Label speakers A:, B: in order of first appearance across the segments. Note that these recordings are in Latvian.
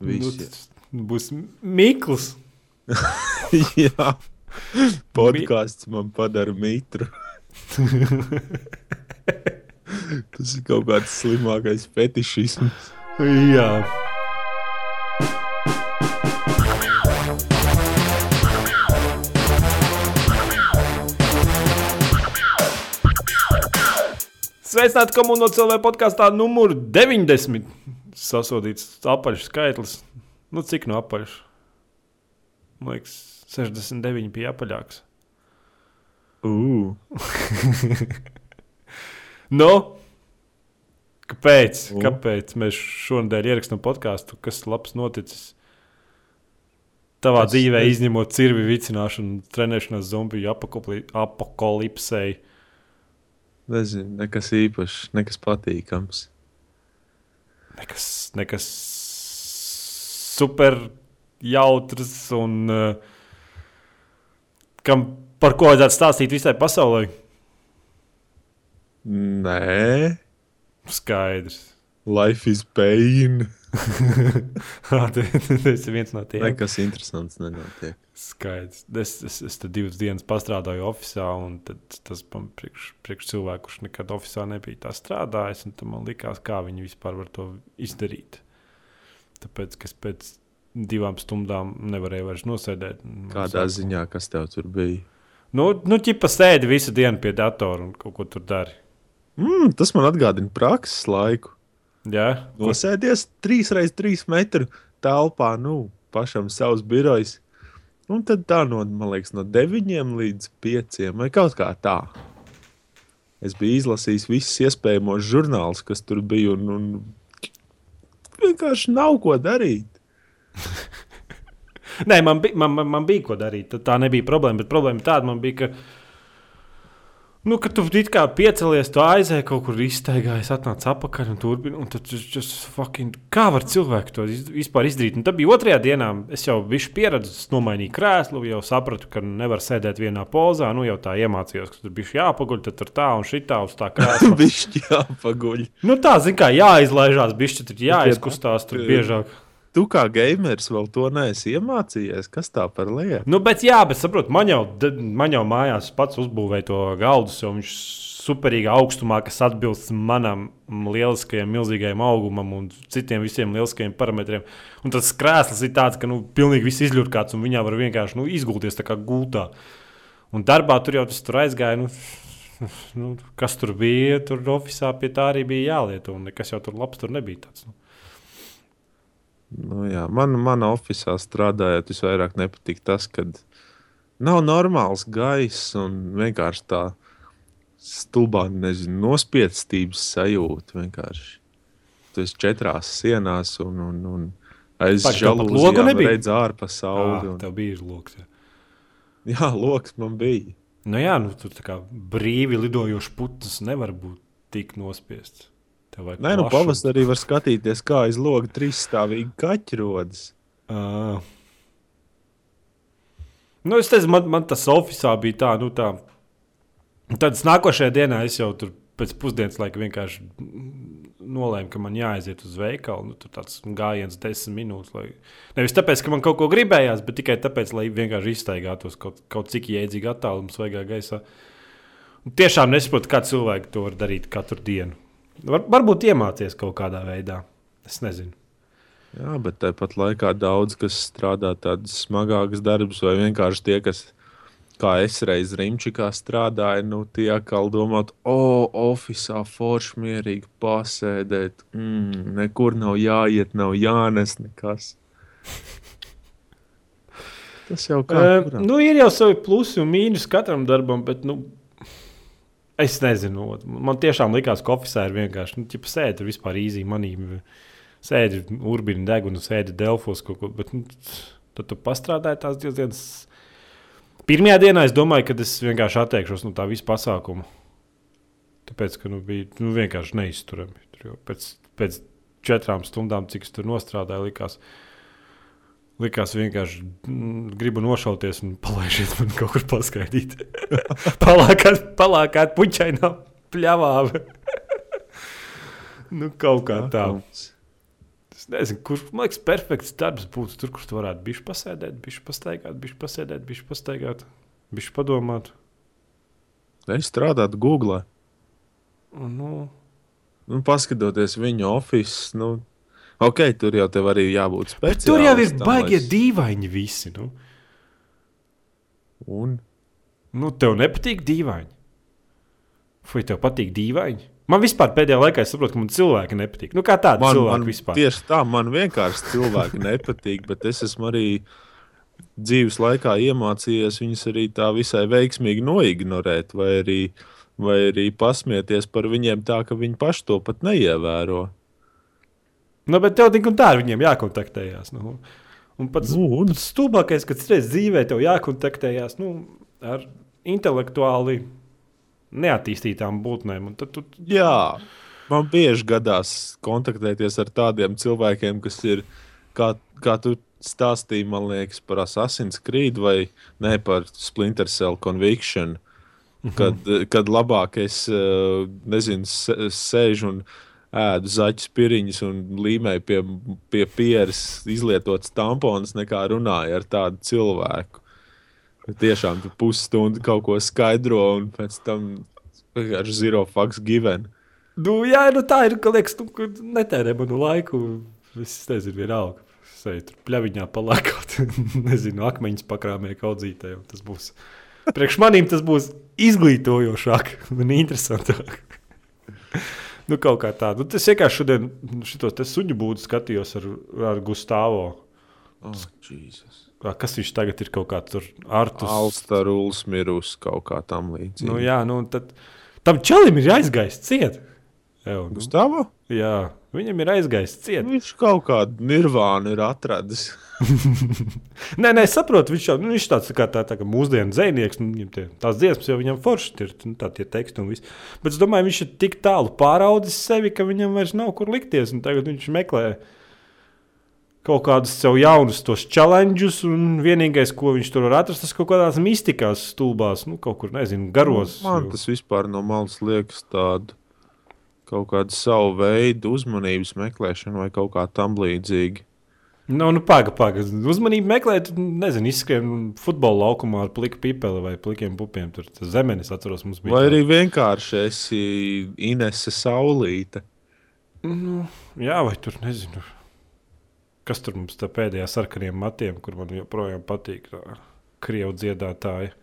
A: Viss,
B: Nu, būs Mikls.
A: jā, podkāsts man padara mitru. Tas ir kaut kāds slimākais fetišisms.
B: Jā. Sveicināti cilvēku podkāstā numur 90. Sasodīts apaļš skaitlis. Nu, cik no apaļš? Man liekas, 69 bija apaļāks.
A: Uh,
B: Nu, kāpēc?
A: Nu?
B: Kāpēc mēs šonadēļ ierakstām podkāstu, kas labs noticis tavā
A: Es-
B: dzīvē,
A: es-
B: izņemot cirvi vicināšanu, trenēšanos zombiju apakalipsei?
A: nezinu, nekas īpašs, nekas patīkams.
B: Nekas, nekas super jautrs un uh, kam, par ko vajadzētu stāstīt visai pasaulē.
A: Nē,
B: Skaidrs.
A: life is pain.
B: Tas ir viens no tiem.
A: Nekas interesants nenotiek.
B: Skaidrs. Es, es, es tur divas dienas strādāju oficiālā, un tad tas man priekš, priekš cilvēku, kurš nekad oficiālā nebija tā strādājis. un Man liekas, kā viņi vispār var to izdarīt. Tāpēc, ka es pēc divām stundām nevarēju vairs nosēdēt.
A: Kādā
B: sāka-
A: ziņā, kas tev tur bija?
B: Nu, nu ķipa sēdi visu dienu pie datora un kaut ko tur dari.
A: Mm, tas man atgādina prakses laiku.
B: Jā,
A: Nosēdies 3x3 metru telpā, nu, pašam savs birojs. Un tad tā no, man liekas, no 9 līdz 5 vai kaut kā tā. Es biju izlasījis visus iespējamos žurnālus, kas tur bija, un, un vienkārši nav ko darīt.
B: Nē, man, bij, man, man, man bija ko darīt. Tā- Tā nebija problēma. Bet problēma tāda man bija, ka, nu, ka tu it kā piecelies, tu aizēji kaut kur iztaigājies, atnāc atpakaļ un turpini. Un tad just fucking, kā var cilvēki to iz, vispār izdarīt? Un tad bija otrajā dienā, es jau biju pieredzējis, nomainīju krēslu, jau sapratu, ka nevar sēdēt vienā pozā. Nu, jau tā iemācījos, ka tur bija jāpaguļ, tad tur tā un šitā uz tā krēsla.
A: Bišķi jāpaguļ.
B: nu, tā, zin kā, jāizlaižās, bišķi tur jāizkustās tur biežāk.
A: Tu kā gameris vēl to neesi iemācījies. Kas tā par lietu?
B: Nu, bet, jā, bet saprotu, man jau, man jau mājās pats uzbūvēja to galdu, jo viņš superīgā augstumā, kas atbilst manam lieliskajam, milzīgajam augumam un citiem visiem lieliskajiem parametriem. Un tas krēsls ir tāds, ka nu, pilnīgi viss izļurkāts un viņā var vienkārši nu, izgulties tā kā gultā. Un darbā tur jau tas tur aizgāja. Nu, Nu, kas tur bija? Tur oficiālā pie tā arī bija jālieto. Nekas jau tur labs tur nebija. Tāds, nu.
A: Nu, jā, man, manā oficiālā strādājot, visvairāk nepatīk tas, ka nav normāls gaiss un vienkārši tā stulbā, nezinu, nospiestības sajūta. Vienkārši. Tu esi četrās sienās un, un, un aiz
B: nebija?
A: redz ārpasauli.
B: Ah,
A: un-
B: tev bija loks. Jā.
A: Jā, loks man bija.
B: Nu jā, nu, tur tā kā brīvi lidojošs putns nevar būt tik nospiests.
A: Nē, nu pavasarī var skatīties, kā aiz loga trīsstāvīgi kaķi rodas.
B: Ā. Nu, es teicu, man, man tas oficiālā bija tā, nu tā. Tad nākošajā dienā es jau tur pēc pusdienas laika vienkārši nolēmu, ka man jāaiziet uz veikalu. Nu, tur tāds gājiens, desmit minūtes. Lai... Nevis tāpēc, ka man kaut ko gribējās, bet tikai tāpēc, lai vienkārši iztaigātos kaut, kaut cik jēdzīgi attālumu svaigā gaisā. Un tiešām nesaprotu, kā cilvēki to var darīt katru dienu. Var, varbūt iemācīties kaut kādā veidā. Es nezinu.
A: Jā, bet tāpat laikā daudz kas strādā tādas smagākas darbus, vai vienkārši tie, kas, kā es reiz Rimčikā strādāju, nu, tie atkal domāt, o, oficiālā forši mierīgi pasēdēt, mm, nekur nav jāiet, nav jānes nekas. Tas jau kā.
B: Uh, nu, ir jau savi plusi un mīnus katram darbam, bet nu, es nezinu. Man tiešām likās, ka oficiālā ir vienkārši nu, ķipa sēdi tur vispār īzī manīm. Sēdi urbīna deguna, sēdi Delfos kaut ko. Bet, nu, tad tu pastrādāji tās divas dienas. Pirmajā dienā es domāju, ka es vienkārši atteikšos no tā visa pasākuma. Tāpēc, ka nu, bija nu, vienkārši neizturami. Tur jau Pēc, pēc četrām stundām, cik es tur nostrādāju, likās, Likās vienkārši mm, gribu nošauties un palaižiet man kaut kur paskaidīt. palākāt, palākāt puķainā pļavā. nu, kaut kā tā. Es nezinu, kur man liekas, perfekts darbs būtu tur, kur tu varētu bišķi pasēdēt, bišķi pastaigāt, bišķi pasēdēt, bišķi pastaigāt, bišķi padomāt.
A: Es strādāju Google.
B: Nu,
A: Nu, paskatoties viņu oficiālu, nu, ok, tur jau tev arī jābūt speciālistam.
B: tur jau ir
A: lai
B: baigie
A: s-
B: dīvaini visi. Nu.
A: Un
B: nu, tev nepatīk dīvaini. Vai tev patīk dīvaini? Man vispār pēdējā laikā es saprotu, ka man cilvēki nepatīk. Nu, kā tādi
A: man,
B: cilvēki
A: man
B: vispār.
A: tieši tā, man vienkārši cilvēki nepatīk, bet es esmu arī dzīves laikā iemācījies viņus arī tā visai veiksmīgi noignorēt, vai arī, vai arī pasmieties par viņiem tā, ka viņi paši to pat neievēro.
B: Nu, bet tev tik un tā ar viņiem jākontaktējās. Nu. Un pats,
A: Nu, un?
B: stulbākais, kad reizes dzīvē tev jākontaktējās nu, ar intelektuāli neattīstītām būtnēm. Tad tu
A: Jā, man bieži gadās kontaktēties ar tādiem cilvēkiem, kas ir, kā, kā tu stāstīji, man liekas, par Assassin's Creed vai ne par Splinter Cell Conviction. Kad, kad labāk es eh, nezinu, sē- sēžu un ēdu zaķu spiriņus un līmēju pie, pie pieres izlietotas tamponas, nekā runāju ar tādu cilvēku. Tiešām tu pusstundu kaut ko skaidro, un pēc tam vienkārši zero fucks given.
B: Nu, jā, nu tā ir. ka Liekas, ka netērē manu laiku. Es nezinu, vienalga. Eju tur pļaviņā palākot. nezinu, akmeņus pakrāmē kaudzītē. Tas būs. Priekš manīm tas būs izglītojošāk un interesantāk. Nu, kaut kā tā. Nu, tas vienkārši šodien te suņu būdu skatījos ar, ar Gustavo.
A: Oh, Jesus.
B: Ā, Kas viņš tagad ir kaut kāds tur artus?
A: Alstaruls mirus kaut kā tam līdzīga.
B: Nu, jā, nu, tad tam čalim ir jāizgaist ciet. Jā, nu,
A: Gustavo?
B: jā, viņam ir aizgājis ciet.
A: Viņš kaut kādu nirvānu ir atradis.
B: Nē, nē, saprotu, viņš, nu, viņš tāds tā kā, tā, tā kā mūsdienu zvejnieks. Nu, viņam tie, tās dziesmas jau viņam forši ir, nu, tā tie teksti un viss. Bet es domāju, viņš ir tik tālu pāraudzis sevi, ka viņam vairs nav kur likties. un Tagad viņš meklē kaut kādus sev jaunus tos challenges, un vienīgais, ko viņš tur var atrast, tas kaut kādās mistikās stulbās, nu, kaut kur, nezinu, garos.
A: Man tas vispār no malas liekas tādu kaut kādu savu veidu uzmanības meklēšanu vai kaut kā tam līdzīga.
B: Nu, nu pagaidi, pagaidi. Uzmanību meklēt, nezinu, izskrien futbola laukumā ar pliku pipeli vai plikiem pupiem. Tur tas zemenis, atceros, mums bija.
A: Vai arī vienkārši esi Inese Saulīte.
B: Nu, jā, vai tur nezinu. Kas tur mums tā pēdējā sarkaniem matiem, kur man joprojām patīk? Krievu dziedātāja.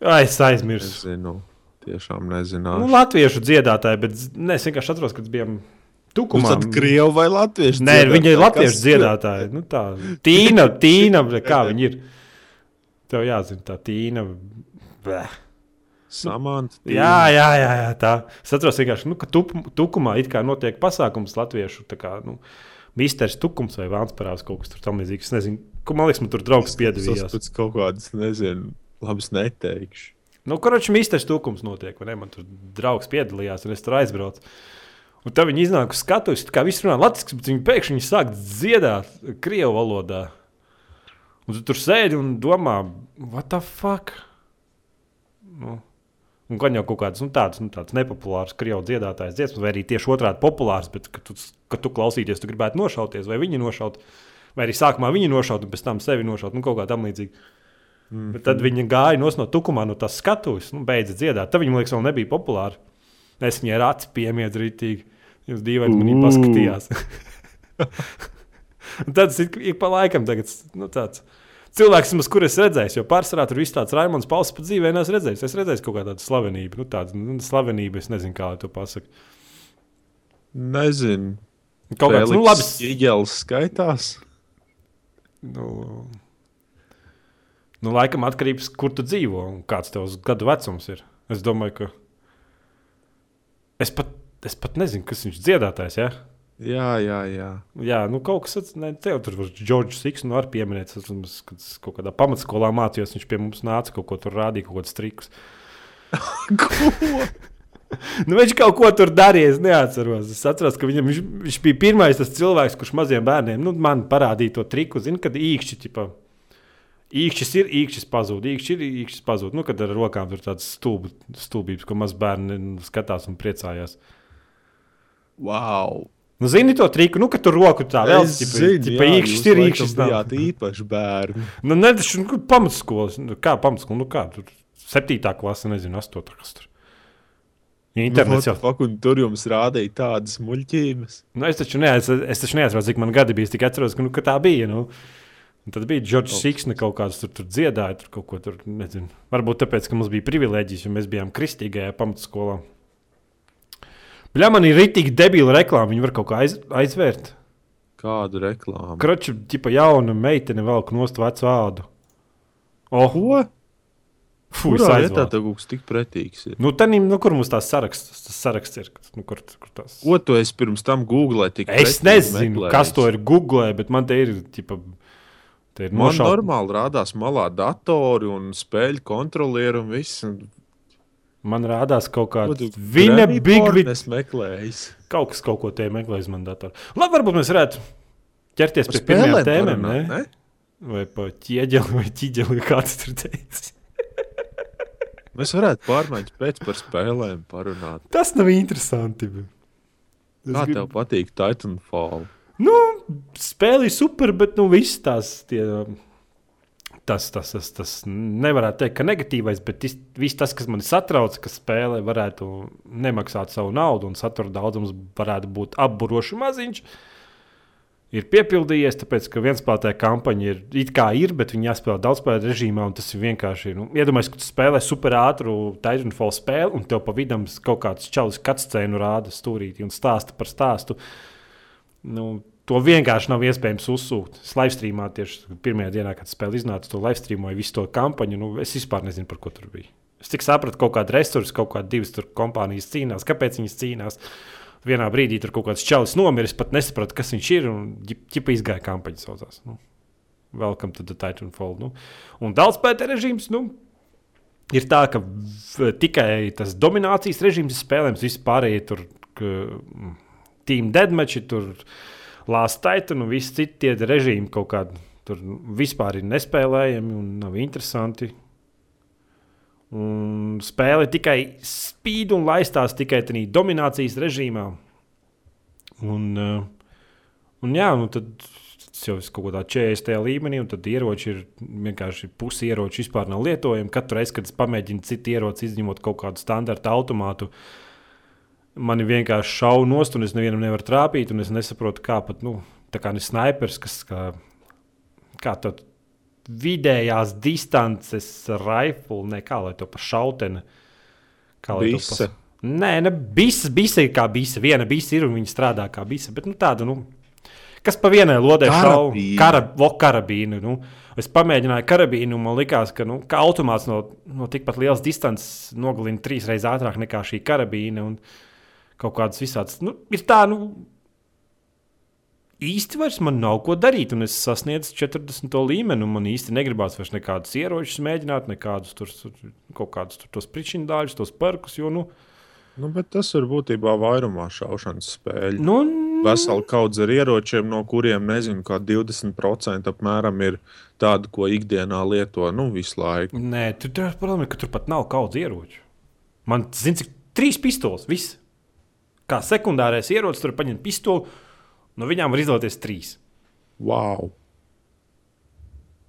B: Ai, es aizmirsu.
A: Nezinu, tiešām
B: Nu,
A: nezinu.
B: latviešu dziedātāja, bet ne, es vienkārši atceros, kad bijām
A: Nu,
B: tukumā.
A: tad krievu vai latviešu?
B: Nē, viņa ir
A: dziedātāji?
B: latviešu dziedātāja. Nu, tā Tīna, Tīna, kā viņa ir. Tev jāzina, tā Tīna. Bleh.
A: Samants.
B: Jā, jā, jā, jā, tā. Es atceros, vienkārši, nu, ka tup, tukumā it kā notiek pasākums latviešu. Kā, nu, Misters Tukums vai Vāns parādās kaut kas tam līdzīgs. Es nezinu, ko man liekas, man tur draugs piedalījās.
A: Tas pēc kaut kādas, nezinu, labas neteikšu.
B: Nu, kurš Misters Tukums notiek, vai ne? Man tur draugs piedalījās, un es tur aizbraucu. Un tā viņi iznāk uz skatuves, kā visi runā latviešu, bet viņi pēkšņi sāk dziedāt krievu valodā. Un tu tur sēdi un domā, what the fuck? Nu, Un gan jau kaut kāds nu, tāds, nu, tāds nepopulārs krievu dziedātājs dziesmas, vai arī tieši otrādi populārs, bet kad tu, kad tu klausīties, tu gribētu nošauties, vai viņi nošaut, vai arī sākumā viņi nošaut, un pēc tam sevi nošaut, nu, kaut kā tam līdzīga. Mm. Bet tad viņi gāja nos no tukumā, no tās skatuves, nu, beidza dziedāt. Tad viņam liekas, vēl nebija populāri. Es viņai ar aci piemiedzu rītīgi. Jūs dīvaini manī
A: Ū.
B: paskatījās. Un tad tas ir pa laikam tagad, nu, tāds. Cilvēks, vismaz, kur es redzēju, jo pārsvarā tur viss tāds Raimons Pauls pat dzīvē neesmu redzējis. Es redzēju kaut kādu slavenību, nu, tādu nu, slavenību, es nezinu, kā to pasakā.
A: Nezinu.
B: Kaut kāds, nu, labi.
A: Ieģels skaitās.
B: Nu, nu, laikam atkarīgs, kur tu dzīvo un kāds tavs gadu vecums ir. Es domāju, ka. Es pat, es pat nezinu, kas viņš dziedātājs. Ja?
A: Jā, jā, jā.
B: Jā, nu kaut kas tāds, ne tev tur var Džordžs Siks, nu var pieminēt, es atceros, kad es kaut kādā pamatskolā mācījos, viņš pie mums nāca kaut ko tur rādīja, kaut kādus trikus.
A: Ko?
B: Nu, viņš kaut ko tur darīja, es neatceros. Es atceros, ka viņam, viņš, viņš bija pirmais tas cilvēks, kurš maziem bērniem nu, man parādīja to triku. Zini, kad īkšķi, ķipa, īkšķis ir, īkšķis pazūd, īkšķis ir, īkšķis pazūd. Nu, kad ar rokām tur tāds stulb, stulbības, ko maz bērni skatās un priecājās.
A: Wow.
B: Nu, zini to triku, nu, ka tur roku tā vēl tipa,
A: jā,
B: īkšķis ir īkšķis.
A: bijāt īpaši bērni.
B: Nu, ne, tas ir nu, pamatskolas. Nu, kā pamatskola? Nu, kā tur? Septītā klase, nezinu, astotā kas tur. Internets jau.
A: Nu, un tur jums rādīja tādas muļķības.
B: Nu, es taču neatceros, cik man gadi bija. Es tikai atceros, ka, nu, ka tā bija. Nu. Un tad bija Džordžs Siksne kaut kāds tur, tur dziedāja, tur kaut ko tur nezinu. Varbūt tāpēc, ka mums bija privilēģijas, jo mēs bijām kristīgajā pamatskolā. Bļā, man ir rītīgi debila reklāma. Viņi var kaut kā aiz, aizvērt.
A: Kādu reklāmu?
B: Kroča, tipa jauna meitene velk nost vecu ādu. Oh,
A: Ko?
B: Es
A: vietā
B: aizvācu.
A: tev kaut kas tik pretīgs ir?
B: Nu, tanim, nu, kur mums tās saraksts, tas saraksts ir? Nu, kur, kur tās?
A: Ko tu esi pirms tam googlē? tik
B: Es nezinu,
A: meklējis?
B: kas to ir Google, bet man te ir. Ķipa, te ir
A: Man
B: nošaut-
A: normāli rādās malā datori un spēļu kontrolieri un viss.
B: Man rādās kaut kāda
A: tu
B: Vina
A: Grammy
B: Big
A: porn
B: Wit.
A: Es meklēju.
B: Kaut kas kaut ko te meklē uz manas datora. Labi, varbūt mēs varētu ķerties pie
A: spēlēm
B: tēmām. Ne?
A: ne?
B: Vai pa ķieģeli, vai ķīģeli, kā tas tur teicis.
A: Mēs varētu pārmaiņas pēc par spēlēm parunāt.
B: Tas nav interesanti.
A: Kā
B: gribu-
A: tev patīk Titanfall?
B: Nu, spēle ir super, bet nu, viss tās. Tie, Tas, tas, tas, tas nevarētu teikt, ka negatīvais, bet tis, viss tas, kas man satrauc, ka spēlē varētu nemaksāt savu naudu un satura daudzums varētu būt apburoši maziņš, ir piepildījies. Tāpēc, ka vienspēlētāja kampaņa ir it kā ir, bet viņi jāspēlē daudzspēlētāju režīmā, un tas ir vienkārši. Nu, Iedomājieties, ka tu spēlē super ātru Titanfall spēli, un tev pa vidam kaut kāds čalis cutscēnu rāda stūrīti un stāsta par stāstu. Nu, to vienkārši nav iespējams uzsūkt. Es live streamā tieši pirmajā dienā, kad spēle iznāca, to live streamoju visu to kampaņu. Nu, es vispār nezinu, par ko tur bija. Es tikai sapratu, ka kaut kāda resursa, kaut kāda divas kompānijas cīnās. Kāpēc viņas cīnās? Vienā brīdī tur kaut kāds čalis nomiris, pat nesapratu, kas viņš ir. Un ģipa izgāja kampaņa saucās. Nu. Welcome to the Titanfall. Nu. Un daudz pētē režīms. Nu, Ir tā, ka tikai tas dominācijas režīms ir spēlējams. Visi pārējie tur, ka, Team Deadmatch, tur Last Titan un visi citi režīmi kaut kādi tur vispār ir nespēlējami un nav interesanti. Un spēle tikai spīd un laistās tikai tādā dominācijas režīmā. Un, uh, un jā, nu tad jau ir kaut kādā 40. līmenī, un tad ieroči ir vienkārši pusi ieroči vispār nav lietojami. Katru reizi, kad es pamēģinu citu ieroci, izņemot kaut kādu standarta automātu, mani vienkārši šauja nost, un es nevienam nevaru trāpīt, es nesaprotu, kā pat, nu, tā kā ne snipers, kas kā, kā to vidējās distances rifle, ne kā lai to pa šauteni. Kā lai to
A: Bise.
B: pas- Nē, ne bisa, bisa ir kā bisa. Viena bisa ir un viņa strādā kā bisa. Bet nu, tāda, nu, kas pa vienai lodē šauja kara, vo, karabīnu. Nu. Es pamēģināju karabīnu, un man liekas, ka nu, kā automāts no, no tikpat lielas distances nogalina trīs reizes ātrāk nekā šī karabīna. Un kaut kādas visādas. Nu, ir tā, nu, īsti vairs man nav ko darīt, un es sasniedzu 40. līmeni, un man īsti negribās vairs nekādus ieročus mēģināt, nekādus tur, tur kaut kādus tur tos pričindāļus, tos parkus, jo, nu,
A: Nu, bet tas ir būtībā vairumā šaušanas spēļu.
B: nu
A: Vesela kaudze ar ieročiem, no kuriem nezinu, kā 20% apmēram ir tādi, ko ikdienā lieto nu, visu laiku.
B: Nē, tur ir problēma, ka tur pat nav kaudzes ieroču. Man, zini, cik trīs pistoles, viss. Kā sekundārais ierocis, tur paņemt pistoli, no viņām var izvēlēties trīs.
A: Wow!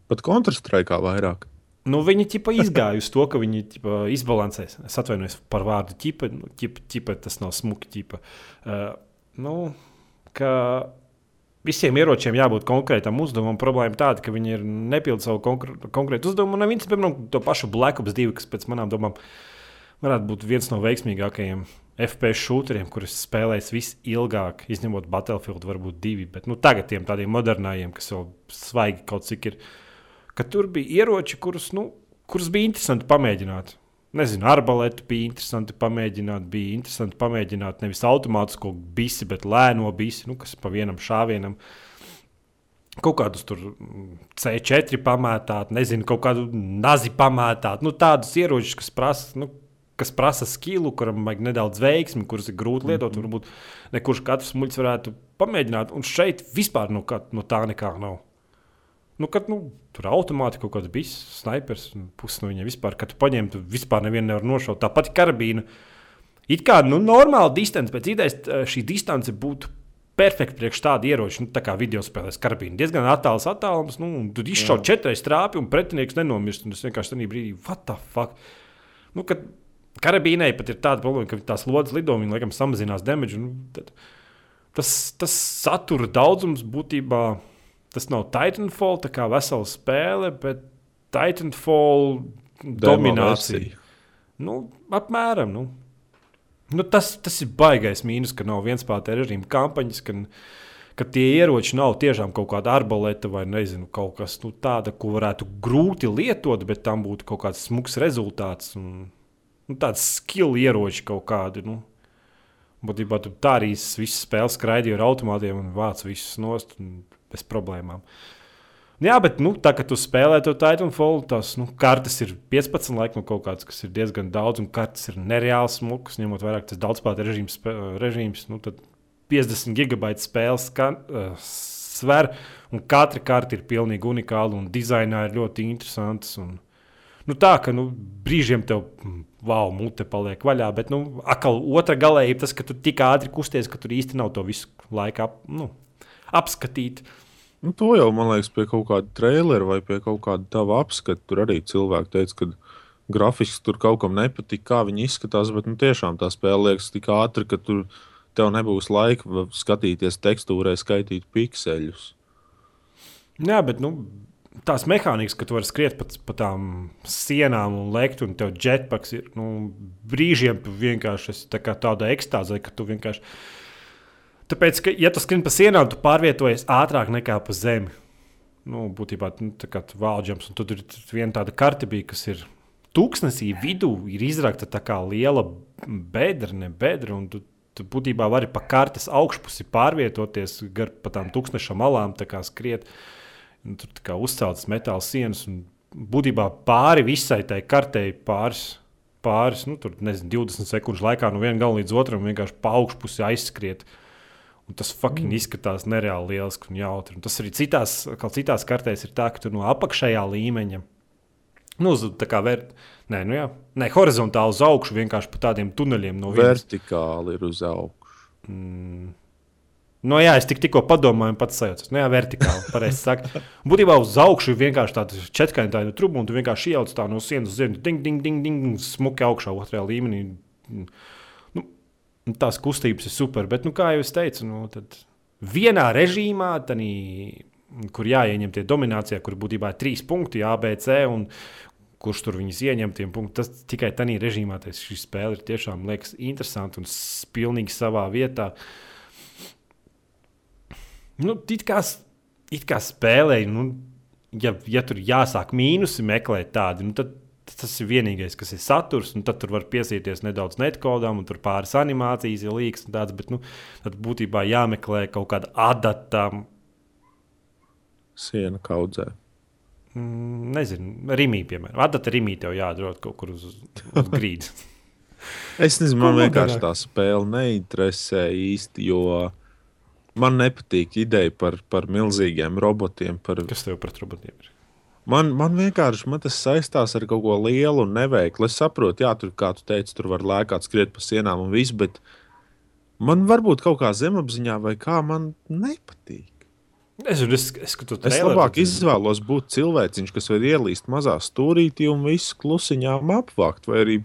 A: Pat kontrastraikā vairāk.
B: Nu, viņi ķipa izgāja uz to, ka viņi ķipa, izbalansēs. Es atvainojos par vārdu ķipa. Nu, ķipa, ķipa tas nav smuki. Ķipa. Uh, nu, ka visiem ieročiem jābūt konkrētam uzdevumam. Problēma tāda, ka viņi ir nepildi savu konkr konkrētu uzdevumu. Un viens, piemēram, to pašu Black Ops 2, kas pēc manām domām varētu būt viens no veiksmīgākajiem FPS šūteriem, kurus spēlējis visilgāk, izņemot Battlefield, varbūt divi. Bet nu, tagad tiem tādiem modernājiem, kas vēl svaigi kaut cik ir ka tur bija ieroči, kurus, nu, kurus bija interesanti pamēģināt. Nezinu, arbaletu bija interesanti pamēģināt. Bija interesanti pamēģināt nevis automātisko bisi, bet lēno bisi, nu, kas pa vienam šāvienam. Kaut kādus tur mm, C4 pamētāt, nezinu, kaut kādu nazi pamētāt. Nu, tādus ieročus, kas prasa, nu, kas prasa skilu, kuram vajag nedaudz veiksmi, kurus ir grūti lietot. Mm -hmm. Varbūt ne kurš katrs muļķis varētu pamēģināt. Un šeit vispār no, kā, no tā nekā nav. Nu, kad nu, tur automāti kaut kāds bija snipers, pusi no viņa vispār, kad tu paņem, tu vispār nevienu nevar nošaut. Tāpat karabīna. It kā nu, normāla distance, pēc idejas šī distance būtu perfekti priekš tāda ieroča, nu, tā kā video spēlēs karabīna. Diezgan attāls attālums, nu, un tur izšauj četras trāpījumus, un pretinieks nenomirst. Un es vienkārši tajā brīdī, what the fuck? Nu, kad karabīnai pat ir tāda problēma, ka tās lodes lido, viņi laikam samazinās damage. Tas, tas satura daudzums būtībā. Tas nav Titanfall, tā kā vesela spēle, bet Titanfall dominācija. Nu, apmēram. Nu. Nu, tas, tas ir baisais mīnus, ka nav vienspēta režīma kampaņas, ka, ka tie ieroči nav tiešām kaut kāda arbaleta vai nezinu, kaut kas nu, tāds, ko varētu grūti lietot, bet tam būtu kaut kāds smags rezultāts. Un, nu, tāds skill ieroči kaut kādi. Nu. Būtībā tā arī viss spēles skraidīja ar automātiem un vāc visus nost bez problēmām. Uh, Jā, bet nu, tā kā tu spēlē to Titanfall, tās nu, kartes ir 15, laikam, kaut kāds, kas ir diezgan daudz, un kartes ir nereāli smukas, ņemot vērā, ka tas daudzspēlēta režīms, režīms nu, 50 gigabaitu spēles skan, uh, sver, un katra karte ir pilnīgi unikāla, un dizainā ir ļoti interesants. Un, nu, tā ka nu, brīžiem tev wow, mute paliek vaļā, bet nu, atkal otra galējība tas, ka tu tik ātri kusties, ka tur īsti nav to visu laiku ap, nu, apskatīt.
A: Nu, to jau, man liekas, pie kaut kāda trailera vai pie kaut kāda tava apskata. Tur arī cilvēki teica, ka grafiski tur kaut kam nepatīk, kā viņi izskatās. Bet nu, tiešām tā spēle liekas tik ātri, ka tur tev nebūs laika skatīties tekstūrē, skaitīt pikseļus.
B: Jā, bet nu, tās mehānikas, ka tu vari skriet pa, pa tām sienām un lekt, un tev jetpacks ir nu, brīžiem vienkārši tā tāda ekstāze, ka tu vienkārši Tāpēc, ka, ja tu skrieni pa sienām, tu pārvietojies ātrāk nekā pa zemi. Nu, būtībā nu, tā kā vāģams, un tur ir viena tāda karte, bija, kas ir tūkstnesī vidū, ir izrakta tā kā liela bedra, ne bedra, un tu, tu būtībā vari pa kartes augšpusi pārvietoties gar pa tām tūkstneša malām, tā kā skriet. Un tur kā uzceltas metāla sienas, un būtībā pāri visai tai kartei pāris, pāris nu, tur, nezinu, 20 sekundžu laikā no viena gala līdz otram vienkārši pa augšpusi aizskriet. Un tas fucking mm. izskatās nereāli lieliski un jautri. Un tas arī citās, citās kartēs ir tā, ka tu no apakšējā līmeņa, nu, uz tā kā vērt, nē, nu jā, nē, horizontāli uz augšu, vienkārši pa tādiem tuneļiem no
A: vienas. Vertikāli ir uz augšu.
B: Mm. No nu jā, es tik, tikko padomāju, pats sajūtu. Nu, jā, vertikāli. Pareizi sakot. Būtībā uz augšu ir vienkārši tāda četkaņa truba, un tu vienkārši ieliec tā no sienas uz zemi, ding, ding, ding, ding, smuki augšā, otrajā līmenī nu, tās kustības ir super. Bet, nu, kā jau es teicu, nu, vienā režīmā, tanī, kur jāieņem tie dominācijā, kur būtībā ir trīs punkti, ABC, un kurš tur viņus ieņem, tiem punktiem, tas tikai tādā režīmā, tas šī spēle ir tiešām liekas interesanti un pilnīgi savā vietā. Nu, it kā, it kā spēlēji, nu, ja, ja tur jāsāk mīnusi meklēt tādu, nu, tad tas ir vienīgais, kas ir saturs. Tad tur var piesīties nedaudz netkodām, un tur pāris animācijas ir tādas. Bet nu, tad būtībā jāmeklē kaut kāda adata.
A: Siena kaudzē.
B: Mm, nezinu, Rīgā, piemēram. Adata Rīgā tev jādod kaut kur uz, uz grīdas.
A: es nezinu, man vienkārši tā spēle neinteresē īsti, jo man nepatīk ideja par, par milzīgiem robotiem. Par...
B: Kas tev pret robotiem ir?
A: Man, man vienkārši man tas saistās ar kaut ko lielu un neveiklu. Es saprotu, jā, tur, kā tu teici, tur var lēkāt, skriet pa sienām un viss, bet man varbūt kaut kā zemapziņā vai kā man nepatīk.
B: Es, es, es,
A: es labāk izvēlos būt cilvēciņš, kas var ielīst mazā stūrītī un visu klusiņām apvākt, vai arī,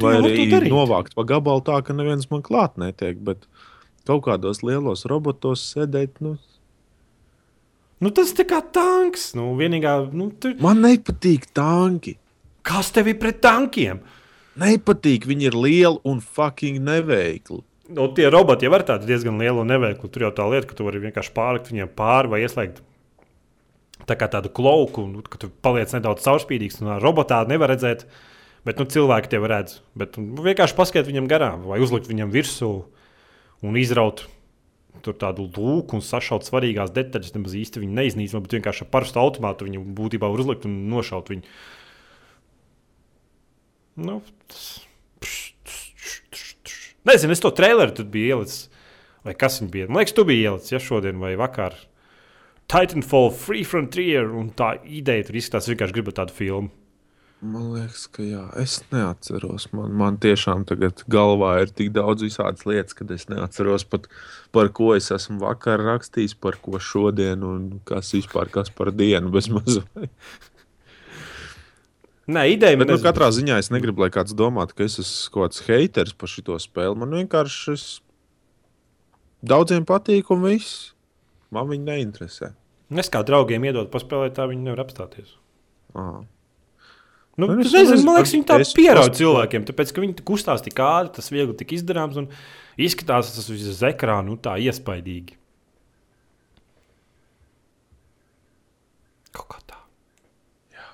A: vai arī novākt pa gabalu tā, ka neviens man klāt netiek. Bet kaut kādos lielos robotos sēdēt, nu,
B: Nu, tas ir kā tanks. Nu, vienīgā, nu, tur...
A: Man nepatīk tanki.
B: Kas tev ir pret tankiem?
A: Nepatīk, viņi ir lieli un fucking neveikli.
B: Nu, tie roboti jau ir diezgan lieli un neveikli. Tur jau tā lieta, ka tu vari vienkārši pārlikt viņiem pāri vai ieslēgt tā kā tādu klauku, un, ka tu paliec nedaudz caurspīdīgs. No robotā nevar redzēt, bet nu, cilvēki tev redz. Bet nu, vienkārši paskatīt viņam garām vai uzlikt viņam virsū un izraut tur tādu lūku un sašaut svarīgās detaļas. Nemaz īsti viņi neiznīcina, bet vienkārši ar parastu automātu viņu būtībā uzlikt un nošaut viņu. Nu, tas... Nezinu, es to traileru tur biju ielicis. Vai kas viņa bija? Man liekas, tu biji ielicis ja šodien vai vakar. Titanfall, Free Frontier, un tā ideja tur izskatās, vienkārši gribat tādu filmu.
A: Man liekas, ka jā, es neatceros. Man, man tiešām tagad galvā ir tik daudz visādas lietas, ka es neatceros pat par ko es esmu vakar rakstījis, par ko šodien un kas vispār kas par dienu bez mazliet.
B: Nē, ideja man
A: nu, katrā ziņā es negribu, lai kāds domātu, ka es esmu kaut kāds haters par šo spēli. Man vienkārši es... daudziem patīk un viss. Man viņi neinteresē.
B: Es kā draugiem iedod paspēlēt, tā viņi nevar apstāties.
A: Ah.
B: Nu,
A: Nu,
B: es nezinu, man liekas, viņi tā pierāda cilvēkiem, tāpēc, ka viņi kustās tik ātri, tas viegli tik izdarāms un izskatās tas uz ekrāna nu, tā iespaidīgi. Kaut kā tā. Jā.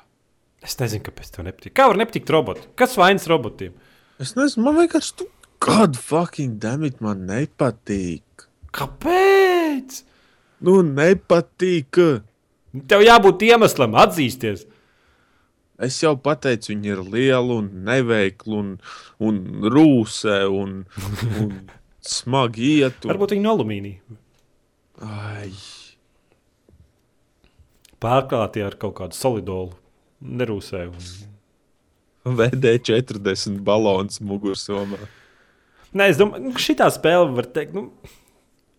B: Es nezinu, kāpēc tev nepatīk. Kā var nepatikt roboti? Kas vainas robotiem?
A: Es nezinu, man vienkārši tu... kāda fucking damit man nepatīk.
B: Kāpēc?
A: Nu, nepatīk.
B: Tev jābūt iemeslam atzīsties.
A: Es jau pateicu, viņi ir lieli un neveikli un, un rūsē un, un smagi iet. Un...
B: Varbūt viņi no alumīnija.
A: Ai,
B: Pārklāti ar kaut kādu solidolu. Nerūsē. Un...
A: VD40 balons mugursomā.
B: Nē, es domāju, ka šī spēle var teikt, nu,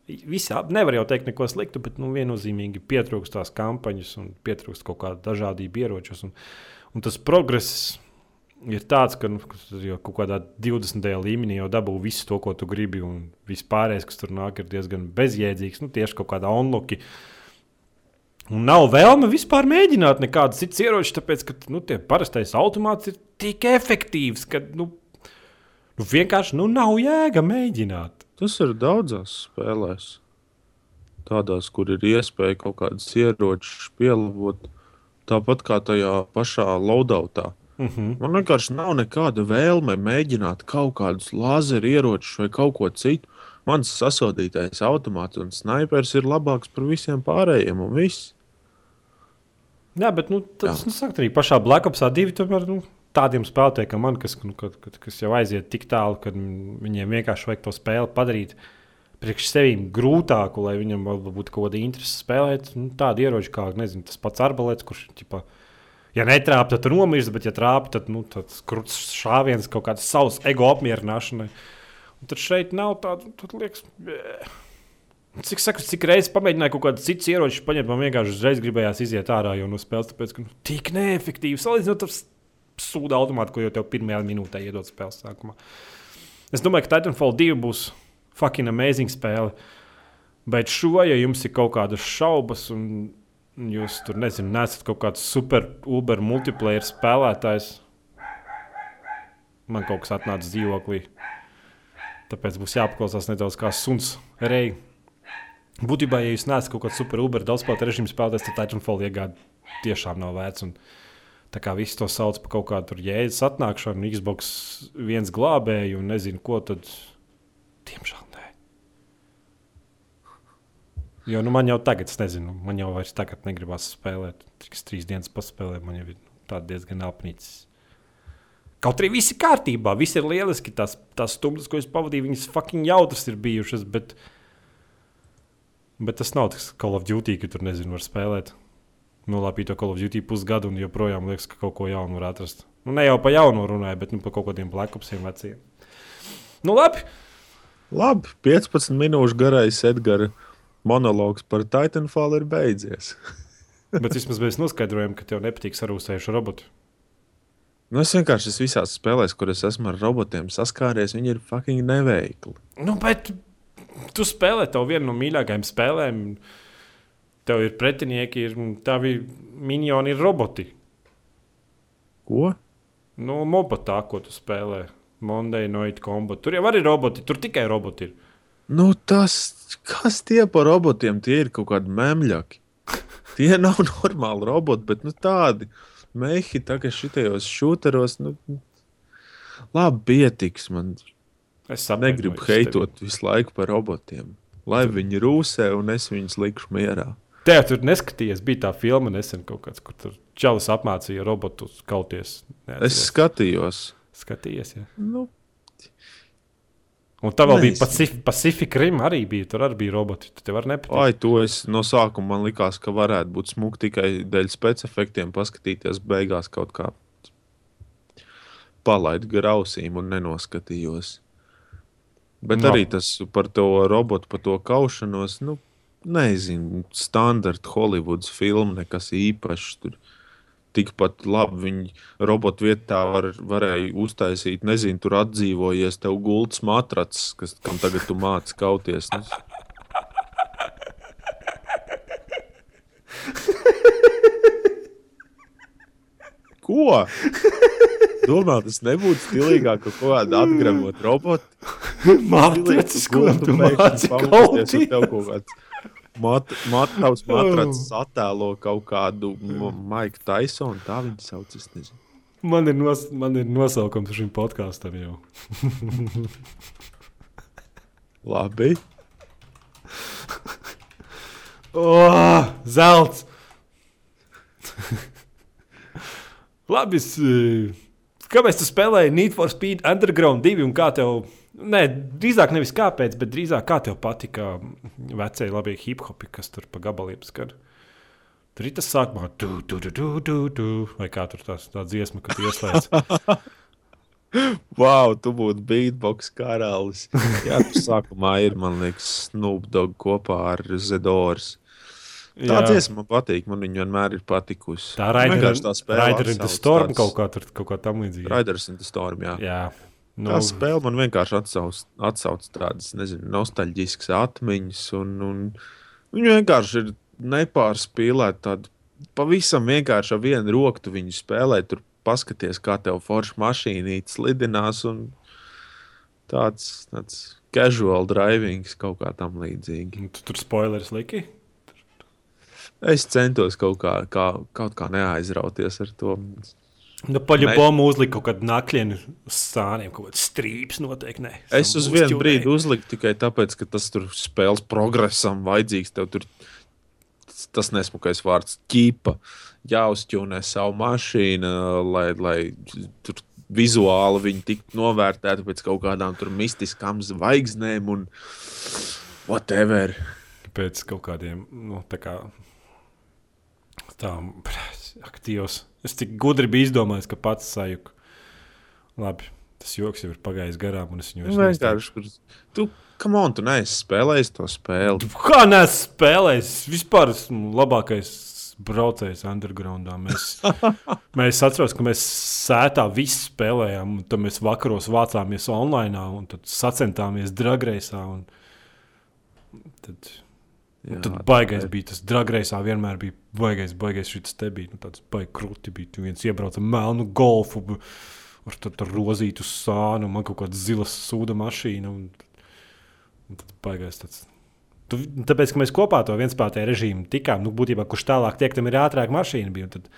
B: visi ap- nevar jau teikt neko sliktu, bet nu, viennozīmīgi pietrūkst tās kampaņas un pietrūkst kaut kāda dažādība ieročus. Un, un tas progress ir tāds, ka nu, jau kaut kādā 20. līmenī jau dabū visu to, ko tu gribi, un viss pārējais, kas tur nāk, ir diezgan bezjēdzīgs. Nu, tieši kaut kādā onloki. Un nav vēlme vispār mēģināt nekādus citus ieročus, tāpēc, ka nu, tie parastais automāts ir tik efektīvs, ka nu, nu, vienkārši nu, nav jēga mēģināt.
A: Tas ir daudzās spēlēs. Tādās, kur ir iespēja kaut kādas ieročus pielāgot. Tāpat kā tajā pašā loadoutā.
B: Uh -huh.
A: Man vienkārši nav nekāda vēlme mēģināt kaut kādus lazeru ieročus vai kaut ko citu. Mans sasodītais automāts un snipers ir labāks par visiem pārējiem. Un viss.
B: Jā, bet nu, tas nu, sakt, arī pašā Black Opsā divi tomēr, nu, tādiem spēlētājiem, kā man, kas, nu, kad, kad, kas jau aiziet tik tālu, ka viņiem vienkārši vajag to spēli padarīt priekš sevīm grūtāku, lai viņam būtu kaut kāda interese spēlēt. Nu, tādi ieroči kā nezinu, tas pats arbalēts, kurš ķipa, ja netrāp, tad nomirst, bet ja trāp, tad nu, tāds krūts šāviens kaut kāds savs ego apmierināšanai. Un tad šeit nav tāda, tad liekas. Cik, saku, cik reizes pamēģināju kaut kādu citu ieroči paņemt, man vienkārši uzreiz gribējās iziet ārā no spēles, tāpēc, ka nu, tik neefektīvi salīdzinot ar sūdu automātu, ko jau tev pirmajā minūtē iedod spēles sākumā. Es domāju, ka Titanfall 2 būs fucking amazing spēle. Bet šo, ja jums ir kaut kādas šaubas, un jūs tur nezinu, nesat kaut kāds super uber multiplayer spēlētājs, man kaut kas atnāca dzīvoklī. Tāpēc būs jāpaklausās nedaudz kā suns reizē. Būtībā, ja jūs neesat kaut kāds super uber daudzspēlētāju režīmu spēlētājs, tad Titanfall iegāde tiešām nav vērts. Un Tā kā viss to sauc par kaut kādu jēdzas atnākšanu, Xbox viens glābēju un nezinu, ko tad. Diemžēl nē. Jo nu, man jau tagad, es nezinu, man jau vairs tagad negribas spēlēt. Tikai trīs dienas paspēlēt, man jau ir tāds diezgan apnicis. Kaut arī viss ir kārtībā, viss ir lieliski. Tās, tās stundas, ko es pavadīju, viņas fucking jautras ir bijušas. Bet, bet tas nav tas Call of Duty, ka tur nezinu, var spēlēt. Nolāpīju to Call of Duty pusgadu un joprojām liekas, ka kaut ko jaunu var atrast. Nu, ne jau par jaunu runāju, bet nu, par kaut kādiem Black Opsiem veciem. Nu, labi.
A: Labi, 15 minūšu garais Edgara monologs par Titanfall ir beidzies.
B: Bet vismaz mēs noskaidrojam, ka tev nepatīk sarūsējuši roboti.
A: Nu, es vienkārši esmu visās spēlēs, kur es esmu ar robotiem saskāries, viņi ir fucking neveikli.
B: Nu, bet tu spēlē to vienu no mīļākajām spēlēm. Tev ir pretinieki, ir tavi minioni, ir roboti.
A: Ko?
B: Nu, moba tā, ko tu spēlē. Monday Night Combat. Tur jau arī roboti, tur tikai roboti ir.
A: Nu, tas, kas tie par robotiem, tie ir kaut kādi memļaki. Tie nav normāli roboti, bet nu, tādi mehi, tā kā šitajos šūteros, nu, labi, pietiks. Man
B: Es saprotu,
A: negribu heitot visu laiku par robotiem. Lai viņi rūsē un es viņus likšu mierā.
B: Tev tur neskatījies, bija tā filma nesen kaut kāds, kur tur čalis apmācīja robotus kauties.
A: Es
B: Neatceries.
A: skatījos.
B: skatījies. Ja.
A: Nu,
B: Un tā vēl bija. Pacific, Pacific Rim, arī bija. Tur arī bija roboti. Tu tev var nepatikt.
A: ai, to es no sākuma man likās, ka varētu būt smuki tikai dēļ spēcefektiem paskatīties beigās kaut kā. palaidu grausīm un nenoskatījos. Bet
B: No.
A: arī tas par to robotu, par to kaušanos, nu, nezinu, standarta Hollywoods filma, nekas īpašs. Tur tikpat labi viņi robotu vietā var, varēja uztaisīt, nezinu, tur atdzīvojies tev gultas matracis, kas, kam tagad tu māci kauties. Nu, Ko? Domā, tas nebūtu stilīgāk, ka kaut kāda atgremot robotu.
B: Mākslinieks, ko tu māci
A: kaut Mat, mat, tavs matracis attēlo kaut kādu Maiku Taisonu, tā viņa sauc. es nezinu.
B: Man ir, nos, man ir nosaukums šim podkāstam jau.
A: Labi.
B: Oh, zelts! Labi, kāpēc tu spēlēji Need for Speed Underground 2 un kā tev? Nē, drīzāk nevis kāpēc, bet drīzāk kā tev patika vecie labie hip hopi, kas tur pa gabaliem skan. Tur ir tas sākumā, tu, tu, tu, tu, tu, tu, vai kā tur tās, tā dziesma, kad ieslēdz.
A: Wow, tu būtu beatbox karalis. Jā, tas sākumā ir, man liekas, Snoop Dogg kopā ar Zedoras. Tā
B: Jā.
A: dziesma man patīk, man viņa vienmēr ir patikusi.
B: Tā in the
A: atsauc
B: Storm
A: tāds-
B: kaut kā, tur, kaut kā tam līdzīga.
A: Riders in the Storm, jā.
B: Jā,
A: Nu, tā spēle man vienkārši atsauc, atsauc tādas nezinu, nostalģiskas atmiņas. Un, un viņa vienkārši ir nepārspīlēta. Tāda pavisam vienkārši ar vienu roku tu viņu spēlē. Tur paskaties, kā tev forša mašīnīte slidinās. un Tāds, tāds casual driving kaut kā tam līdzīgi.
B: Tu tur spoileris liki.
A: Es centos kaut kā, kā, kaut kā neaizrauties ar to.
B: Nu, Paļāvām uzlika kaut kādu naklienu uz sāniem, kaut kāds strīps noteikti. Ne.
A: Es uz vienu brīdi uzliku tikai tāpēc, ka tas tur spēles progresam vajadzīgs. Tev tur tas nesmukais vārds ķīpa. Jāuzķūnē savu mašīnu, lai, lai tur vizuāli viņi tiktu novērtēti pēc kaut kādām tur mistiskām zvaigznēm un whatever.
B: Pēc kaut kādiem nu, tā kā, tām aktīviem. Es tik gudri biju izdomājis, ka pats sajūtu. Labi, tas joks jau ir pagājis garām, un es viņu
A: Nu, vienkārši, tu, come on, tu neesi spēlējis to spēli.
B: Kā nesu spēlējis? Vispār esmu labākais braucējs undergroundā. Mēs, mēs atceramies, ka mēs sētā visi spēlējām, un tad mēs vakaros vācāmies online, un tad sacentāmies dragreisā. Un... Tad
A: Jā,
B: Tad baigais bija tas dragreisā, vienmēr bija baigais, baigais šis te bija. Nu, tāds baigi krūti bija. Tu viens iebrauca melnu golfu, ar tādu rozītu sānu, man kaut kāda zila sūda mašīna. Un, un tad baigais tāds. Tu, tāpēc, ka mēs kopā to vienspētēju režīmu tikām, nu, būtībā, kurš tālāk tiek, tam ir ātrāk mašīna. Bija, tad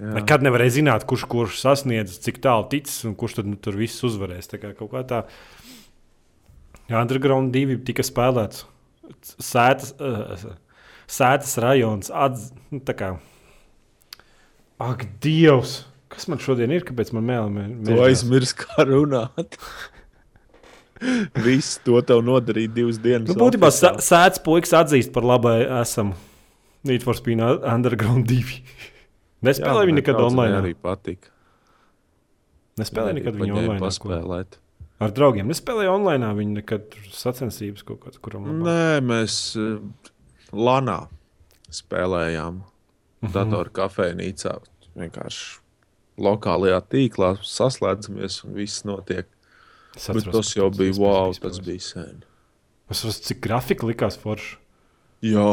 A: Jā.
B: nekad nevarēja zināt, kurš, kurš sasniedz, cik tālu ticis un kurš tad, nu, tur viss uzvarēs. Tā kā kaut kā tā. Underground 2 tika spēlēts. Sētas, uh, sētas rajons. Atz, nu, ak, Dievs! Kas man šodien ir? Kāpēc man mēlē?
A: Tu aizmirsti, kā runāt. Viss to tev nodarīja divas dienas.
B: Nu, būtībā sēdz puikas atzīst par labai esam Need for Speed Underground 2. Nespēlēju viņu nekad online.
A: Arī patika.
B: Nespēlēju nekad viņu online. ko-
A: Paspēlēt.
B: Ar draugiem. Nespēlēju online. Viņu nekad tur sacensības kaut kādas, kuram labāk.
A: Nē, mēs uh, Lanā spēlējām.
B: Mhm.
A: Datoru kafejnīcā. Vienkārši lokālajā tīklā saslēdzamies un viss notiek.
B: Es
A: Bet
B: atceros,
A: tas
B: ka
A: jau bija wow, tas bija sen.
B: Es saprotu, cik grafika likās forša.
A: Jā,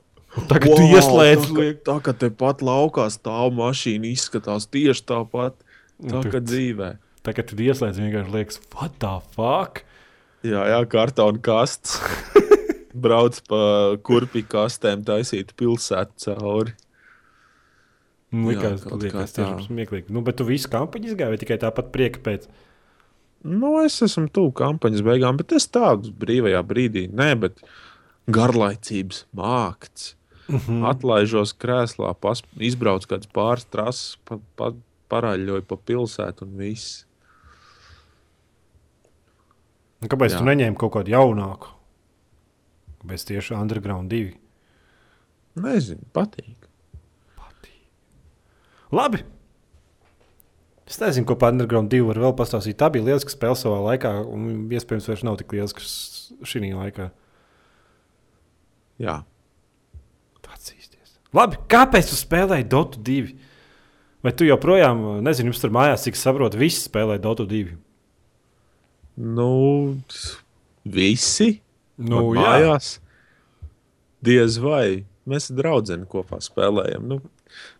B: Tagad wow, tu ieslēdz.
A: tā, ka- tā kā tepat laukā stāv mašīna, izskatās tieši tāpat. Tā
B: Tu-
A: kā dzīvē.
B: Tagad tu ieslēdz vienkārši liekas, what the fuck?
A: Jā, jā kartona kasts. Brauc pa kurpju kastēm, taisīt pilsētu cauri.
B: Nu,
A: Jā,
B: Likās,
A: kaut
B: liekas
A: tā.
B: tiešām smieklīgi. Nu, bet tu visu kampaņu izgāji vai tikai tāpat prieka pēc?
A: Nu, es esmu tuvu kampaņas beigām, bet es tādu brīvajā brīdī, nē, bet garlaicības mākts.
B: Mm -hmm.
A: Atlaižos krēslā, pas, izbraucu kādas pāris trases, pa, pa, paraļļoju pa pilsētu un viss.
B: Kāpēc
A: Jā.
B: Tu neņēmi kaut kādu jaunāku? Kāpēc tieši Underground 2?
A: Nezinu, patīk.
B: Labi. Es nezinu, ko par Underground 2 var vēl pastāstīt. Tā bija lieliska spēle savā laikā, un iespējams, vairs nav tik lieliska šī laikā.
A: Jā,
B: Tāds īsties. Labi, kāpēc tu spēlēji Dota 2? Vai tu joprojām, nezinu, jums tur mājās, cik saprotu, visi spēlē Dota 2?
A: Nu, visi
B: Nu,
A: Man mājās. Diez vai mēs draugi kopā spēlējam. Nu,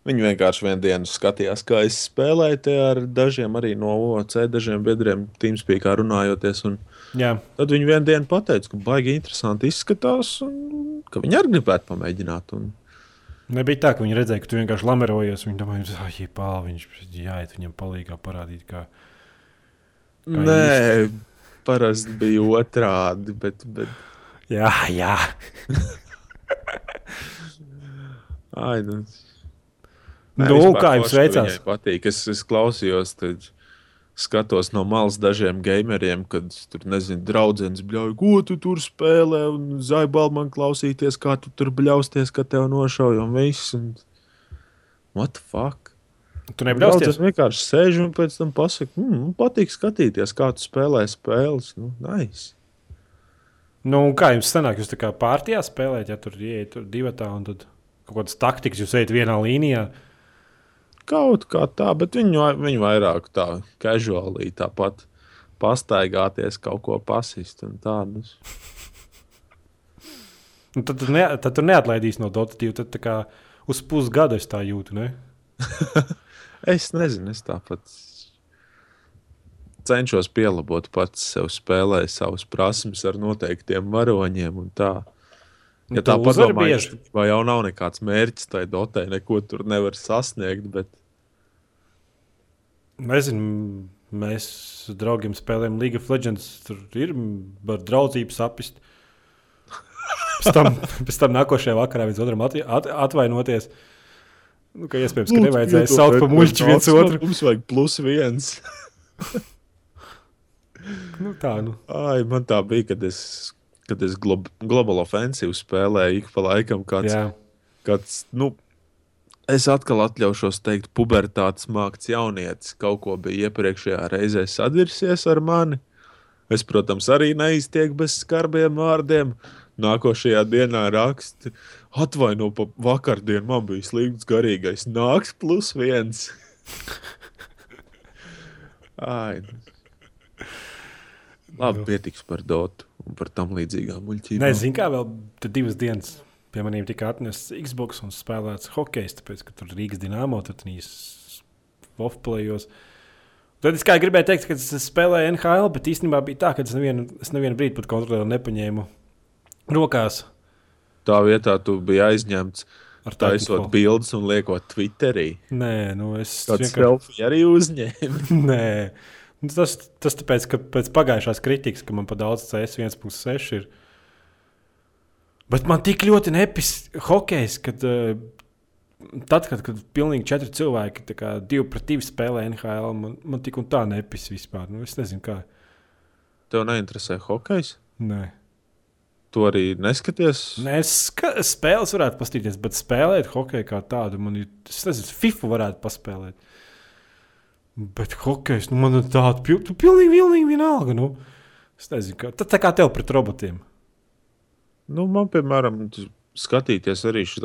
A: viņi vienkārši vienā dienā skatījās, kā es spēlēju te ar dažiem arī no OC, dažiem biedriem, Teamspeakā runājoties. Un
B: jā.
A: tad viņi vienā dienā pateica, ka baigi interesanti izskatās, un ka viņi arī gribētu pamēģināt. Un,
B: Nebija tā, ka viņi redzēja, ka tu vienkārši lamerojies. Viņi domāja, ka ah, pāl, viņš jāiet viņam palīdzīgā parādīt. Kā... Kā
A: nē, parasti bija otrādi. Bet, bet,
B: Jā, jā.
A: ai, nu,
B: Nu,
A: vispār
B: kā jums veicās?
A: Patīk. Es, es klausījos, tad skatos no malas dažiem gameriem, kad tur nezinu, draugs bļauj, ko tu tur spēlē, un zaibal man klausīties, kā tu tur bļausties, ka tev nošauj un viss. Un... What the fuck?
B: Tu nebļausties?
A: Draudzene vienkārši sēž un pēc tam pasakā, mm, patīk skatīties, kā tu spēlē spēles. Nu, nice.
B: Nu, kā jums sanāk, jūs tā kā pārtījā spēlējat, ja tur ieiet tur divatā un tad kaut kādas taktikas jūs ejat vienā līnijā.
A: Kaut kā tā, bet viņi, vai- viņi vairāk tā casuāli tāpat pastaigāties, kaut ko pasist un tādus.
B: Nu, tad, tu ne, tad tu neatlaidīsi no Dota 2. Tad tā kā uz pusgadu es tā jūtu.
A: Es nezinu, es tāpat cenšos pielāgot pats sev, spēlēju savas prasības ar noteiktiem varoņiem. un Tā.
B: Nu,
A: Ja tā padomā, vai jau nav nekāds mērķis tai dotē, neko tur nevar sasniegt. Bet...
B: Nezinu, mēs draugiem spēlējam League of Legends. Tur ir var draudzību sapist. Pēc tam, pēc tam nākošajā vakarā viens otram at, at, atvainoties. Nu, ka iespējams, ka nevajadzēja saukt par muļķi viens otru.
A: Mums vajag plus viens.
B: Nu, tā, nu.
A: Ai, man tā bija, kad es, kad es glob Global Offensive spēlēju ik pa laikam. Kāds,
B: Jā.
A: kāds, nu, es atkal atļaušos teikt, pubertātes mākslinieks jaunietis kaut ko bija iepriekšējā reizē sadirsies ar mani. Es, protams, arī neiztieku bez skarbiem vārdiem. Nākošajā dienā raksti, atvaino par vakardienu, man bija slikts garīgais. Nāks plus viens. Ai, nu. Labi, pietiks par dotu un par tam līdzīgām muļķībām.
B: Nezinu, kā vēl divas dienas pie maniem tika atnests Xbox un spēlēts hokejs, tāpēc, ka tur Rīgas dīnāmo tur trīs Vofplējos. Tad es kā gribēju teikt, ka es spēlēju NHL, bet īstenībā bija tā, ka es nevienu, es nevienu brīdi pat kontrolēru nepaņēmu rokās.
A: Tā vietā tu biji aizņemts
B: Ar
A: taisot bildes un liekot Twitterī.
B: Nē, nu es
A: Kāds
B: vienkārši.
A: selfija arī uzņēma.
B: Nē, Nu, tas, tas tāpēc, ka pēc pagājušās kritikas, ka man pa daudz CS 1,6 ir. Bet man tik ļoti nepis hokejs, kad, eh, tad, kad, kad pilnīgi četri cilvēki, tā kā divi pret divi spēlē NHL, man, man tik un tā nepis vispār. Nu, es nezinu, kā.
A: Tev neinteresē hokejs?
B: Nē.
A: Tu arī neskaties.
B: Nē, es ska- spēles varētu paskatīties, bet spēlēt hokeju kā tādu, man ir, es nezinu, FIFA varētu paspēlēt. Bet hokejs, nu, man ir tāda pilnīgi, pilnīgi vienalga. Nu. Es nezinu, kā, tā, tā kā tev pret robotiem.
A: Nu, man, piemēram, skatīties arī šīs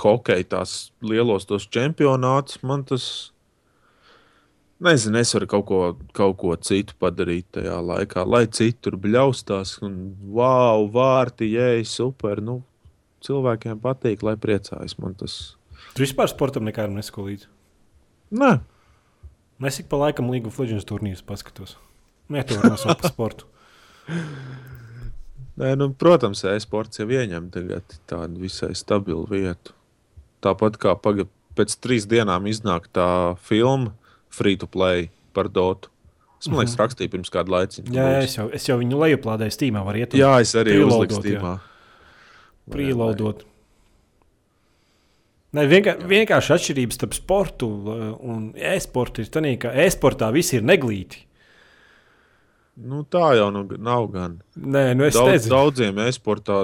A: hokeja, tās lielos tos čempionātus, man tas. Nezinu, es varu kaut ko, kaut ko citu padarīt tajā laikā, lai citur bļaustās. Un, wow, vārti, jēj, super. Nu, cilvēkiem patīk, lai priecājas. Man tas.
B: Tu vispār sportam nekādam neskolīji.
A: Nē,
B: Es ik pa laikam League of Legends turnīrus paskatos. Nē, to var nosaukt par sportu.
A: Nē, nu, protams, e-sports jau ieņem tagad tādu visai stabilu vietu. Tāpat kā paga, pēc trīs dienām iznāk tā filma Free to Play par Dotu. Es man liekas, rakstīju pirms kāda laika.
B: Jā, jā es, jau, es jau viņu lejuplādēju Steamā,
A: jā, es arī uzliku stīmā.
B: Prīlaudot. Ne, vienkār, vienkārši atšķirības starp sportu uh, un e-sportu ir tā, ka e-sportā viss ir neglīti.
A: Nu, tā jau nu, nav gan.
B: Nē, nu es
A: Daudz,
B: nezinu.
A: daudziem e-sportā,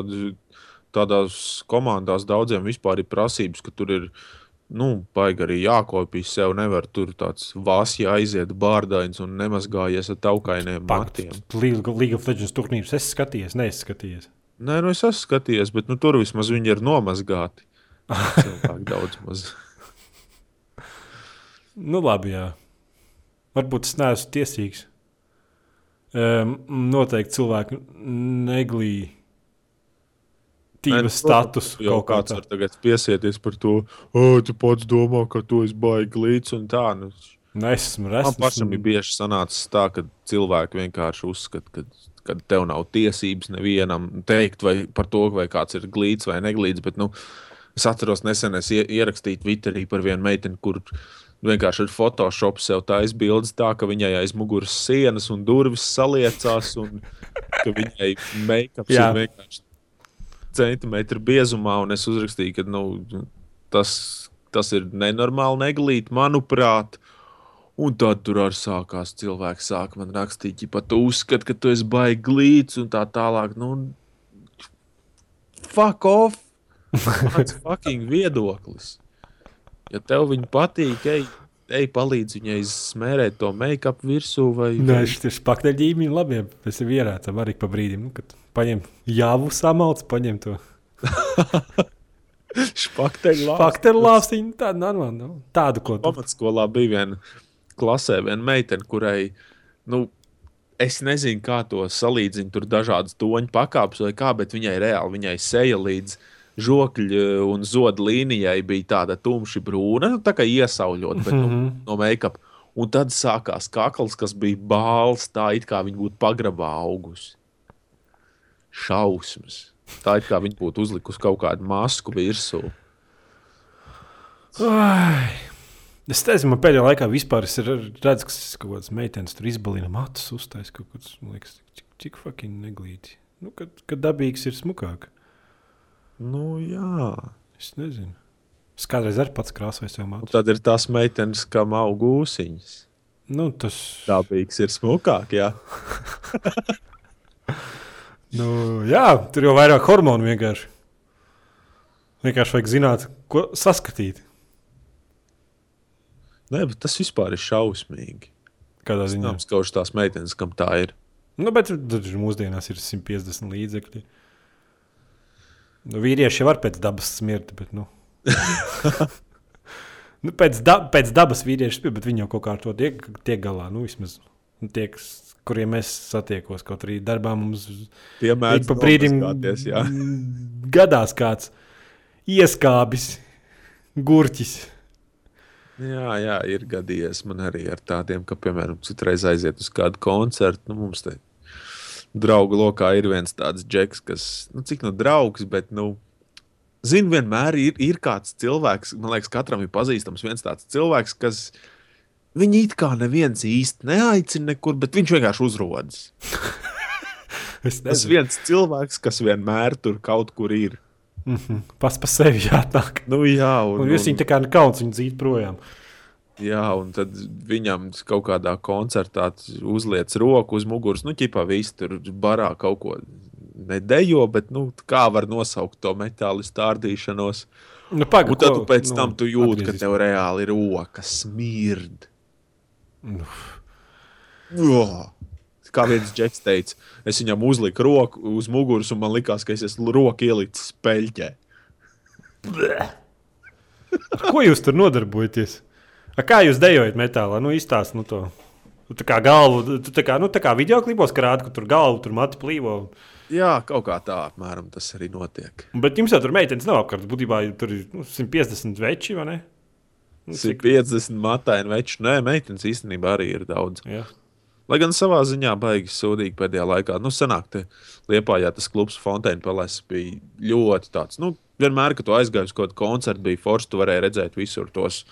A: tādās komandās, daudziem vispār ir prasības, ka tur ir nu, baigi arī jākopjas sev. Nevar tur tāds vāsi aiziet bārdains un nemazgājies ar taukainiem matiem.
B: League of Legends turnīrus es skatījos, neizskatījos.
A: Nē, nu es esmu skatījies, bet nu, tur vismaz viņi ir nomazgāti. Cilvēki daudz maz.
B: Nu, labi, jā. Varbūt es neesmu tiesīgs. Um, noteikti cilvēki neglīja tīvas status.
A: Jau kāds
B: tā.
A: var tagad piesieties par to, o, tu pats domā, ka tu esi baigi līdz un tā. Nu,
B: Nu, es esmu
A: man
B: resns.
A: pašam ir bieži sanācis tā, ka cilvēki vienkārši uzskata, ka, ka tev nav tiesības nevienam teikt vai par to, vai kāds ir glīts vai neglīts. Bet, nu, es atceros, nesen es ie- ierakstīju Twitterī par vienu meiteni, kur vienkārši ar Photoshop sev taisa bildes tā, ka viņai aiz muguras sienas un durvis saliecās, un ka viņai make-ups ir vienkārši centimetru biezumā, un es uzrakstīju, ka nu, tas, tas ir nenormāli neglīt, manuprāt. Un tad tur arī sākās cilvēki, sāk man rakstīt, ja tu uzskati, ka tu esi baigi glīts un tā tālāk. Nu, fuck off! Ir fucking viedoklis. Ja tev viņa patīk, ej, ej palīdz viņai smērēt to make-up virsū vai
B: Nē, šis pakteļģīmi ir labi. Mēs jau ierācām arī pa brīdim, nu, kad paņem jāvu samalts, paņem to
A: špakteļu
B: faktoru lāpstiņu. Tādu normālu, nu, tādu, ko tu.
A: Pamatskolā bija viena klasē, viena meitene, kurai, nu, es nezinu, kā to salīdzināt, tur dažādas toņu pakāpes vai kā, bet viņai reāli, viņai seja līdz žokļa un zoda līnijai bija tāda tumši brūna, nu, tā kā iesauļot, bet nu, no make-up. Un tad sākās kakls, kas bija bāls, tā it kā viņa būtu pagrabā augusi. Šausmas. Tā it kā viņa būtu uzlikusi kaut kādu masku virsū.
B: Ai. Es nezinu, man pēdējā laikā vispār es redzu, ka kaut kādas meitenes tur izbalina matus, uztais kaut kāds, man liekas, cik, cik fucking neglīti. Nu, kad, kad dabīgs ir smukāk.
A: Nu, jā.
B: Es nezinu. Es kādreiz arī pats krāsoju sev matus.
A: tad ir tās meitenes, kam aug gūsiņas.
B: Nu, tas
A: Dabīgs ir smukāk, jā.
B: Nu, jā, tur jau vairāk hormonu vienkārši. Vienkārši vajag zināt, ko saskatīt.
A: Nē, bet tas vispār ir šausmīgi.
B: Kādā ziņā.
A: Zināms, ka tās meitenes, kam tā ir.
B: Nu, bet tad mūsdienās ir 150 līdzekļi. Nu, vīrieši var pēc dabas smirt, bet. Nu. nu, pēc, da pēc dabas vīrieši spēj, bet viņi jau kaut kā ar to tiek, tiek galā. Nu, vismaz nu, tie, kuriem es satiekos, kaut arī darbā mums
A: Piemēram,
B: ik pa brīdim gadās kāds ieskābis, gurķis.
A: jā, jā, ir gadījies man arī ar tādiem, ka, piemēram, citreiz aiziet uz kādu koncertu. Nu, mums te draugu lokā ir viens tāds džeks, kas, nu, cik nu draugs, bet, nu, zinu, vienmēr ir, ir kāds cilvēks, man liekas, katram ir pazīstams viens tāds cilvēks, kas viņu it kā neviens īsti neaicina nekur, bet viņš vienkārši uzrodas.
B: Es
A: Tas viens cilvēks, kas vienmēr tur kaut kur ir.
B: pats par sevi jāatnāk.
A: Nu, jā, un,
B: Un jūs viņu tā kā nekauns, viņu dzīt projām.
A: Jā, un tad viņam kaut kādā koncertā uzliek roku uz muguras. Nu, ķipā viss tur barā kaut ko nedejo, bet nu, kā var nosaukt to metālu stārdīšanos?
B: Nu, paga,
A: Un tad
B: ko-
A: pēc
B: nu,
A: tam tu jūti, ka tev reāli ir roka smird.
B: Nu.
A: Oh. Kā viens džeks teica, es viņam uzliku roku uz muguras, un man likās, ka es esmu roku ielicis peļķē.
B: Ko jūs tur nodarbojaties? A, kā jūs dejojat metālā? Nu, izstāst nu, to. Tu tā kā galvu, tu tā kā, nu, tā kā video klipos krāta, ka tur galvu tur mati plīvo.
A: Jā, kaut kā tā apmēram tas arī notiek.
B: Bet jums jau tur meitenes nav apkārt. Būtībā tur ir nu, 150 veči, vai ne? Nu, cik-
A: 150 mataini veči. Nē, meitenes īstenībā arī ir daudz.
B: Jā.
A: Lai gan savā ziņā baigi sūdīgi pēdējā laikā. Nu, senāk, te Liepā, ja tas klubs Fontaine Palace bija ļoti tāds. Nu, vienmēr, kad tu aizgāji uz kaut kādu koncertu, bija forši, tu varēji redzēt visur tos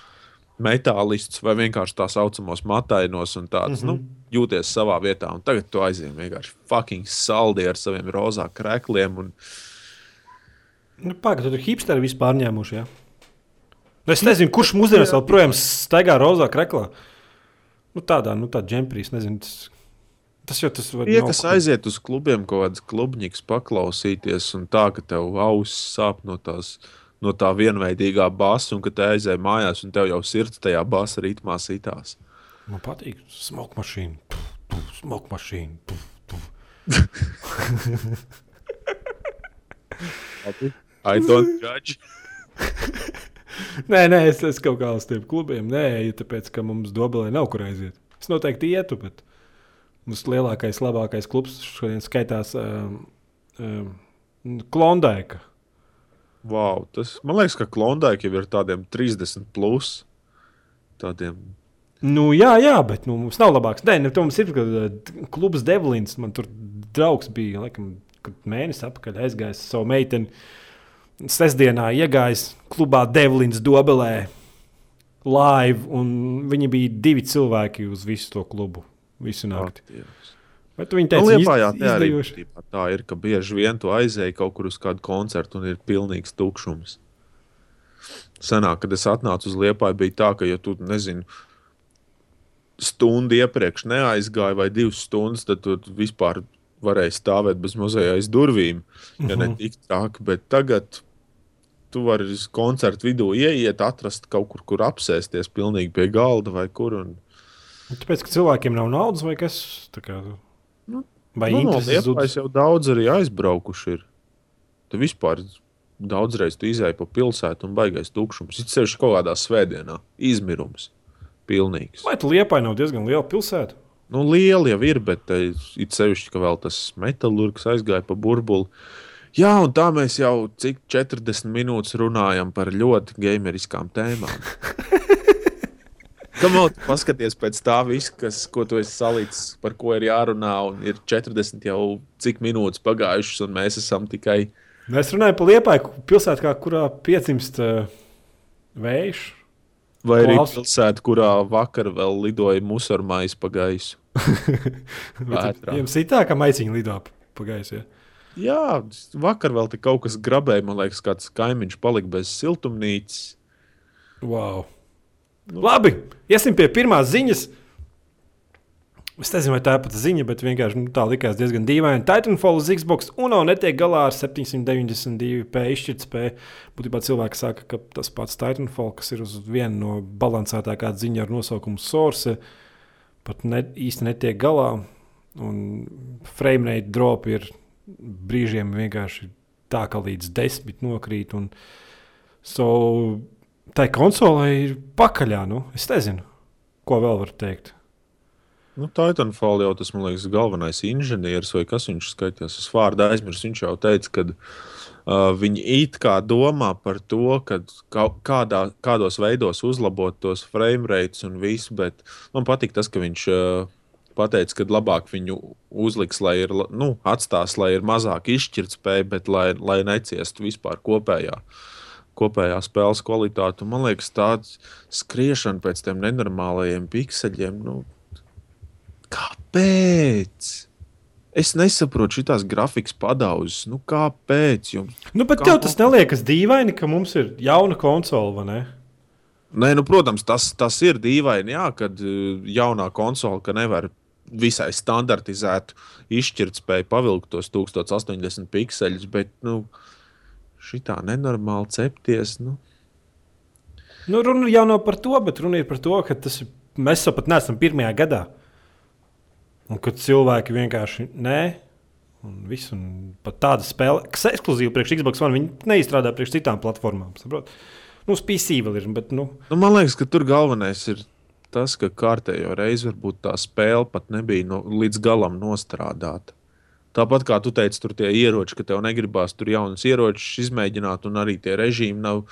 A: metālistus vai vienkārši tā saucamos matainos un tādus. Mm -hmm. nu, jūties savā vietā. Un tagad tu aizjūti vienkārši fucking saldi ar saviem rozā krēkliem. Un...
B: Nu, Pagaidām, tur ir hipsteri vispār ņēmuši. Ja? Nu, es nezinu, kurš mūsdienās vēl projām staigā rozā kreklā. Nu, tādā, nu, tādā džemprīs, nezinu. Tas, tas jau tas var
A: Tie,
B: nav
A: kas
B: ko-
A: aiziet uz klubiem, kaut kādas klubņikas paklausīties, un tā, ka tev auss sāp no tās no tā vienveidīgā basa, un kad te aizēji mājās, un tev jau sirds tajā basa ritmā sitās.
B: Man patīk smoke mašīna. Puf, puf, smoke mašīna. Puf, puf.
A: I don't judge.
B: Nē, nē, es, es kaut kā uz tiem klubiem neeju, tāpēc, ka mums dobelē nav kur aiziet. Es noteikti ietu, bet mums lielākais, labākais klubs šodien skaitās um, um, Klondēka.
A: Wow, tas, man liekas, ka Klondēka jau ir tādiem 30 plus. Tādiem
B: Nu, jā, jā, bet nu, mums nav labāks. Nē, nu, mums ir uh, klubs Devlins. Man tur draugs bija, laikam, mēnesis atpakaļ aizgājis ar savu meiteni. Sestdienā iegājis klubā Devlins Dobelē live, un viņi bija divi cilvēki uz visu to klubu. Visu nakti.
A: Dievs.
B: Bet viņi
A: Nu,
B: teica,
A: Liepājā
B: iz,
A: tā arī
B: izdejoši.
A: būtībā tā ir, ka bieži vien tu aizēji kaut kur uz kādu koncertu un ir pilnīgs tukšums. Senāk, kad es atnācu uz Liepāju, bija tā, ka, ja tu nezini, stundu iepriekš neaizgāji vai divas stundas, tad tu vispār varēji stāvēt bez mazajām durvīm, ja
B: Mhm.
A: ne tik traki. Bet tagad tu vari uz koncertu vidū ieiet, atrast kaut kur, kur apsēsties, pilnīgi pie galda vai kur. Un,
B: Tāpēc, ka cilvēkiem nav naudas vai kas tāds. Vai
A: nu, no? Liepājas jau daudz arī aizbraukuši. Ir. Tu vispār daudzreiz tu izēji pa pilsētu un baigais tukšums. Ir sevišķi kaut kādā svētdienā. Izmirums. Pilnīgs.
B: Vai tu liepai nav diezgan liela pilsēta?
A: Nu, liela jau ir, bet eh, it sevišķi, ka vēl tas metālurgs aizgāja pa burbuli. Jā, un tā mēs jau cik 40 minūtes runājam par ļoti gameriskām tēmām. Kamot, paskaties pēc tā visa, kas, ko tu esi salīdzis, par ko ir jārunā, un ir 40 jau cik minūtes pagājušas, un mēs esam tikai.
B: Mēs runājam par liepai pilsētu, kā, kurā piedzimst uh, vējš.
A: Vai arī
B: Klaus.
A: pilsēta, kurā vakar vēl lidoja musurmais pa gaisu.
B: Jums ir tā, ka maisiņi lido pa gaisu. Ja?
A: Jā, vakar vēl te kaut kas grabēja, man liekas, kāds kaimiņš palika bez siltumnīcas.
B: Wow. Nu. Labi, iesim pie pirmās ziņas. Es nezinu, vai tā ir pat ziņa, bet vienkārši nu, tā likās diezgan dīvaini. Titanfall uz Xbox un nav netiek galā ar 792p izšķirtspēju. Būtībā cilvēki saka, ka tas pats Titanfall, kas ir uz vienu no balansētākā ziņa ar nosaukumu Source, pat ne, īsti netiek galā. Un frame rate drop ir brīžiem vienkārši tā, ka līdz desmit nokrīt. Un, so, tai konsolē ir pakaļā. Nu, es nezinu, ko vēl var teikt.
A: Nu, Titanfall jau tas, man liekas, galvenais inženieris vai kas viņš skaitās. Es vārdu aizmirsu. Viņš jau teica, ka uh, viņi it kā domā par to, ka kādā, kādos veidos uzlabot tos frame rates un visu, bet man patīk tas, ka viņš uh, pateica, ka labāk viņu uzliks, lai ir, nu, atstās, lai ir mazāk izšķirtspēja, bet lai, lai neciestu vispār kopējā. Kopējā spēles kvalitāte. Un, man liekas, tāds skriešana pēc tiem nenormālajiem pikseļiem. Nu, Kāpēc? Es nesaprotu šīs grafikas padauzes. Nu, kāpēc? Jums?
B: Nu, bet
A: Kā
B: tev tas neliekas dīvaini, ka mums ir jauna konsole, vai ne?
A: Nē, nu, protams, tas, tas ir dīvaini, jā, kad uh, jaunā konsole ka nevar visai standartizētu izšķirtspēju pavilkt tos 1080 pikseļus, bet nu, šī tā nenormāli cepties. Nu.
B: Nu, runa jau nav par to, bet runa ir par to, ka tas ir, mēs jau pat neesam pirmajā gadā. Un kad cilvēki vienkārši nē, un viss, un pat tāda spēle, kas ekskluzīva priekš Xbox One, viņi neizstrādā priekš citām platformām. Saprot? Nu, uz PC vēl ir, bet nu,
A: Nu, man liekas, ka tur galvenais ir tas, ka kārtējo reizi varbūt tā spēle pat nebija no, līdz galam nostrādāta. Tāpat kā tu teici, tur tie ieroči, ka tev negribās tur jaunas ieročus izmēģināt, un arī tie režīmi nav,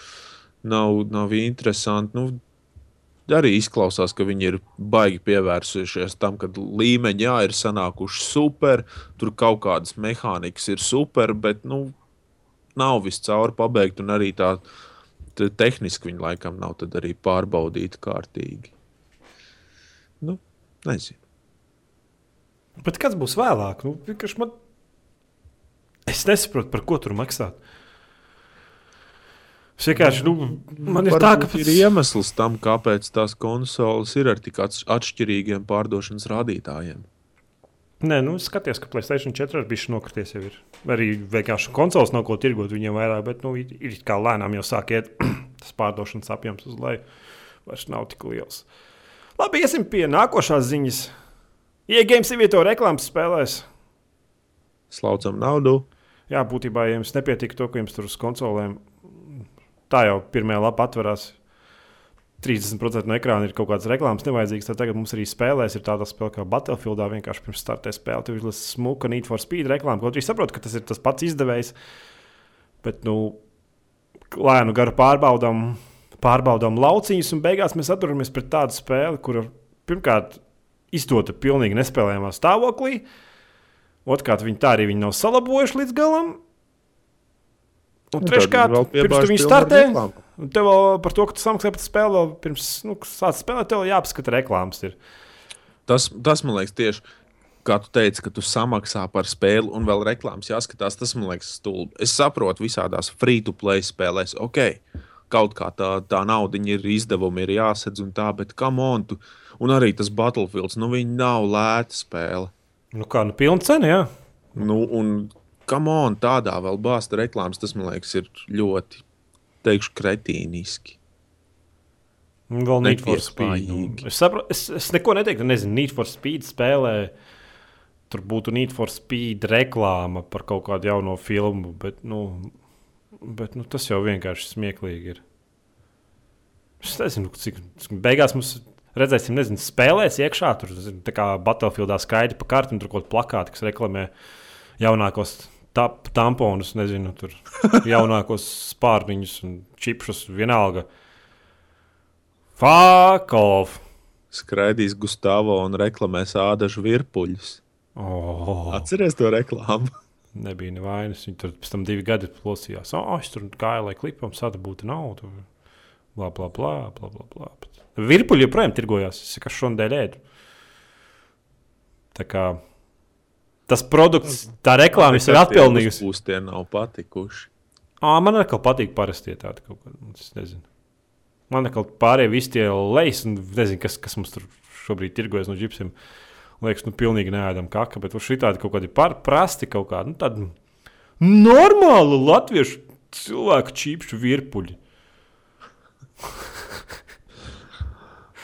A: nav, nav interesanti. Nu, arī izklausās, ka viņi ir baigi pievērsušies tam, ka līmeņi jā, ir sanākuši super, tur kaut kādas mehānikas ir super, bet nu, nav viscaur pabeigta, un arī tā te- tehniski viņi laikam nav arī pārbaudīti kārtīgi. Nu, nezinu.
B: Bet kas būs vēlāk? Nu, man... Es nesaprotu, par ko tur maksāt. Es vienkārši, nu, man ir tā, ka
A: Varbūt ir iemesls tam, kāpēc tās konsoles ir ar tik atš- atšķirīgiem pārdošanas rādītājiem.
B: Nē, nu, skaties, ka Placēta 4 ar bišķi nokrities jau ir. Arī vienkārši konsoles nav ko tirgot viņiem vairāk, bet nu, ir, ir kā lēnām jau sāk iet tas pārdošanas apjoms uz leju. Vairs nav tik liels. Labi, iesim pie nākošās ziņas. Iegājums ievieto reklāmas spēlēs.
A: Slaucam naudu.
B: Jā, būtībā, ja jums nepietiek to, ka jums tur uz konsolēm tā jau pirmā lapa atverās. 30% no ekrāna ir kaut kādas reklāmas nevajadzīgas. Tad tagad mums arī spēlēs ir tāda spēle kā Battlefieldā. Vienkārši pirms startē spēle, tur ir smuka Need for Speed reklāma. Kaut arī saprotu, ka tas ir tas pats izdevējs. Bet, nu, lēnu garu pārbaudām, pārbaudām lauciņus, un beigās mēs atturamies pret tādu spēli, kura pirmkārt izdota pilnīgi nespēlējamā stāvoklī. Otrkārt, viņi tā arī viņi nav salabojuši līdz galam. Un
A: Nu,
B: treškārt, pirms
A: ar
B: startē, un tev vēl par to, ka tu samaksā par spēli, vēl pirms nu, sāc spēlēt, tev jāpaskata reklāmas. Ir.
A: Tas, tas man liekas, tieši kā tu teici, ka tu samaksā par spēli un vēl reklāmas jāskatās. Tas man liekas, stulbi. Es saprotu, visādās free-to-play spēlēs, ok, kaut kā tā, tā nauda ir izdevumi, ir jāsadz un tā, bet kam on tu? Un arī tas Battlefields, nu viņi nav lēta spēle.
B: Nu, kā, nu, pilna cena, jā.
A: Nu, un kam on tādā vēl bāzta reklāmas, tas man liekas, ir ļoti, teikšu, kretīniski.
B: Un Vēl Need for Speed. Nu, es, sapra, es, es neko neteiktu, nezinu, Need for Speed spēlē. Tur būtu Need for Speed reklāma par kaut kādu jaunu filmu, bet, nu, bet nu, tas jau vienkārši smieklīgi ir. Es nezinu, cik beigās mums redzēsim, nezinu, spēlēs iekšā. Tur kā Battlefieldā skaidri pa kartim, tur kaut kāda plakāta, kas reklamē jaunākos tamponus, nezinu, tur jaunākos spārniņus un čipšus vienalga. Off!
A: Skraidīs Gustavs un reklamēs ādažu virpuļus.
B: Oh,
A: Atceries to reklāmu?
B: nebija nevainas. Viņi tur pēc tam divi gadi plosījās. Oh, es tur gāju, lai klipam sadabūtu naudu. Bla, bla, bla, bla, bla, bla. Virpuļi joprojām tirgojās. Es kā šodien ēdu. Tā kā tas produkts, tā reklāma ir atpelnījusi.
A: Būs tie nav patikuši.
B: À, man atkal patīk parasti tādi kaut kādi. Nezinu. Man atkal pārējie visi tie lejas, un nezinu, kas, kas mums tur šobrīd tirgojas no džipsiem. Liekas, nu, pilnīgi neēdam kaka, bet šī tādi kaut kādi parasti kaut kādi. Nu, tādi normāli latviešu cilvēku čīpšu virpuļi.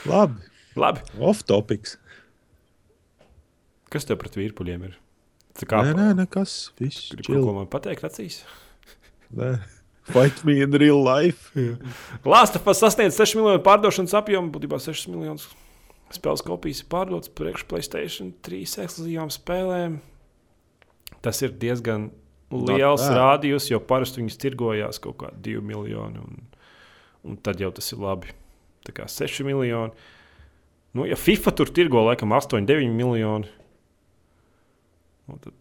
A: Labi,
B: Labi,
A: off topics.
B: kas tev pret virpuļiem ir? Tā kā
A: Nē, nē, nekas. Viss chill.
B: kaut ko man pateikt acīs.
A: Nē. Fight me in real life.
B: Lāsta sasniedz 6 miljonu pārdošanas apjomu, būtībā 6 miljonus spēles kopijas ir pārdotas priekš Playstation 3 ekskluzīvām spēlēm. Tas ir diezgan liels rādījums, jo parasti viņas tirgojās kaut kā 2 miljoni. Un, un tad jau tas ir labi. Tā kā 6 miljoni. Nu, ja FIFA tur tirgo laikam 8, 9 miljoni, nu, tad,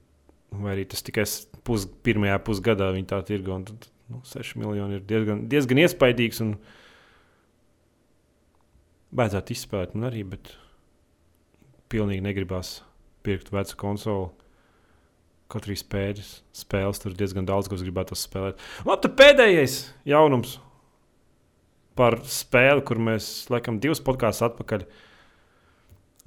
B: vai arī tas tikai pus, pirmajā pusgadā viņi tā tirgo, tad nu, 6 miljoni ir diezgan, diezgan iespaidīgs. Un, Vajadzētu izspēlēt, man arī, bet pilnīgi negribās pirkt vecu konsoli. Kaut arī spēļas, spēles tur diezgan daudz, ko es gribētu spēlēt. Labi, tad pēdējais jaunums par spēli, kur mēs, laikam, divus podkāstus atpakaļ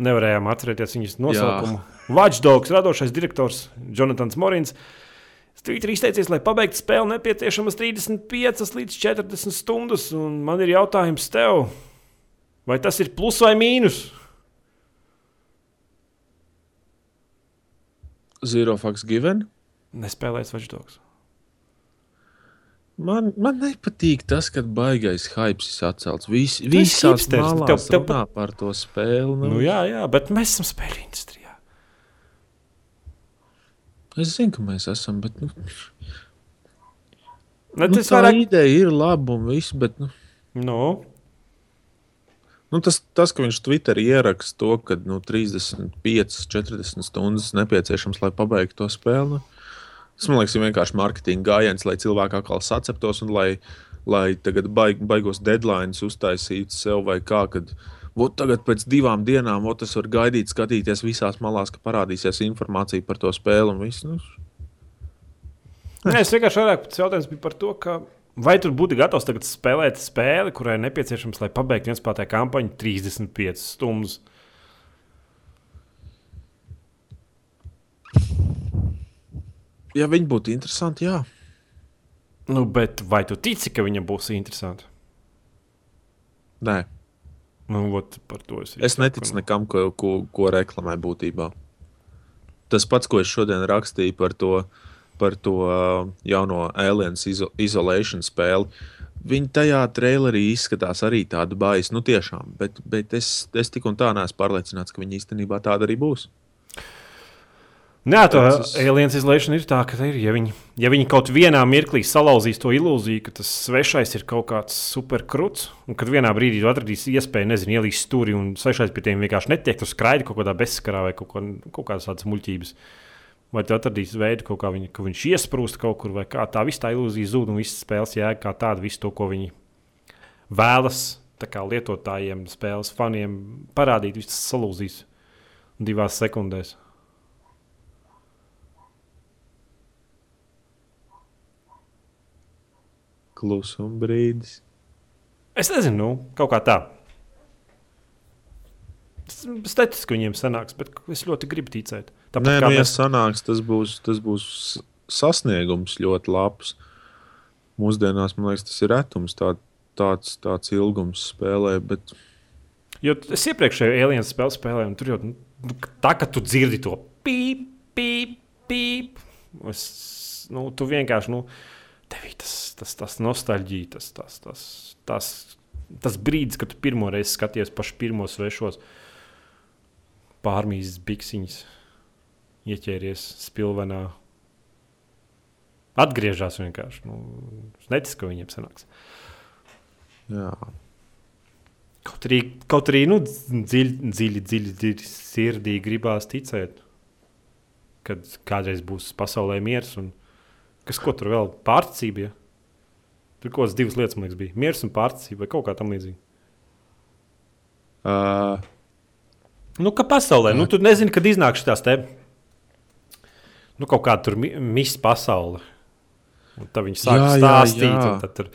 B: nevarējām atcerēties viņas nosaukumu. Watchdogs radošais direktors Jonatans Morins. Tvītri izteicies, lai pabeigtu spēli, nepieciešamas 35 līdz 40 stundas. Un man ir jautājums tev, vai tas ir plus vai mīnus?
A: Zero fucks given.
B: Nespēlēts Watchdogs.
A: Man, man nepatīk tas, kad baigais hype ir atcelts. Vis, visās malās
B: tev- tev
A: runā par to spēli. Nu.
B: Nu, jā, jā, bet mēs esam spēļu industrijā.
A: Es zinu, ka mēs esam, bet nu,
B: Ne,
A: nu, tā
B: vairāk...
A: ideja ir laba un viss. Bet, nu,
B: Nu,
A: nu, tas, tas, ka viņš Twitterī ieraksta to, ka nu, 35, 40 stundas nepieciešams, lai pabeigtu to spēli. Nu, tas man liekas, ir vienkārši mārketinga gājiens, lai cilvēki atkal saceptos un lai, lai tagad baig, baigos deadlines uztaisītu sev vai kā. Kad, Vot tagad pēc divām dienām vot es varu gaidīt, skatīties visās malās, ka parādīsies informācija par to spēli. Nu,
B: Nē, es vienkārši vairāk tas jautājums bija par to, ka vai tu būtu gatavs tagad spēlēt spēli, kurai nepieciešams, lai pabeigtu viens spēlētāju kampaņu 35 stundas.
A: Ja viņi būtu interesanti, jā.
B: Nu, bet vai tu tici, ka viņam būs interesanti?
A: Nē,
B: Nu, ot, par to es,
A: es neticu nekam, ko, ko, ko reklamē būtībā. Tas pats, ko es šodien rakstīju par to, par to uh, jauno Aliens izo, Isolation spēli. Viņi tajā trailerī izskatās arī tādu baisu, nu tiešām, bet, bet es, es tik un tā neesmu pārliecināts, ka viņi īstenībā tāda arī būs.
B: Nē, tā aliens izlaišana ir tā, ka ir, ja, viņi, ja viņi kaut vienā mirklī salauzīs to ilūziju, ka tas svešais ir kaut kāds superkruts, un kad vienā brīdī tu atradīs iespēju, nezinu, ielīst stūri un svešais pie tiem vienkārši netiek, tu skraidi kaut kādā bezskarā vai kaut, ko, kaut kādas tādas muļķības. Vai tu atradīsi veidu, kā viņa, ka viņš iesprūst kaut kur, vai kā tā visa tā ilūzija zūd, un viss spēles jēga kā tāda, visu to, ko viņi vēlas kā lietotājiem, spēles faniem parādīt, viss tas salūzīs divās sekundēs.
A: Klusuma brīdis.
B: Es nezinu, nu, kaut kā tā. Statistiski viņiem sanāks, bet es ļoti gribu ticēt. Tāpat
A: Nē, nu, ja
B: mēs
A: sanāks, tas būs, tas būs sasniegums ļoti labs. Mūsdienās, man liekas, tas ir retums, tā, tāds, tāds ilgums spēlē. Bet...
B: Jo es iepriekšējo aliens spēli spēlēju, un tur jau nu, tā, ka tu dzirdi to pīp, pīp, pīp. Es, nu, tu vienkārši, nu, tev ir tas, tas, tas nostalģija, tas, tas, tas, tas, tas brīdis, kad tu pirmo reizi skaties pašu pirmos svešos pārmīzes biksiņas, ieķēries spilvenā. Atgriežas vienkārši. Nu, es neticu, ka viņiem sanāks.
A: Jā.
B: Kaut arī, kaut arī nu, dziļi, dziļi, dziļi, dziļi sirdī gribās ticēt, ka kādreiz būs pasaulē miers. Un, kas ko tur vēl? Pārticība. Ja? Tur kaut kādas divas lietas, man liekas, bija. Miers un pārticība vai kaut kā tamlīdzīga.
A: Uh,
B: Nu, ka pasaulē, nu, tu nezini, kad iznāks šīs te. Nu, kaut kāda tur mi- misa pasaule. Un tad viņi sāk
A: Jā, jā,
B: stāstīt.
A: jā.
B: un Tad, tur,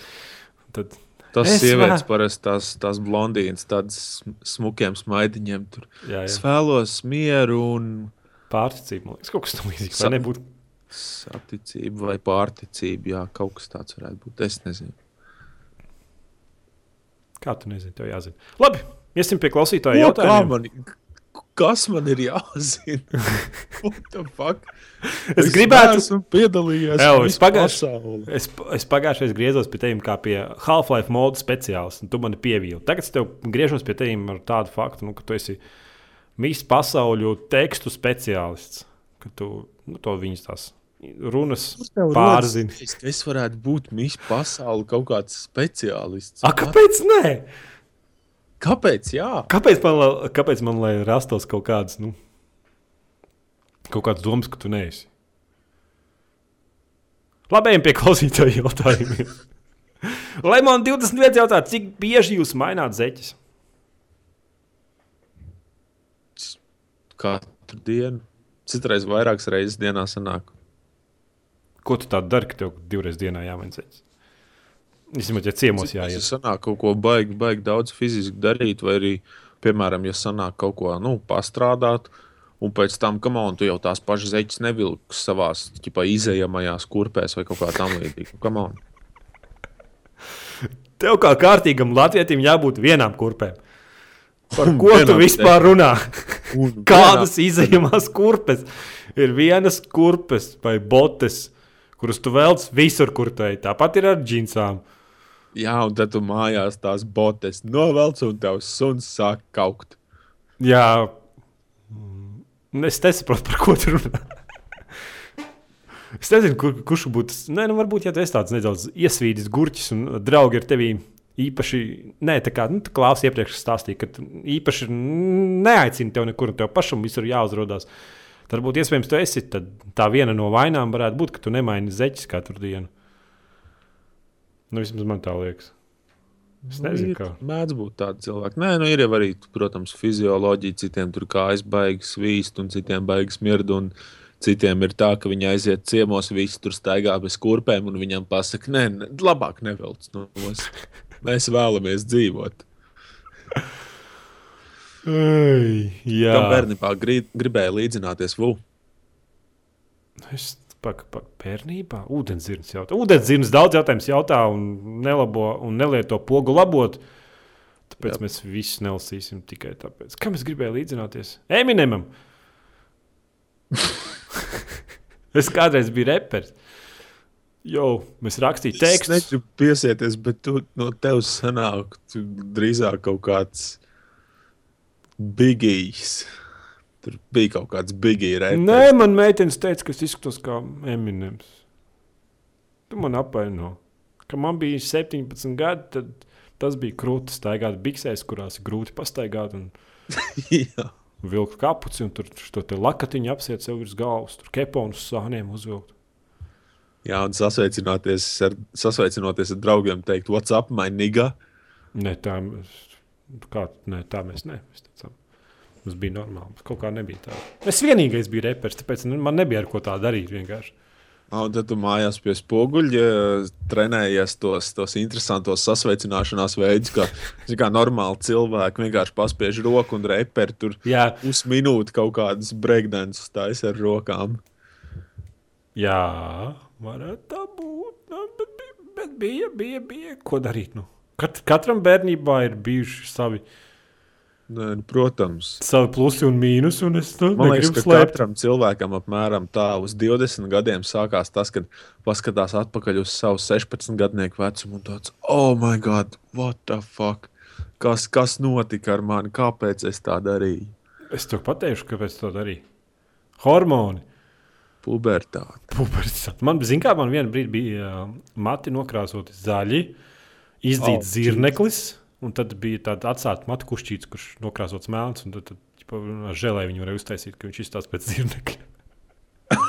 B: tad,
A: tas
B: Es
A: sievietes parasti tās, tās blondīnas, tādas smukiem smaidiņiem. Tur.
B: jā,
A: Es
B: jā.
A: vēlos mieru un
B: Pārticība. Man liekas, kaut kas tamlīdzīgs.
A: Sa-
B: nebūtu?
A: Saticību vai pārticību. Jā, kaut kas tāds varētu būt. Es nezinu.
B: Kā tu nezini, tev jāzina. Labi, iesim pie klausītāja
A: man, kas man ir jāzina? What the fuck?
B: Es gribētu-
A: esmu piedalījies
B: Ew, es
A: pasauli.
B: Es, es pagājušajā gadā griezos pie tevis kā pie Half-Life modes speciālista, un tu mani pievīli. Tagad es tev griežos pie tevis ar tādu faktu, nu, ka tu esi visu pasauļu tekstu speciālists. Ka tu nu, to viņas tās runas pārzini.
A: Es, es varētu būt Miss pasauli kaut kāds speciālists.
B: A, kāpēc? Nē?
A: Kāpēc? Jā.
B: Kāpēc man, la- kāpēc man lai rastos kaut kādas, nu, kaut kādas domas, ka tu neesi? Labi, ejam pie klausītāju jautājumiem. Lemon 21 jautā, cik bieži jūs maināt zeķes?
A: Katru dienu. Citreiz vairākas reizes dienā sanāk.
B: Ko tu tādu dari, ka tev divreiz dienā jāmaina zeķes? Vismaz, ja ciemos jāiet.
A: sanāk kaut ko baigi, baigi daudz fiziski darīt, vai arī, piemēram, ja sanāk kaut ko nu, pastrādāt, un pēc tam, kam on, tu jau tās pašas zeķes nevilksi savā izējamajās kurpēs vai kaut kā tamlīdzīga. Come on.
B: Tev kā kārtīgam latvietim jābūt vienām kurpēm. Par ko tu
A: Vienām
B: vispār runā?
A: Un
B: Kādas izējamās kurpes? Ir vienas kurpes vai botes, kuras tu velc visur, kur tu ej. Tāpat ir ar džinsām.
A: Jā, un tad tu mājās tās botes novelc, un tavs suns sāk kaukt.
B: Jā, es nesaprotu, par ko tu runā. Es nezinu, kur, kurš būtu. Nē, nu, varbūt, ja tu esi tāds nedaudz iesvīdis gurķis un draugi ar tevi īpaši, nē, tā kā nu, klāsts iepriekš stāstīja, ka īpaši neaicina tevi nekur, un tev pašam visur jāuzrodās. Tad varbūt iespējams tu esi tā viena no vainām, varētu būt, ka tu nemaini zeķes katru dienu. Nu, vismaz man tā liekas. Es nezinu,
A: Nu,
B: kā.
A: Mēdz būt tādi cilvēki. Nē, nu ir jau arī, protams, fizioloģija. Citiem tur kājas baigas svīst, un citiem baigas mird. Un citiem ir tā, ka viņi aiziet ciemos, visi tur staigā bez kurpēm, un viņam pasaka, nē, ne, labāk nevelc. Nu, mēs, mēs vēlamies dzīvot.
B: Jā,
A: Kam bērnībā grib, gribēja līdzināties Vu?
B: Es Pak, pak, bērnībā, ūdenzirns jautā. Ūdenzirns daudz jautājums jautā un nelabo un nelieto pogu labot. Tāpēc
A: Jā.
B: Mēs visus nelasīsim tikai tāpēc. Kam es gribēju līdzināties? Eminemam! es kādreiz biju reperis. Jo, mēs rakstījām
A: Es
B: tekstus.
A: negribu piesieties, bet tu, no tevis sanāk tu drīzāk kaut kāds bigijs. Tur bija kaut kāds bigijs reizes.
B: Nē, man meitenes teica, ka es izskatos kā Eminems. Tu man apvaino. Kad man bija 17 gadi, tad tas bija krūti staigāt biksēs, kurās ir grūti pastaigāt. Un
A: Jā.
B: vilkt kapuci, un tur to lakatiņu apsiet sev virs galvas, tur keponus sāniem uzvilkt.
A: Jā, un sasveicināties ar, sasveicinoties ar draugiem, teikt, what's up, my nigga?
B: Nē, tā, mēs- kā, nē, tā mēs ne. Mēs teicām, mums bija normāli. Mums kaut kā nebija tā. Es vienīgais biju reperis, tāpēc nu, man nebija ar ko tā darīt. Vienkārši.
A: Un tad tu mājās pie spoguļa trenējies tos, tos interesantos sasveicināšanās veidus, kā, kā normāli cilvēki vienkārši paspiež roku un reperi tur
B: Jā,
A: pusminūti kaut kādas breakdances taisa ar rokām.
B: jā, varētu tā būt. Nu, bet bija, bija, bija, ko darīt. Nu. Kat, katram bērnībā ir bijuši savi,
A: Nē, nu, protams.
B: savi plusi un mīnusi, un es nu,
A: Man liekas, ka
B: slēpt.
A: katram cilvēkam apmēram tā uz 20 gadiem sākās tas, kad paskatās atpakaļ uz savu 16 gadnieku vecumu un tāds, oh, my God, what the fuck? Kas, kas notika ar mani? Kāpēc es tā darīju?
B: Es tev pateikšu, kāpēc to darīju. Hormoni.
A: Pubertāte.
B: Pubertāte. Man, zin, kā, man vienā brīdī bija uh, mati nokrāsoti zaļi, izdzīts
A: Oh,
B: oh, zirneklis, un tad bija tāds atsācis matu kušķīts, kurš nokrāsots melns, un tad, tad žēlēju viņu varēja uztaisīt, ka viņš izstāsta pēc zirnekļa.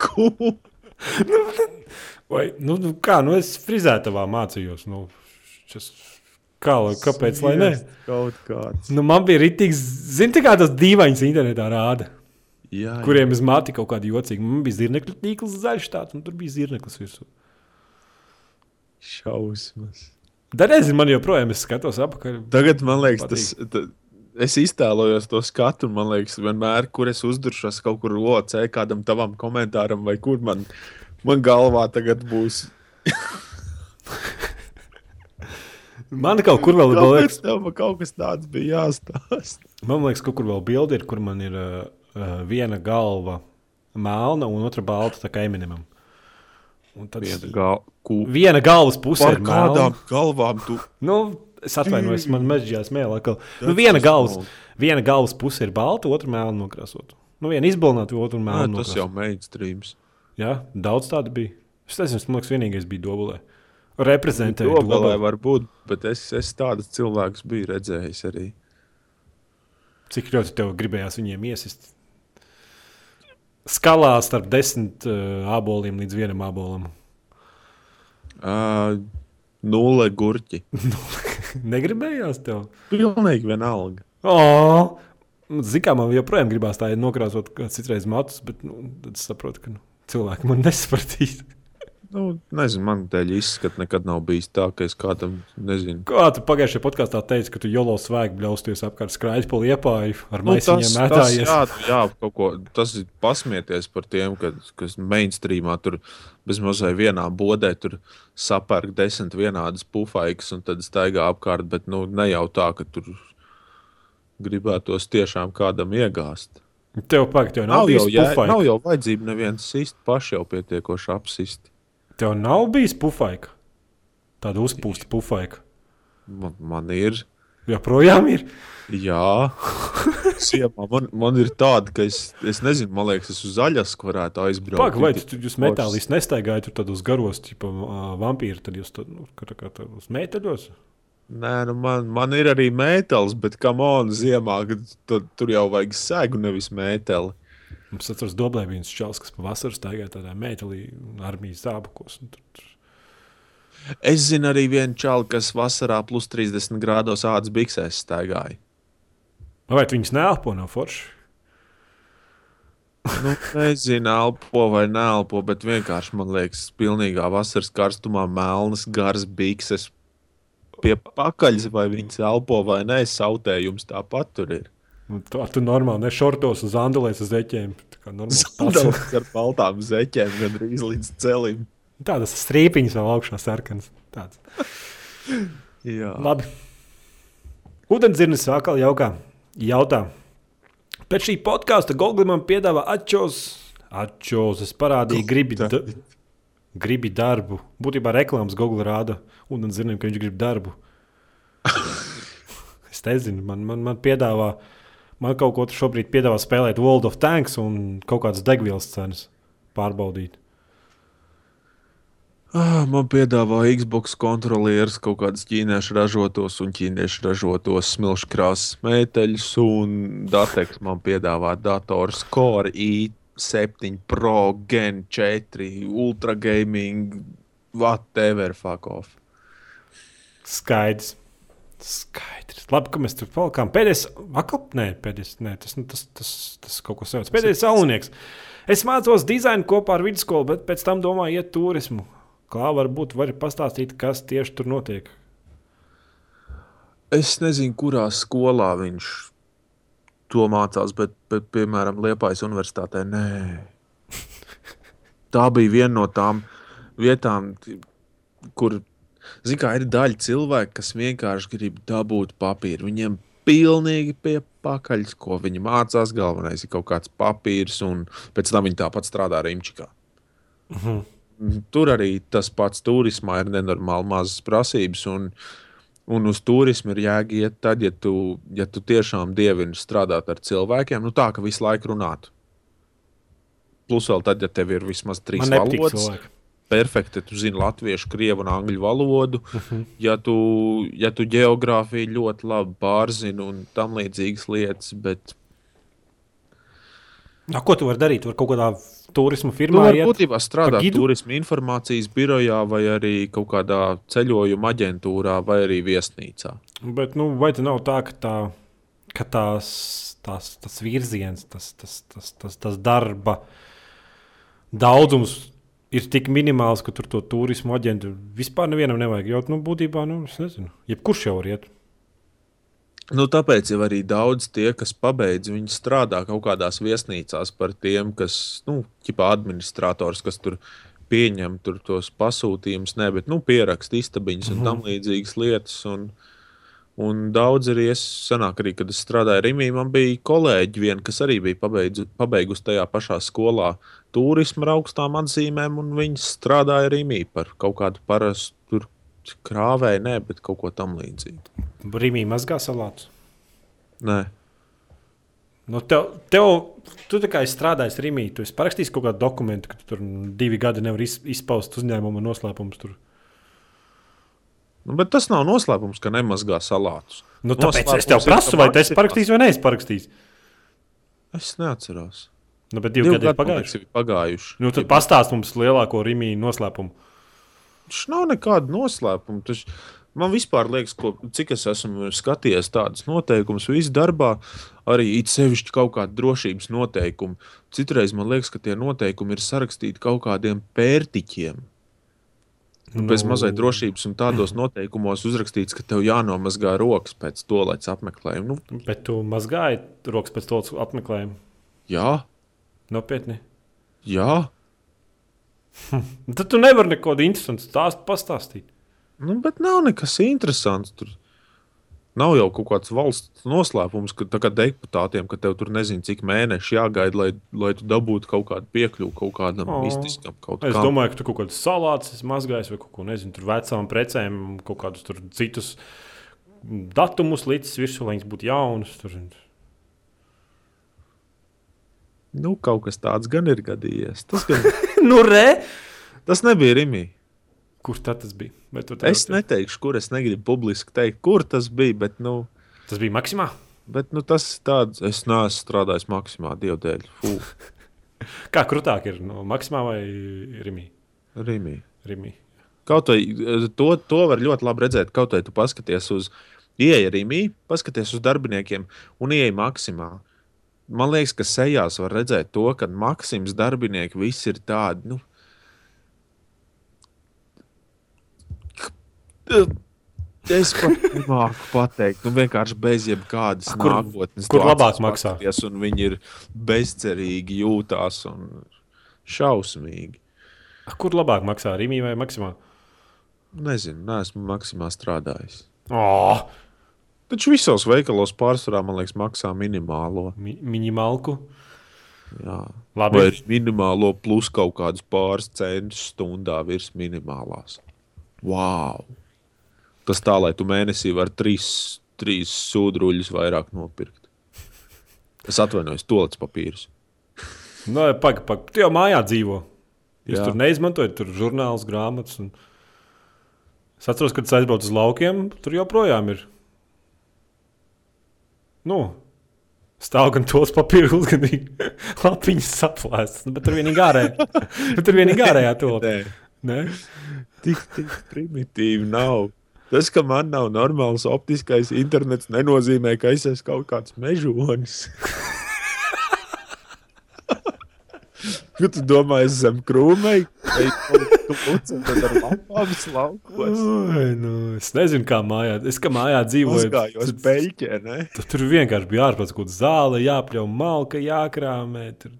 A: Cool.
B: Vai, nu, nu, kā, nu es frizētavā mācījos, nu, šis, kā, kāpēc, lai ne?
A: Kaut kāds.
B: Nu, man bija rītīgs, zini, kā tas dīvains internetā rāda.
A: Jā, jā.
B: kuriem es mātīju kaut kādu jocīgu. Man bija zirnekļa tīkls zaļš, tāds, un tur bija zirneklis virsū.
A: šausmas.
B: Nezinu, man joprojām ir skatos apakaļ.
A: Tagad man liekas, tas. Ta, Es iztēlojos to skatu, un man liekas, vienmēr, kur es uzduršos kaut kur locē, kādam tavam komentāram, vai kur man, man galvā tagad būs.
B: Man kaut kur vēl ir, liekas,
A: tev kaut kas tāds bija jāstāsta?
B: man liekas, kaut kur vēl bildi ir, kur man ir uh, viena galva melna un otra balta, tā kā Eminemam. Un tad
A: Viena, gal, ku,
B: viena galvas puse
A: par
B: ir melna.
A: kādām galvām tu
B: Nu, es atvainojos, man mežģījā smēlē. ka- Nu, viena, galvas, viena galvas puse ir balta, otra melna nokrāsota. Nu, viena izbalnota, otra
A: Nē,
B: melna.
A: tas jau mainstreams.
B: Jā, daudz tādu bija. Es nezinu, man liekas, vienīgais bija dobulē. Reprezentēja
A: To vēl
B: dobulē.
A: var būt, bet es, es tādus cilvēkus biju redzējis arī.
B: Cik ļoti tev gribējās viņiem iesist? Skalā starp desmit uh, aboliem līdz vienam abolam.
A: Uh, nulle gurķi.
B: Negribējās tev.
A: Pilnīgi vienalga.
B: Oh! Zinām, man joprojām gribās tā nokrāsot kā citreiz matus, bet nu, tad saprotu, ka nu, cilvēki man nesapratīs.
A: Nu, nezinu, man dēļ izskats nekad nav bijis tā, ka es kādam nezinu.
B: Kā tu pagājušajā podkāstā teici, ka tu jolo svēku bļausties apkārt skraidīt pa liepāju ar
A: Nu,
B: maisiņiem
A: tas,
B: mētājies.
A: jā, jā, kaut ko, tas ir pasmieties par tiem, kad, kas mainstreamā tur bezmazliet vienā bodē tur sapērk desmit vienādas pufaikas un tad staigā apkārt, bet nu, ne jau tā, ka tur gribētos tiešām kādam iegāzt.
B: Tev tev nav,
A: Nav jau, jā, nav jau vajadzība neviens sist, paši jau pietiekoši apsist.
B: Tev nav bijis pufaika. Tāda uzpūsta pufaika.
A: Man, man ir.
B: Joprojām ir.
A: Jā, Siemā, man, man ir tāda, ka es, es nezinu, man liekas, es uz zaļas varētu aizbraukt.
B: Pagaidi, vai tu, jūs metālīs nestaigājat tur tādos garos, tipo uh, vampīri, tad jūs tur nu, kā, kā, tā, uz metāļos?
A: Nē, nu man, man ir arī mētelis, bet kā monēta ziemā, kad tu, tur jau vajag sēgu, nevis mēteli.
B: Mums atceros, Doblē bija viens čels, kas pavasarī staigāja tādā metālī armijas zābakos.
A: Es zinu arī vienu čalu, kas vasarā plus 30 grādos ādas biksēs staigāja.
B: vai viņas neelpo no forša?
A: Nu, nezinu, elpo vai neelpo, bet vienkārši man liekas, pilnīgā vasaras karstumā melnas, garas bikses pie pakaļas, vai viņas elpo vai nē, sautējums tāpat tur ir.
B: Nu, Tā tu normāli nešortos uz andulēs uz eķiem. tā Kā normāls pats.
A: Sandals ar baltām zeķēm, gan arī līdz celim.
B: Tādas strīpiņas vēl augšā sarkanas. Tāds.
A: Jā.
B: Labi. Ūdenzirnis atkal jaukā. Jautā. Pēc šī podkāsta Googlim man piedāvā atšķos. Atšķos, es parādīju, gribi, da, gribi darbu. Būtībā reklāmas Google rāda. Ūdenzirnim, ka viņš grib darbu. es nezinu, man, man, man piedāvā. Man kaut ko šobrīd piedāvā spēlēt World of Tanks un kaut kādas degvielas cenas pārbaudīt.
A: Ah, man piedāvā Xbox kontrolieris kaut kādas ķīniešu ražotos un ķīniešu ražotos smilšu krāsas metāļus, un dateks man piedāvā dators Core i7 Pro Gen 4 Ultra Gaming, whatever fuck off.
B: Skaidrs. Skaidrs. Labi, ka mēs tur palikām. Pēdējais, akap, nē, pēdējais, nē, tas, nu, tas, tas, tas kaut ko savs. Pēdējais salonieks. Es mācos dizainu kopā ar vidusskolu, bet pēc tam domāju, iet turismu. Kā varbūt vari pastāstīt, kas tieši tur notiek?
A: Es nezinu, kurā skolā viņš to mācās, bet, bet piemēram, Liepājas universitātē nē. Tā bija viena no tām vietām, kur Zini, kā ir daļa cilvēku, kas vienkārši grib dabūt papīru. Viņiem pilnīgi pie pakaļas, ko viņi mācās. Galvenais ir kaut kāds papīrs, un pēc tam viņi tāpat strādā Rīmčikā.
B: Uh -huh.
A: Tur arī tas pats turismā ir nenormāli mazas prasības. Un, un uz turismu ir jāiet tad, ja tu, ja tu tiešām dievini strādāt ar cilvēkiem, nu tā, ka visu laiku runāt. Plus vēl tad, ja tev ir vismaz trīs valodas
B: cilvēki.
A: Perfekti, tu zini latviešu, krievu un angļu valodu.
B: Uh -huh.
A: Ja tu, ja tu geogrāfiju ļoti labi pārzini un tam līdzīgas lietas, bet
B: Na, ko tu vari darīt? Tu vari kaut kādā turisma
A: tu
B: firmā
A: vari
B: iet.
A: būtībā strādāt
B: gidu?
A: turisma informācijas birojā vai arī kaut kādā ceļojuma aģentūrā vai arī viesnīcā.
B: Bet, nu, vai tas nav tā, ka, tā, ka tās, tās, tas virziens, tas, tas, tas, tas, tas darba daudzums ir tik minimāls, ka tur to turismu aģentu vispār nevienam nevajag. Jo, nu, būtībā, nu, es nezinu, jebkurš jau var iet.
A: Nu, tāpēc jau arī daudz tie, kas pabeidz, viņi strādā kaut kādās viesnīcās par tiem, kas, nu, ķipā administrators, kas tur pieņem tur tos pasūtījumus, ne, bet, nu, pierakst istabiņas un
B: Mhm.
A: tam līdzīgas lietas. Un, un daudz arī es sanāk, arī, kad es strādāju Rimī, man bija kolēģi vien, kas arī bija pabeidzu, pabeigusi tajā pašā skolā turisma ar augstām atzīmēm, un viņi strādāja Rimī par kaut kādu parastu krāvēju, ne, bet kaut ko tam līdzīgu.
B: Brīvīgi mazgā salātus.
A: Nē.
B: Nu, tev, tev, tu tā kā esi strādājis Rīgā, tu esi parakstījis kaut kādu dokumentu, ka tu tur divi gadi nevar iz, izpaust uzņēmuma noslēpumus. Tur.
A: Nu, bet tas nav noslēpums, ka nemazgā salātus.
B: Nu, tāpēc
A: Noslēpums
B: es tev
A: ir,
B: prasu, vai
A: marķetās.
B: parakstījis vai neesi parakstījis.
A: Es neatceros.
B: Nu, bet divi, divi gadi ir
A: man
B: pagājuši.
A: ir pagājuši.
B: Nu, tad pastāst mums lielāko Rīgā noslēpumu.
A: Tas nav nekāda noslēpuma. Tas, man vispār liekas, ko, cik es esmu skatījies tādas noteikumus, visu darbā, arī it sevišķi kaut kāda drošības noteikuma. Citreiz man liekas, ka tie noteikumi ir sarakstīti kaut kādiem pērtiķiem. Nu, bez mazliet drošības, un tādos noteikumos uzrakstīts, ka tev jānomazgā rokas pēc to līdz apmeklējuma. Nu,
B: Bet tu mazgāji rokas pēc to apmeklējuma.
A: jā,
B: Nopietni.
A: jā.
B: Tad tu nevari neko interesantu stāstu pastāstīt.
A: Nu, bet nav nekas interesants. Tur nav jau kaut kāds valsts noslēpums, ka tā kā deputātiem, ka tev tur nezinu, cik mēneši jāgaida, lai, lai tu dabūtu kaut kādu piekļuvi kaut kādam oh. mistiskam. Kaut
B: Es
A: kam.
B: domāju, ka tu kaut kādas salātus mazgājies vai kaut ko nezinu, tur vecām precēm, kaut kādus tur citus datumus līdz virsū, lai viņas būtu jaunas. Tur.
A: Nu, kaut kas tāds gan ir gadījies. Tas, gan,
B: nu, re!
A: tas nebija Rimī.
B: Kur tas bija?
A: Es neteikšu, kur es negribu publiski teikt, kur tas bija. Bet, nu,
B: Tas bija maksimā.
A: bet, nu, tas tāds, es neesmu strādājis maksimā dievu dēļ.
B: Kā krūtāk ir no maksimā vai rimī?
A: Rimī.
B: rimī.
A: Kaut vai eh, to, to var ļoti labi redzēt, kaut vai tu paskaties uz ieeja Rīgā, paskaties uz darbiniekiem un ieeja maksimā. Man liekas, ka sejās var redzēt to, ka maksimas darbinieki visi ir tādi. Nu, Es pat nemāku pateikt, nu vienkārši bez jebkādas
B: kur-
A: nākotnes.
B: kur labāk maksā?
A: Un viņi ir bezcerīgi, jūtās un šausmīgi.
B: Kur labāk maksā Rīgā vai Maksimā?
A: Nezinu, neesmu maksimā strādājis.
B: Oh,
A: Taču visos veikalos pārsvarā, man liekas, maksā minimālo.
B: mi minimālku.
A: Jā.
B: Labi.
A: Vai minimālo plus kaut kādus pāris centus stundā virs minimālās. Wow! Tas tā, lai tu mēnesī vari trīs, trīs sūdruļus vairāk nopirkt. Es atvainojos, tolets papīrus.
B: Nu, Pagaidi, pagaidi. Tu jau mājā dzīvo. Jūs
A: Jā.
B: tur neizmantojat tur žurnālus, grāmatas. Un... Es atceros, kad es aizbraucu uz laukiem, tur joprojām ir. Nu, stāv gan tos papīrus, gan lapiņas saplēstas. Nu, bet tur vienīgi ārējā. tur vienīgi ārējā to.
A: Nē,
B: Ne?
A: tik, tik primitīvi nav. Tas, ka man nav normāls optiskais internets, nenozīmē, ka es esmu kaut kāds mežonis. Ko tu domā, es zem krūmei, tad?
B: Ai, nu, es nezinu, kā mājā. Es kā mājā dzīvoju.
A: Mazgājos
B: tad-
A: peļķē, ne?
B: Tur, tur vienkārši bija ārpus kaut kāda zāle, jāpļauj malka, jākrāmē. Tur,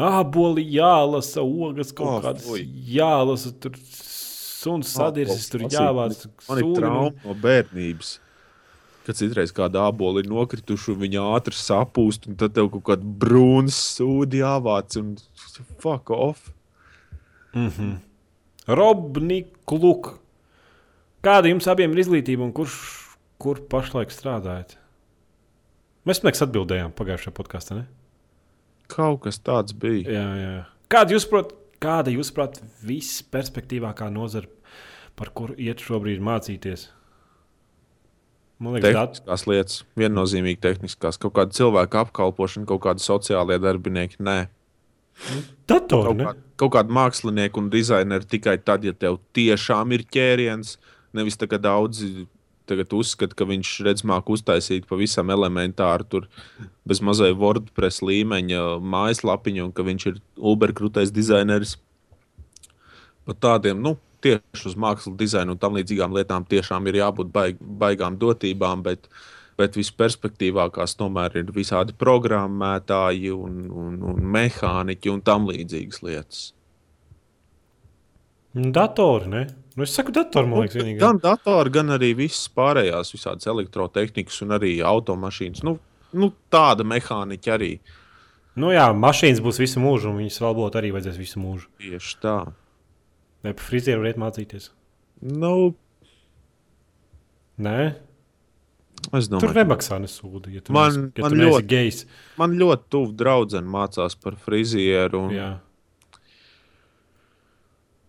B: Āboli jālasa, ogas kaut
A: Oh,
B: kādas jālasa. Tur suns sadirsis, tur jāvāc.
A: Man ir trauma no bērnības. Kad citreiz kāda ābola ir nokrituši, un viņa ātri sapūst, un tad tev kaut kāda brūna sūdi jāvāc, un fuck off.
B: Robnikluk. Kāda jums abiem ir izglītība un kurš kur pašlaik strādājat? Mēs smēks atbildējām pagājušajā podkāstā. ne?
A: Kaut kas tāds bija.
B: Jā, jā. Kāda jūs prāt, kāda jūs prāt visperspektīvākā nozara, par kuru iet šobrīd mācīties? Man liekas, dat...
A: Tehniskās lietas, viennozīmīgi tehniskās, kaut kāda cilvēka apkalpošana, kaut kāda sociālajie darbinieki. Nē,
B: datori.
A: kaut,
B: Ne?
A: kā, kaut kāda mākslinieka un dizaineri tikai tad, ja tev tiešām ir ķēriens. Nevis tā, ka daudzi tagad uzskata, ka viņš redz, māku uztaisīt pavisam elementāru, tur bez mazai WordPress līmeņa mājaslapiņu, un ka viņš ir uberkrūtais dizaineris. Pat tādiem, nu, tieši uz mākslas dizainu un tam līdzīgām lietām tiešām ir jābūt baig, baigām dotībām, bet, bet visperspektīvākās tomēr ir visādi programmētāji un, un, un mehāniķi un tam līdzīgas lietas.
B: Datori, ne? Nu, es saku, datori, man liekas, vienīgais.
A: Gan datori, gan arī visas pārējās, visādas elektrotehnikas un arī automašīnas. Nu, nu, tāda mehāniķa arī
B: Nu, jā, mašīnas būs visu mūžu, un viņas vēl būtu arī vajadzēs visu mūžu.
A: tieši tā.
B: Vai par frizieru varētu mācīties?
A: Nu,
B: Nē,
A: es
B: tur
A: domāju,
B: nemaksā nesūdu. Ja
A: Man-
B: neesi, ja
A: man ļoti-
B: gejs.
A: man ļoti tuvu draudzene mācās par frizieru. Un,
B: Jā.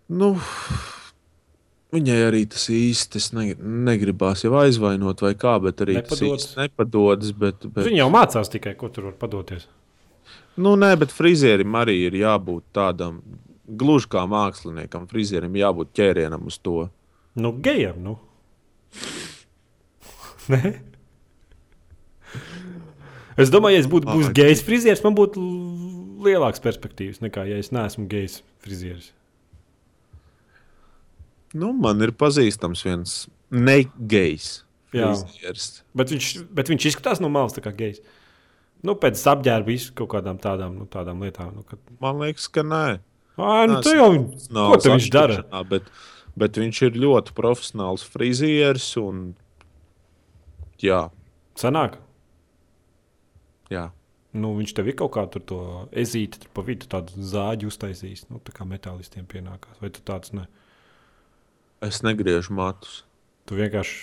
A: nu, viņai arī tas ne, negribās jau aizvainot, vai kā, bet arī tas
B: Nepadodas.
A: īsti nepadodas. Bet, bet,
B: Viņa jau mācās tikai, ko tur var padoties.
A: Nu, nē, bet frizierim arī ir jābūt tādam, gluži kā māksliniekam. Frizierim jābūt ķērienam uz to.
B: Nu, gejam, nu. Nē? Es domāju, ja es būtu gejs frizieris, man būtu lielāks perspektīvas nekā, ja es neesmu gejs frizieris.
A: Nu, man ir pazīstams viens negejs
B: Jā. Bet viņš, bet viņš izskatās no malas kā gejs. Nu, pēc apģērba kaut kādām tādām, nu, tādām lietām. Nu, kad...
A: Man liekas, ka nē.
B: Ai, nu, tu jau,
A: Nav
B: ko viņš dara?
A: Bet, bet viņš ir ļoti profesionāls frizieris. Un, jā,
B: Sanāk.
A: jā.
B: Nu, viņš tev ir kaut kā tur to ezīti, tur pa vidu tādu zāģi uztaisījis. Nu, tā kā metālistiem pienākās. Vai tu tāds ne?
A: Es negriežu matus.
B: Tu vienkārši.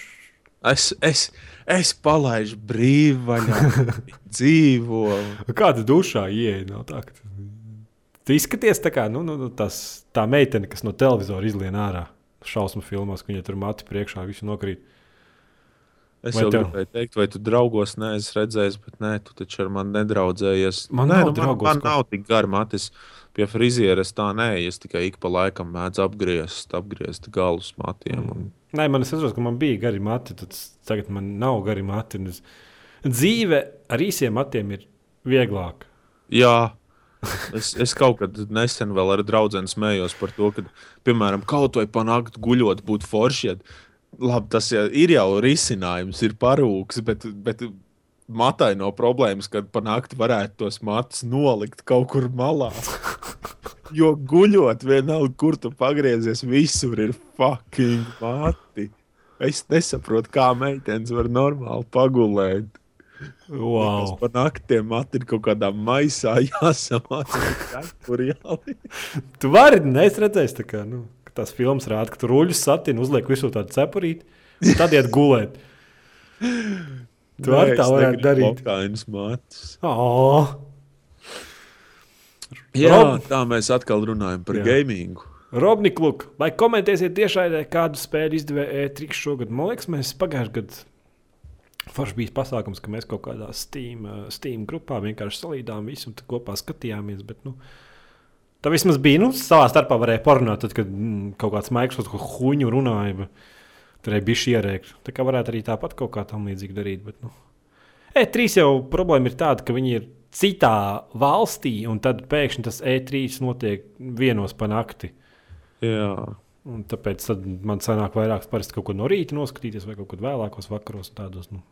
A: Es, es, es palaidu brīvvaļā, dzīvo.
B: Kāda dušā ieeja? Nav tā, ka tu, izskaties tā kā nu, nu, nu, tas, tā meitene, kas no televizora izlien ārā. Šausmu filmās, ka viņai tur mati priekšā visu nokrīt.
A: Es
B: Vai
A: jau
B: tev-
A: gribēju teikt, vai tu draugos neesi redzējis, bet nē, tu taču ar mani nedraudzējies.
B: Man
A: nē,
B: nav
A: nu,
B: draugos,
A: Man, man nav tik gari matis. Pie frizieres tā nē, es tikai ik pa laikam mēdzu apgriezt, apgriezt galus matiem. Un...
B: Nē, man es saprotu, ka man bija gari mati, tad tagad man nav gari mati. Es... Dzīve ar īsiem matiem ir vieglāka.
A: Jā, es, es kaut kad nesen vēl ar draugu smējos par to, ka, piemēram, kaut vai panākt guļot, būtu forši. Ja labi, tas jau ir jau risinājums, ir parūks, bet, bet matai no problēmas, kad pa nakti varētu tos matus nolikt kaut kur malā. Jo guļot, vienalga, kur tu pagriezies, visur ir fucking mati. Es nesaprotu, kā meitenes var normāli pagulēt.
B: Wow.
A: Par naktī mati ir kaut kādā maisā jāsamāca. Tur jāliek.
B: Tu vari, es redzēju, tā kā, nu, tās filmas rāda, ka tu ruļus satini, uzliek visu tādu cepurīti, un tad iet gulēt. Tu arī tā varētu darīt.
A: Lokainas matus.
B: Oh.
A: Jā,
B: Rob-
A: tā mēs atkal runājam par
B: Jā.
A: gamingu.
B: Robnik, lūk, vai komentēsiet tiešraidē, kādu spēli izdevēja E3 šogad? Man liekas, mēs pagājušajā gadā forši bija pasākums, ka mēs kaut kādā Steam, Steam grupā vienkārši salīdām visu un kopā skatījāmies. Bet, nu, tā vismaz bija. Nu, savā starpā varēja parunāt, tad, kad mm, kaut kāds ko huņu runāja. bet Tur arī bija šī ierēkļa. Tā kā varētu arī tāpat kaut kā tam līdzīgi darīt. Bet, nu. E3 jau problēma ir tāda, ka viņi ir citā valstī, un tad pēkšņi tas E3 notiek vienos pa nakti.
A: Jā.
B: Un tāpēc tad man sanāk vairāk parasti kaut ko no rīta noskatīties, vai kaut kad vēlākos vakaros. Tādos, nu.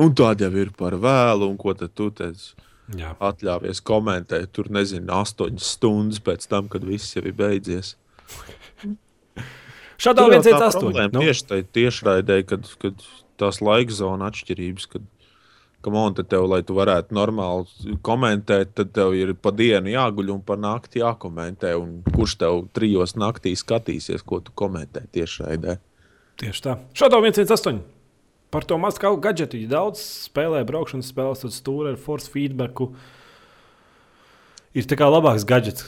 A: Un tāda jau ir par vēlu, un ko tad tu teici?
B: Jā.
A: Atļāvies komentēt, tur nezinu, astoņas stundas pēc tam, kad viss jau ir beidzies.
B: Šādā
A: Tur jau
B: veidā
A: tā
B: tas
A: problēma
B: nu,
A: Tieši tajā tiešraidē, kad, kad tās laika zona atšķirības, kad, kam on te tev, lai tu varētu normāli komentēt, tad tev ir pa dienu jāguļ un pa nakti jākomentē. Un kurš tev trijos naktī skatīsies, ko tu komentē tiešraidē?
B: Tieši tā. Šādā 118. Par to mazu gadgetu. Ja daudz spēlē braukšanas spēles, tad stūra ar force feedbacku ir tā kā labāks gadgets.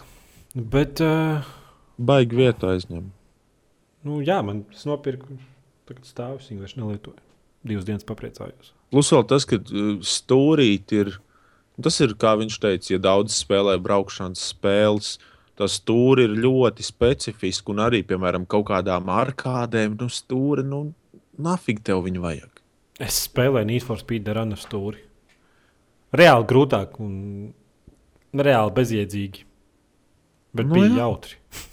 B: Bet, uh,
A: Baigi vietu aizņem.
B: Nu, jā, man tas nopirka. Tagad stāvus viņa vairs nelietoja. Divas dienas papriecājos.
A: Plus vēl tas, ka uh, stūrīt ir. Tas ir, kā viņš teica, ja daudz spēlē braukšanas spēles, tas stūri ir ļoti specifisks. Un arī, piemēram, kaut kādām arkādēm, nu, stūri, nu, nafig tev viņu vajag.
B: Es spēlēju Need for Speed Runner stūri. Reāli grūtāk un reāli bezjēdzīgi. Bet
A: nu,
B: bija
A: jā.
B: jautri.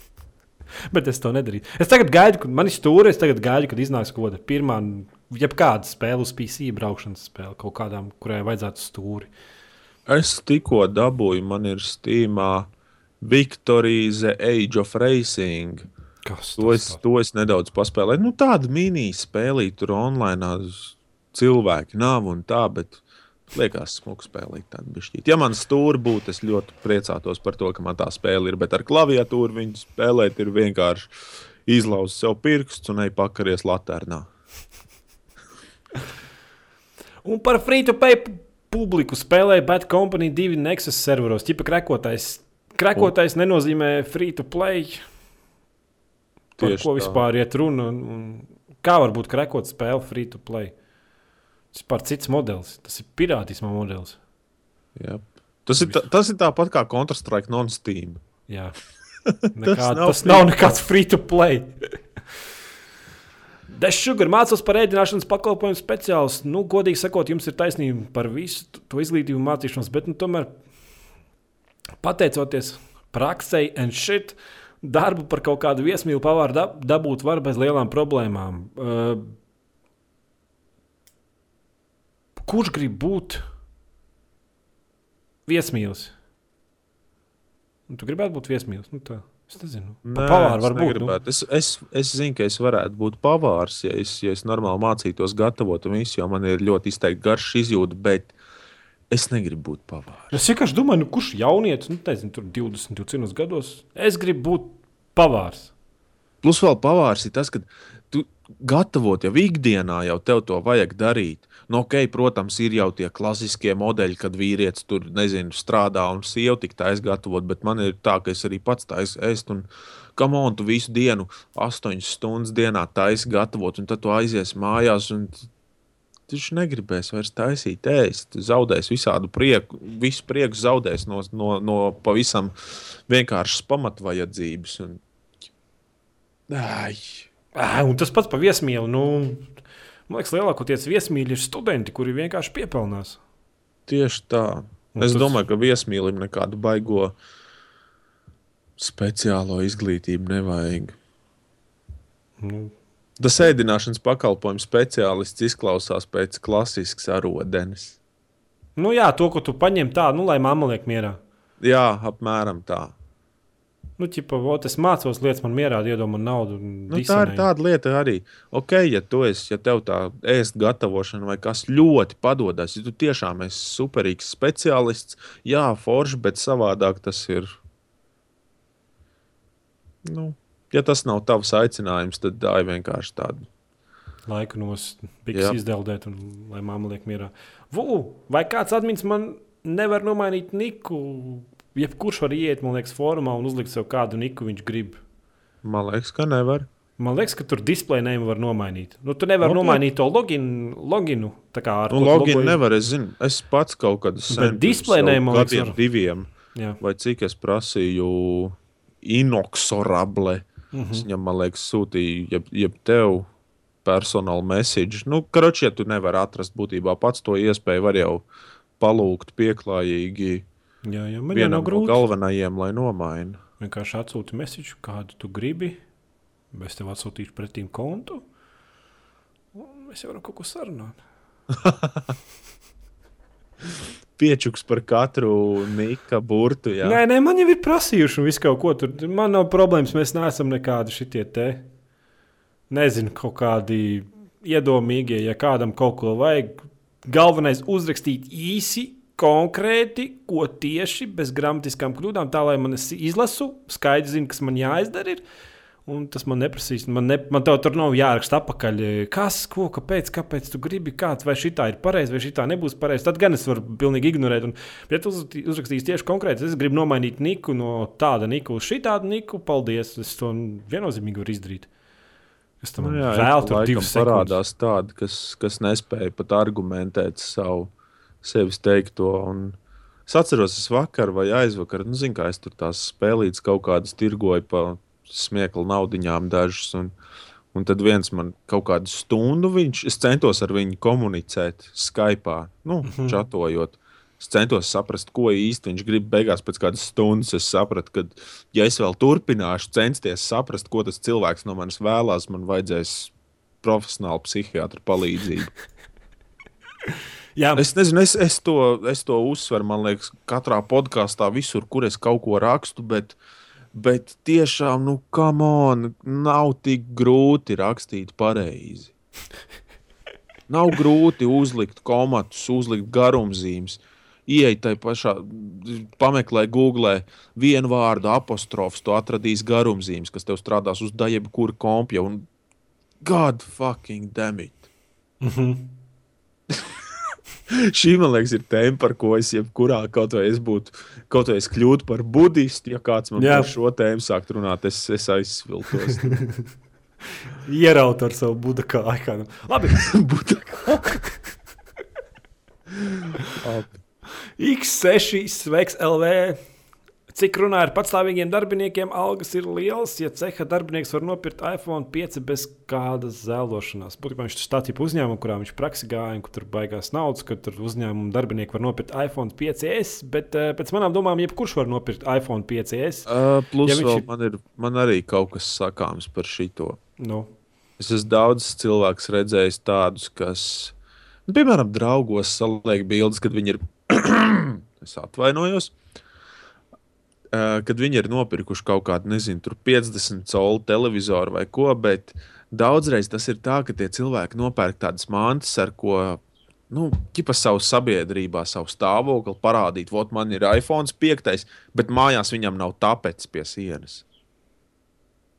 B: Bet es to nedarīju. Es tagad gaidu, kad man ir stūri, es tagad gaidu, kad iznāks kaut kāda pirmā, jebkāda spēle uz PC, braukšanas spēle, kaut kādām, kurai vajadzētu stūri.
A: Es tikko dabūju, man ir Steamā Victory The Age of Racing.
B: Kas
A: To es, to es nedaudz paspēlēju. Nu, tāda mini-spēlīte, tur online cilvēki nav un tā, bet liekas, smuka spēlīt tādu bišķīt. Ja man stūri būtu, es ļoti priecātos par to, ka man tā spēle ir, bet ar klaviatūru viņu spēlēt ir vienkārši izlauzt sev pirksts un ej pakaries laternā.
B: Un par free-to-play pu- publiku spēlēja Bad Company 2 Nexus serveros. Tipa krekotais. Krekotais nenozīmē free-to-play. Par ko
A: tā.
B: vispār iet runa? Un, un kā var būt krekot spēle free-to-play? Tas ir pār cits modelis. Tas ir pirātisma modelis.
A: Jā. Tas ir, tā, tas ir tāpat kā Counter-Strike non-Steam.
B: Jā. Nekā,
A: nav
B: tas nav nekāds free-to-play. Dešugar mācās par ēdināšanas pakalpojumu speciālistu. Nu, godīgi sakot, jums ir taisnība par visu to izglītību, mācīšanos, bet nu, tomēr pateicoties praksei un šit, darbu par kaut kādu viesmīlu pavāru dab dabūt var bez lielām problēmām. Uh, kurš grib būt viesmīlis? Nu, tu gribētu būt viesmīlis. Nu, tā. Es nezinu,
A: es
B: var būt. Nu.
A: Es, es, es zinu, ka es varētu būt pavārs, ja es, ja es normāli mācītos gatavot un visu, jo man ir ļoti izteikti garš izjūta, bet es negribu būt pavārs.
B: Es vienkārši domāju, nu, kurš jaunietis, nu, teicu, tur 20, 21 gados, es gribu būt pavārs.
A: Plus vēl pavārs ir tas, ka gatavot jau ikdienā, jau tev to vajag darīt. Nu, ok, protams, ir jau tie klasiskie modeļi, kad vīrietis tur nezinu, strādā un sieva tik taisa gatavot, bet man ir tā, ka es arī pats taisu ēst. Un, Kam on, tu visu dienu, astoņas stundas dienā taisi gatavot, un tad tu aizies mājās. Un, Viņš negribēs vairs taisīt, ēst. Zaudēs visādu prieku, visu prieku zaudēs no, no, no pavisam vienkāršas pamatvajadzības. Un... Ai,
B: Ā, un tas pats par viesmīlu. Nu, man liekas, lielākoties viesmīļi ir studenti, kuri vienkārši piepelnās.
A: tieši tā.
B: Un
A: Es
B: tas-
A: domāju, ka viesmīlim nekādu baigo speciālo izglītību nevajag.
B: Nu,
A: Tas ēdināšanas pakalpojums speciālists izklausās pēc klasisks arodenes.
B: Nu, jā, to, ko tu paņem tā, nu, lai mamma liek mierā.
A: Jā, apmēram tā.
B: Nu, ķipa, ot, es mācos lietas, man mierā iedomā naudu.
A: Nu, tā ir tāda lieta arī. Ok, ja tu esi, ja tev tā ēst gatavošana vai kas ļoti padodas, ja tu tiešām esi superīgs speciālists, jā, forši, bet savādāk tas ir. Nu, ja tas nav tavs aicinājums, tad tā ir vienkārši tāda.
B: Laiku nospiest, izdeldēt, un lai mamma liek mierā. Vu, vai kāds admins man nevar nomainīt niku jebkurš var iet, man liekas, formā un uzlikt sev kādu niku viņš grib.
A: Man liekas, ka nevar.
B: Man liekas, ka tur display name var nomainīt. Nu, tu nevari okay. nomainīt to loginu. loginu ar
A: nu, loginu nevar. Es, zinu, es pats kaut
B: veidā. Bet display name man
A: liekas, diviem. Jā. Vai cik es prasīju inoxorable. Mm -hmm. Es viņam, man liekas, sūtīju, jeb, jeb tev personāla message. Nu, karoči, ja tu nevari atrast būtībā pats to iespēju, var jau palūgt pieklājīgi
B: Jā, jā man jau nav grūti.
A: No galvenajiem, lai nomaina.
B: Vienkārši atsūti mēsīšu, kādu tu gribi. Es tev atsūtīšu pretīm kontu. Mēs varam kaut ko sarunāt.
A: Piečuks par katru nika burtu. Jā.
B: Nē, nē, man jau ir prasījuši visu kaut ko. Tur man nav problēmas. Mēs neesam nekādi šitie te. Nezinu, kaut kādi iedomīgie, ja kādam kaut ko vajag. Galvenais uzrakstīt īsi, konkrēti, ko tieši bez gramatiskām kļūdām, tā lai man izlasu, skaidri zinu, kas man jāizdara. Ir. Un tas man neprasīs. Man, ne, man tev tur nav jāraksta apakaļ, kas, ko, kāpēc, kāpēc tu gribi, kāds, vai šī ir pareizi, vai šī nebūs pareizi. Tad gan es varu pilnīgi ignorēt. Un, ja tu uzrakstīsi tieši konkrēti, es gribu nomainīt niku no tāda niku uz šī tādu niku, paldies. Es to viennozīmīgi varu izdarīt. Es tam nu, jā, vēl tur
A: parādās tādi, kas, kas nespēja pat argumentēt savu sevis teikto. Un es atceros, es vakar vai aizvakar, nu, zinu, kā es tur tās spēlītas kaut kādas tirgoju pa smieklu naudiņām dažas. Un, un tad viens man kaut kādu stundu, viņš, es centos ar viņu komunicēt Skype, nu, mm -hmm. čatojot. Es centos saprast, ko īsti viņš grib. Beigās, pēc kādas stundas, es sapratu, ka, ja es vēl turpināšu censties saprast, ko tas cilvēks no manis vēlās, man vajadzēs profesionālu psihiatru palīdzību. Jā. Es nezinu, es, es, to, es to uzsveru, man liekas, katrā podkāstā, visur, kur es kaut ko rakstu. Bet, bet tiešām, nu, kam on, nav tik grūti rakstīt pareizi. Nav grūti uzlikt komatus, uzlikt garumzīmes. Iet tajā pašā, pameklē, googlē vienu vārdu apostrofs, to atradīs garumzīmes, kas tev strādās uz daļu, kur kompja. Un God fucking damn it! Mm -hmm. Šī, man liekas, ir tēma, par ko es jebkurā kaut vai es būtu, kaut vai es kļūtu par budistu. Ja kāds man par šo tēmu sākt runāt, es, es aizsviltos.
B: Ieraut ar savu buļbuļsāļu aikānu. Labi, X6, sveiks, LV. Cik runā ar patstāvīgiem darbiniekiem, algas ir lielas. Ja ceha darbinieks var nopirkt iPhone 5 bez kādas zēlošanās, būtībā viņš tur stāstīja uzņēmumu, kurā viņš praksi gāja, kur tur baigās naudas, ka tur uzņēmuma darbinieki var nopirkt iPhone 5S, bet uh, pēc manām domām, jebkurš var nopirkt iPhone 5S.
A: Uh, plus, ja vēl ir... man, ir, man arī kaut kas sakāms par šito.
B: Nu.
A: Es esmu daudz cilvēku redzējis tādus, kas, nu, piemēram, draugos saliek bildes, kad viņi ir. es atvainojos kad viņi ir nopirkuši kaut kādu, nezinu, 50 colu televizoru vai ko, bet daudzreiz tas ir tā, ka tie cilvēki nopērk tādas mantas, ar ko nu, ķipa savu sabiedrībā, savu stāvokli parādīt. Vot man ir iPhone 5, bet mājās viņam nav tāpēc pie sienas.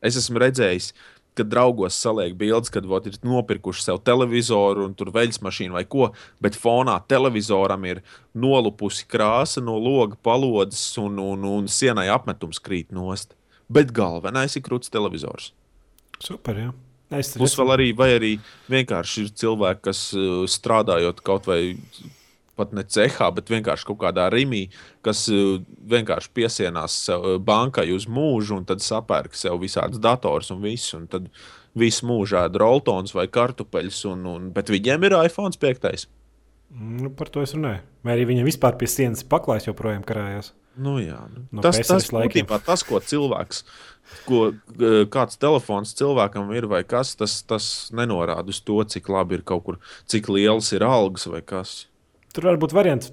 A: Es esmu redzējis kad draugos saliek bildes, kad vot, ir nopirkuši sev televizoru un tur veļas mašīnu vai ko, bet fonā televizoram ir nolupusi krāsa no loga palodzes un, un, un sienai apmetums krīt nost. Bet galvenais ir krūts televizors.
B: Super, jā.
A: Es Plus vēl arī, vai arī vienkārši ir cilvēki, kas uh, strādājot kaut vai pat ne cehā, bet vienkārši kaut kādā rīmī, kas uh, vienkārši piesienās uh, bankai uz mūžu un tad sapērk sev visādus dators un visu. Un tad visu mūžu ēd roltons vai kartupeļus, un, un, bet viņiem ir iPhone 5.
B: Nu, par to es runāju. Vai arī viņam vispār pie sienas paklājs joprojām karājās?
A: Nu, jā, nu.
B: No
A: tas, tas,
B: laikiem.
A: būtībā tas, ko cilvēks, ko, eh, kāds telefons cilvēkam ir, vai kas, tas, tas nenorāda uz to, cik labi ir kaut kur, cik liels ir algas vai kas.
B: Tur var būt variants.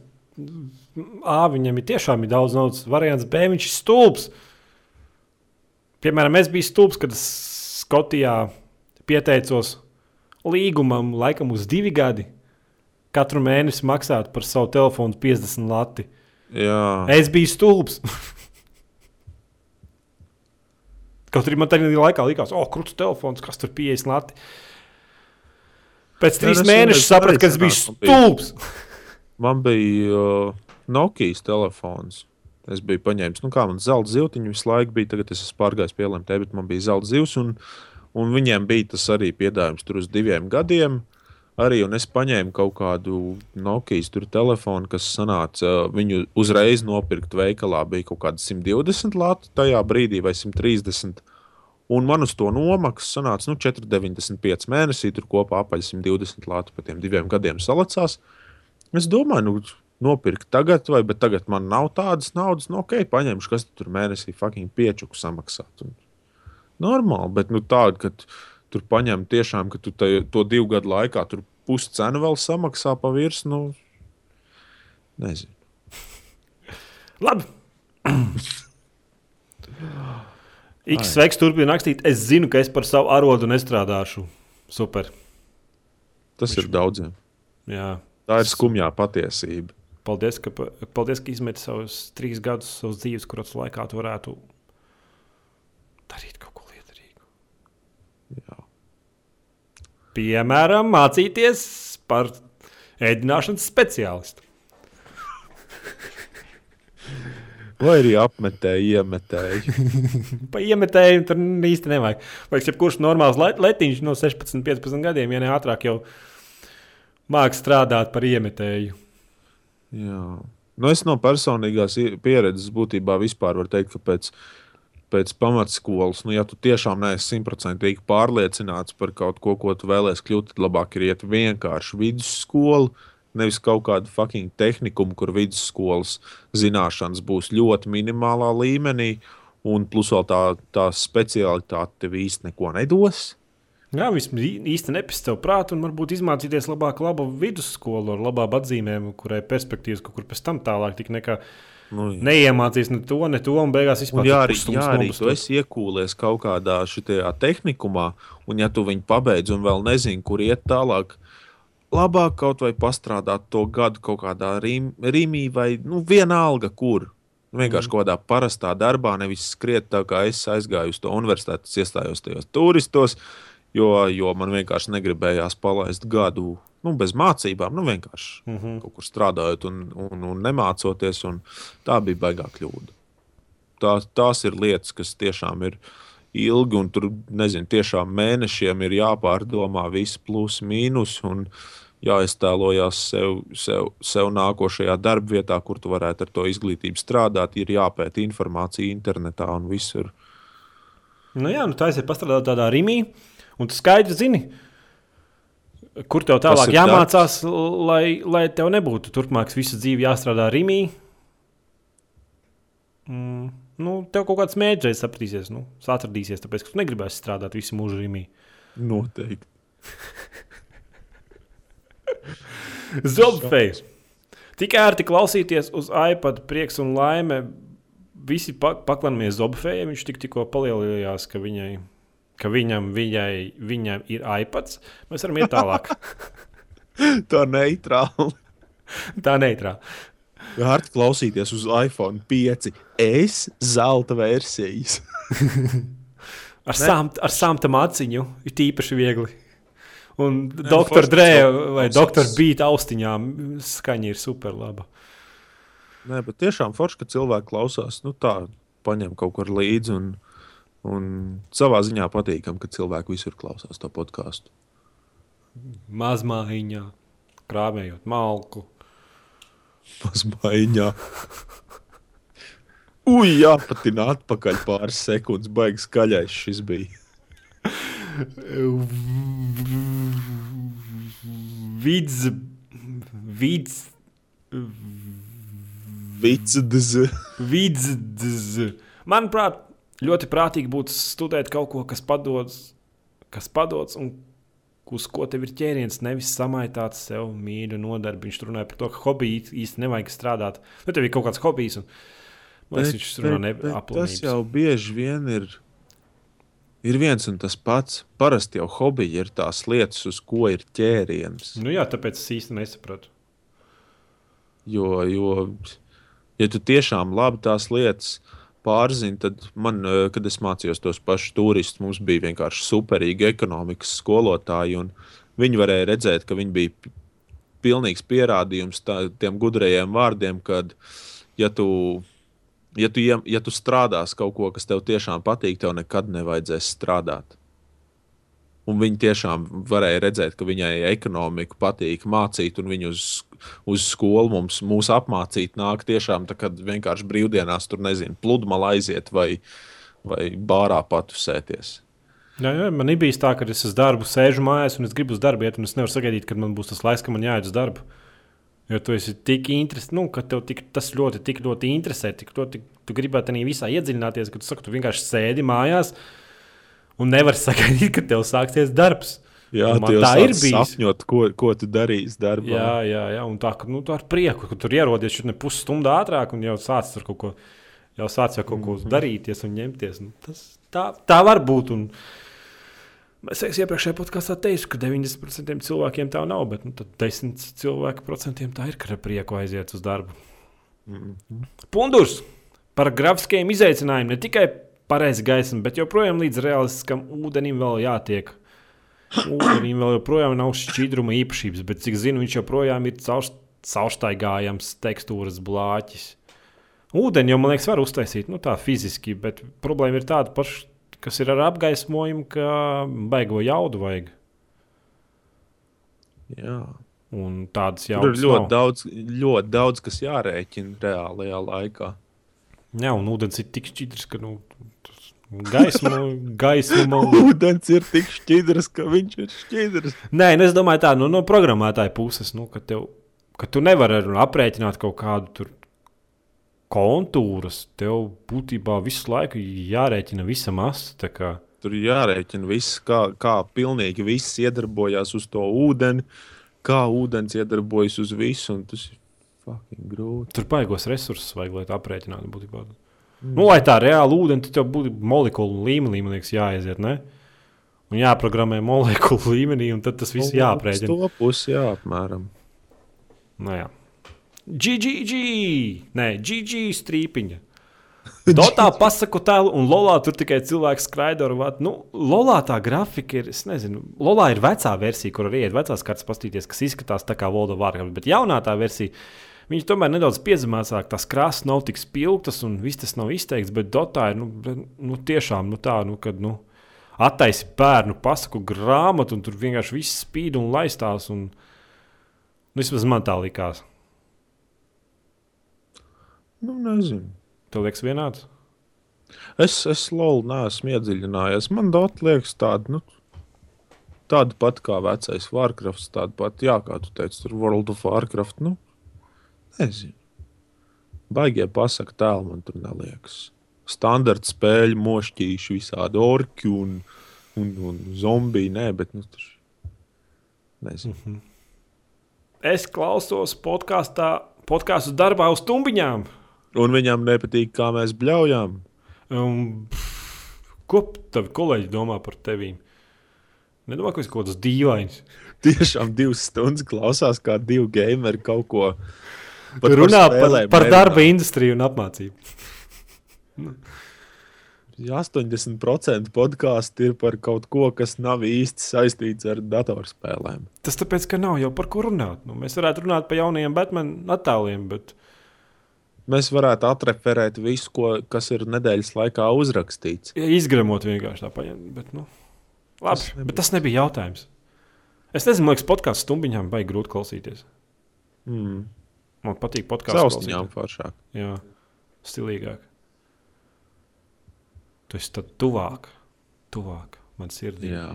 B: A, viņam ir tiešām ir daudz naudas. Variants B, viņš ir stulbs. Piemēram, es biju stulbs, kad es Skotijā pieteicos līgumam, laikam uz divi gadi. Katru mēnesi maksāt par savu telefonu 50 lati.
A: Jā,
B: Es biju stulbs. Kaut arī man tajā laikā likās, oh, krūtis telefons, kas tur 50 lati. Pēc trīs mēnešiem sapratu, ka es biju stulbs.
A: Man bija uh, Nokijas telefons. Es biju paņēmis, nu, kā man zelta zivtiņa visu laiku bija. Tagad es esmu pārgājis pie LMT, bet man bija zelta zivs. Un, un viņiem bija tas arī piedāvājums tur uz diviem gadiem. Arī, es paņēmu kaut kādu Nokijas telefonu, kas sanāca viņu uzreiz nopirkt veikalā. Bija kaut kāda 120 lati tajā brīdī vai 130. Un man uz to nomaksas sanāca nu, 4,95 mēnesī. Tur kopā apaļ 120 lati pa tiem diviem gadiem salacās. Es domāju, nu, nopirkt tagad, vai bet tagad man nav tādas naudas. Nu, ok, paņemšu, kas tur mēnesī fucking piečuku samaksāt. Un normāli, bet nu, tāda, ka tur paņem tiešām, ka tu tai, to divu gadu laikā tur pusi cenu vēl samaksā pa virsmu. Nu, nezinu.
B: Labi. X sveiks, turpina rakstīt. Es zinu, ka es par savu arodu nestrādāšu. Super.
A: Tas ir daudziem.
B: Jā.
A: Tā ir skumjā patiesība.
B: Paldies, ka, pa- paldies, ka izmeti savus trīs gadus savas dzīves, kuras laikā tu varētu darīt kaut ko liederīgu.
A: Jā.
B: Piemēram, mācīties par ēdināšanas speciālistu.
A: Vai arī apmetēji, iemetēji.
B: Pa iemetēju tur īsti nevajag. Vai jebkurš normāls let- letiņš no 16, 15 gadiem, ja ne ātrāk, jau mākslinieks strādāt par iemetēju.
A: Jā. Nu, es no personīgās pieredzes būtībā vispār varu teikt, ka pēc, pēc pamatskolas, nu, ja tu tiešām neesi simtprocentīgi pārliecināts par kaut ko, ko tu vēlēsies kļūt, tad labāk ir iet vienkārši vidusskolu. Nevis kaut kādu fucking tehnikumu, kur vidusskolas zināšanas būs ļoti minimālā līmenī, un plus vēl tā, tā specialitāte tev īsti neko nedos.
B: Jā, vismaz īsti nepist tev prātu un varbūt izmācīties labāk labu vidusskolu ar labām atzīmēm, kurai perspektīvas kaut kur pēc tam tālāk tik nekā
A: Nu, jā.
B: neiemācīs ne to, ne to, un beigās vispār
A: jā,
B: tik
A: arī, jā, arī tu esi iekūlies kaut kādā šajā tehnikumā, un ja tu viņu pabeidz un vēl nezini, kur iet tālāk, labāk kaut vai pastrādāt to gadu kaut kādā rim, rīmī vai nu, vienalga, kur. Vienkārši kaut kādā parastā darbā, nevis skriet tā, kā es aizgāju uz to universitāti, es iestājos tajos turistos, jo, jo man vienkārši negribējās palaist gadu nu, bez mācībām, nu vienkārši
B: Mm -hmm.
A: kaut kur strādājot un, un, un nemācoties. Un tā bija baigā kļūda. Tā, tās ir lietas, kas tiešām ir ilgi, un tur nezinu, tiešām mēnešiem ir jāpārdomā viss plus, mīnus. Un, jāiztēlojas sev, sev, sev nākošajā darbvietā, kur tu varētu ar to izglītību strādāt. Ir jāpēta informācija internetā un visur.
B: Nu jā, nu tā ir pastrādāt tādā rīmī, un tu skaidri zini, kur tev tālāk jāmācās, lai, lai tev nebūtu turpmāk visu dzīvi jāstrādā rīmī. Mm, nu, tev kaut kāds mēģinājums sapratīsies, nu, atradīsies, tāpēc, ka tu negribēsi strādāt visu mūžu rīmī.
A: Noteikti.
B: Zobfejs. Tik ērti klausīties uz iPad, prieks un laime. Visi pa paklanamies Zobfejai. Viņš tik, tikko palielinājās, ka, viņai, ka viņam, viņai, viņam ir iPads. Mēs varam iet tālāk.
A: Tā neitrāli.
B: Tā neitrā.
A: Vērts klausīties uz iPhone 5. Es zelta versijas.
B: Ar, samt, ar samta maciņu ir tīpaši viegli. Un
A: Nē,
B: doktora
A: forši
B: Drē
A: tas
B: vai doktora Bīta austiņām skaņa ir super laba.
A: Nē, bet tiešām forši, ka cilvēki klausās. Nu, tā paņem kaut kur līdzi. Un, un savā ziņā patīkam, ka cilvēki visur klausās to podkāstu.
B: Mazmaiņā, krāpējot malku.
A: Mazmaiņā. Ui, jāpatina atpakaļ pāris sekundes. Baigs skaļais šis bija.
B: Vidz, Vids.
A: Vicds.
B: Vidzs. Manuprāt, ļoti prātīgi būtu studēt kaut ko, kas padodas, kas padodas un uz ko tev ir ķēriens. Nevis samaitāt sev mīļu nodarbi. Viņš runāja par to, ka hobiju īsti nevajag strādāt. Nu, tev ir kaut kāds hobijs. Un, man liekas, viņš runā
A: bet tas jau bieži vien ir. Ir viens un tas pats. Parasti jau hobija ir tās lietas, uz ko ir ķēriens.
B: Nu jā, tāpēc es īsti nesapratu.
A: Jo, jo ja tu tiešām labi tās lietas pārzini, tad man, eh, kad es mācījos tos pašus turistus, mums bija vienkārši superīgi ekonomikas skolotāji. Viņi varēja redzēt, ka viņi bija pilnīgs pierādījums tā, tiem gudrajiem vārdiem, ka, ja tu, ja, tu, iem- ja tu strādās kaut ko, kas tev tiešām patīk, tev nekad nevajadzēs strādāt. Un viņi tiešām varēja redzēt, ka viņai ekonomika patīk mācīt, un viņi uz, uz skolu mums mūs apmācīt nāk tiešām tā, kad vienkārši brīvdienās tur nezinu, pludmale aiziet vai, vai bārā patusēties.
B: Jā, jā, man bijis tā, ka es uz darbu sēžu mājās un es gribu uz darbu iet, un es nevaru sagaidīt, kad man būs tas laiks, ka man jāiet uz darbu. Jo tu esi tik interesants, nu, ka tev tik, tas ļoti, tik ļoti interesē, tik ļoti tu gribētu tajā visā iedziļināties, ka tu, saki, tu vienkārši sēdi mājās un nevari sagaidīt, kad tev sāksies darbs.
A: Jā,
B: man tā ir bijis.
A: sapņot, ko, ko tu darīsi darbā.
B: Jā, jā, jā, un tā, ka nu, tu ar prieku, ka tur ierodies šeit ne pusstundu ātrāk un jau sāc tur kaut ko, jau sāc jau kaut ko darīties un ņemties. Nu, tas, tā, tā var būt. Un, Es iepriekšējā podkāstā teicu, ka 90% cilvēkiem tā nav, bet nu, tad 10% cilvēku procentiem tā ir, ka ar prieku aiziet uz darbu. Pundurs par grafiskiem izaicinājumiem ne tikai pareizi gaisma, bet joprojām līdz realistiskam ūdenim vēl jātiek. Ūdenim vēl joprojām nav šķidruma īpašības, bet cik zinu, viņš joprojām ir caur, caurstaigājams tekstūras blāķis. Ūdeni jau, man liekas, var uztaisīt nu, tā fiziski, bet problēma ir tāda paša, kas ir ar apgaismojumu, ka baigo jaudu vajag.
A: Jā.
B: Un tādas
A: Tur ir ļoti
B: nav.
A: daudz, ļoti daudz, kas jārēķina reālajā laikā.
B: Jā, un ūdens ir tik šķidrs, ka nu, tas gaisma, gaisma
A: Ūdens ir tik šķidrs, ka viņš ir šķidrs.
B: Nē, nu es domāju, tā nu, no programmētāja puses, nu, ka, tev, ka tu nevari aprēķināt kaut kādu tur kontūrus. Tev būtībā visu laiku jārēķina visa masa. kā.
A: Tur ir jārēķina viss, kā, kā pilnīgi viss iedarbojās uz to ūdeni, kā ūdens iedarbojas uz visu. un Tas ir fucking grūti.
B: Tur baigos resursus vajag, lai tā aprēķinātu. Būtībā. Nu, lai tā reāli ūdeni, tad tev būtu molekulu līmenī, man liekas, jāaiziet. Ne? Un jāprogrammē molekulu līmenī, un tad tas viss
A: Nu,
B: jāaprēķina.
A: To pusi, jā, apmēram.
B: Nu, jā. GGG! Nē, GG strīpiņa. Dotā pasaku tēlu, un Lolā tur tikai cilvēks skraida ar vātu. Nu, Lolā tā grafika ir, es nezinu, Lolā ir vecā versija, kur arī ir vecās kartes pastīties, kas izskatās tā kā Volda Vārkams, bet jaunā tā versija, viņi tomēr nedaudz piezemēsāk, tās krāsas nav tik spilgtas un viss tas nav izteikts, bet Dotā ir, nu, nu tiešām, nu tā, nu, kad, nu, attaisi bērnu pasaku grāmatu, un tur vienkārši viss spīd un laistās, un, nu, vismaz man tā likās.
A: Nu, nezinu.
B: Tev liekas vienāds?
A: Es, es lolu neesmu iedziļinājies. Man dot liekas tāda, nu, tāda pat kā vecais Warcraft, tāda pat, jā, kā tu teici, tur World of Warcraft. Nu, nezinu. Baigie pasaka tēlu man tur neliekas. Standarta spēļu mošķīši visādi orki un, un, un zombiji. Nē, bet nu, tur nezinu.
B: Es klausos podkāstā, podkāstu darbā uz tumbiņām.
A: Un viņam nepatīk, kā mēs bļaujam.
B: Um, pff, ko tavi kolēģi domā par tevi? Nedomā, ka ir kaut kas dīvains.
A: Tiešām divas stundas klausās, kā divi gameri kaut ko pat
B: Runā par,
A: spēlēm
B: par
A: nerunā.
B: darba industriju un apmācību.
A: 80% podkāstu ir par kaut ko, kas nav īsti saistīts ar datorspēlēm.
B: Tas tāpēc, ka nav jau par ko runāt. Nu, mēs varētu runāt par jaunajiem Batman attēliem, bet
A: Mēs varētu atreferēt visu, ko, kas ir nedēļas laikā uzrakstīts.
B: ja izgremot vienkārši tā paņemt. Bet, nu, labi,
A: Tas nebija.
B: bet tas nebija jautājums. Es nezinu, liekas, podkāstu stumbiņām baigi grūti klausīties.
A: Mm.
B: Man patīk podkāstu
A: Saustiņām foršāk.
B: Jā, stilīgāk. Tu esi tad tuvāk, tuvāk man sirdī.
A: Jā.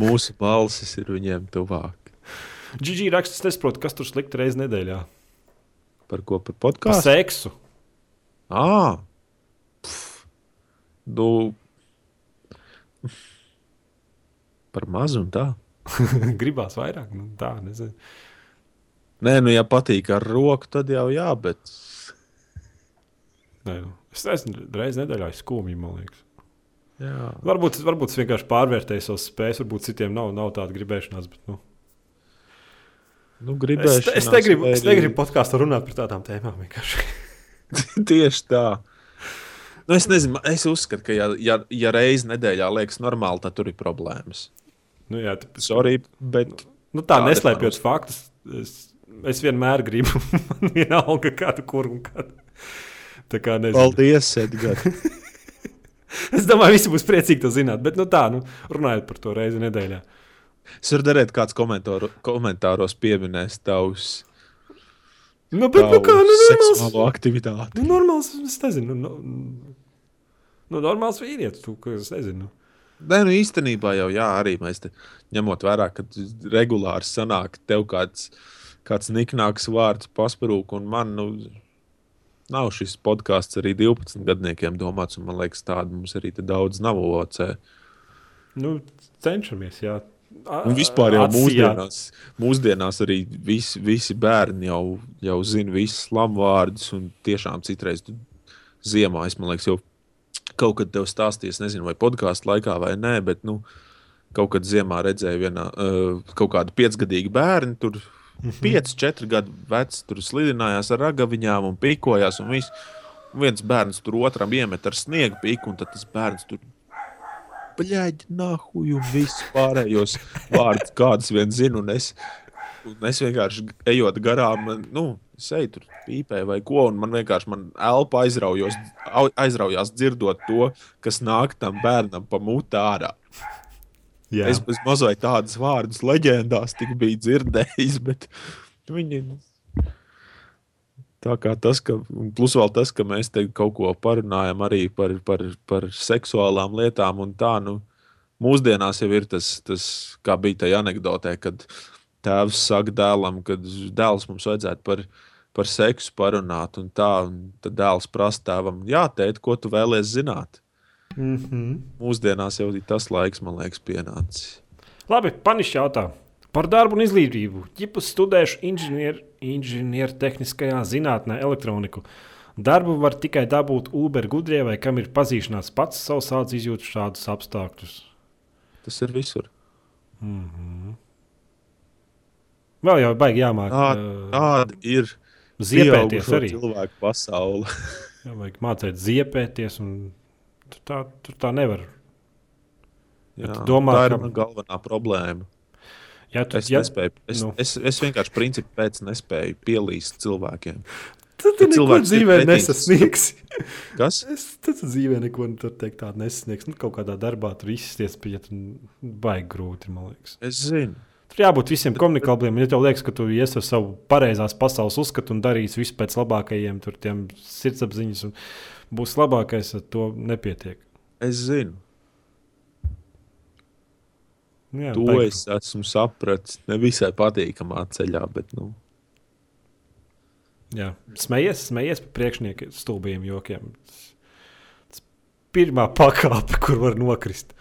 A: Mūsu balsis ir viņiem tuvāk.
B: GG raksts, es nesaprotu, kas tur slikti reizes nedēļā.
A: Par ko par
B: Par
A: podkāstu?
B: seksu.
A: Ah, Pff. nu, par mazu un tā.
B: Gribās vairāk. Nu, tā, nezinu.
A: Nē, nu, ja patīk ar roku, tad jau jā, bet
B: Nē, nu, es nezinu, reizes nedēļā skumji, man liekas.
A: jā.
B: Varbūt, varbūt es vienkārši pārvērtēju savas spējas, varbūt citiem nav, nav tāda gribēšanās. Bet, nu.
A: Nu,
B: es,
A: gribēju.
B: es, negribu, es negribu podkāstā runāt par tādām tēmām. vienkārši.
A: Tieši tā. Nu, es nezinu, es uzskatu, ka, ja, ja, ja reizē nedēļā liekas normāli, tad tur ir problēmas.
B: Nu, jā, tāpēc,
A: Sorry, bet
B: nu, tā
A: ir
B: neslēpjot
A: tā
B: faktus. Es, es vienmēr gribu, man vienalga, kādu kur un kādu. Tā kā nezinu.
A: paldies, Edgars.
B: Es domāju, visi būs priecīgi to zināt. Bet, nu, tā, nu, runājot par to reizi nedēļā.
A: Es varu darīt, kāds komentāros pieminēs tavus,
B: Nu, bet, nu, kā, nu, normāls,
A: aktivitāti.
B: nu, normāls, es nezinu. Nu, nu, nu normāls vīrietis, tu, es nezinu.
A: Nē, nu īstenībā jau jā, arī mēs te, ņemot vērā, ka regulāri sanāk tev kāds, kāds niknāks vārds pasparūk, un man nu, nav šis podkāsts arī 12 gadniekiem domāts, un man liekas, tādu mums arī daudz nav OC.
B: Nu, cenšamies, jā.
A: Un vispār jau mūsdienās, mūsdienās arī visi, visi bērni jau, jau zina visus slamvārdus, un tiešām citreiz tu ziemā, es man liekas, jau kaut kad tev stāstījis, nezinu, vai podkāstu laikā vai nē, bet nu, kaut kad ziemā redzēju vienā, uh, kaut kādu piecgadīgu bērnu, tur pieci, četri gadu vecs, tur slidinājās ar ragaviņām un pīkojās, un viss. Un viens bērns tur otram iemet ar sniegu pīku, un tad tas bērns tur Bļaigi, nahuj, un viss pārējos vārdus, kādus vien zinu. Un es, un es vienkārši ejot garām, nu, es eju tur pīpē vai ko, un man vienkārši man elpa aizraujos, au- aizraujās dzirdot to, kas nāk tam bērnam pa mutu ārā.
B: Jā.
A: Es bez mazliet tādus vārdus leģendās tik biju dzirdējis, bet viņi. Tā kā tas, ka, plus vēl tas, ka mēs te kaut ko parunājam arī par, par, par seksuālām lietām, un tā, nu, mūsdienās jau ir tas, tas kā bija tajā anekdotē, kad tēvs saka dēlam, ka dēls mums vajadzētu par, par seksu parunāt, un tā, un tad dēls prasa tēvam, jā, tēt, ko tu vēlēsies zināt.
B: Mm -hmm.
A: Mūsdienās jau ir tas laiks, man liekas, pienācis.
B: Labi, panišķi jautā. Par darbu un izglītību. Ģipas studējuši inženieru, inženieru tehniskajā zinātnē, elektroniku. Darbu var tikai dabūt Uber gudrie, vai kam ir pazīšanās pats savs ādas izjūt šādus apstākļus.
A: Tas ir visur.
B: Vēl jau baigi jāmāk.
A: Tā,
B: ā,
A: tāda ir
B: Ziepēties arī.
A: cilvēku pasaule.
B: Jā, vajag mācīt ziepēties. un Tur tā, tur tā nevar.
A: Jā,
B: tu domā,
A: tā ir
B: ka-
A: galvenā problēma.
B: Ja tu,
A: Es,
B: ja,
A: nespēju, es,
B: nu.
A: es, es vienkārši principu pēc nespēju pielīst cilvēkiem.
B: tad tu
A: ka
B: neko dzīvē nesasniegsi.
A: Kas?
B: Es tad dzīvē neko teikt, tādu nesasniegs. Nu, kaut kādā darbā tur izsties, piet, baigi grūti, man liekas.
A: Es zinu.
B: Tur jābūt visiem komunikabliem. Ja tev liekas, ka tu ies ar savu pareizās pasaules uzskatu un darīsi visu pēc labākajiem, tur tiem sirdsapziņas un būs labākais, tad to nepietiek.
A: Es zinu.
B: Nu, jā,
A: To
B: baigi.
A: es esmu sapratis. Nevisai patīkamā ceļā, bet nu,
B: Jā. Smejies, smejies par priekšnieku stulbiem jokiem. Tas pirmā pakāpe, kur var nokrist.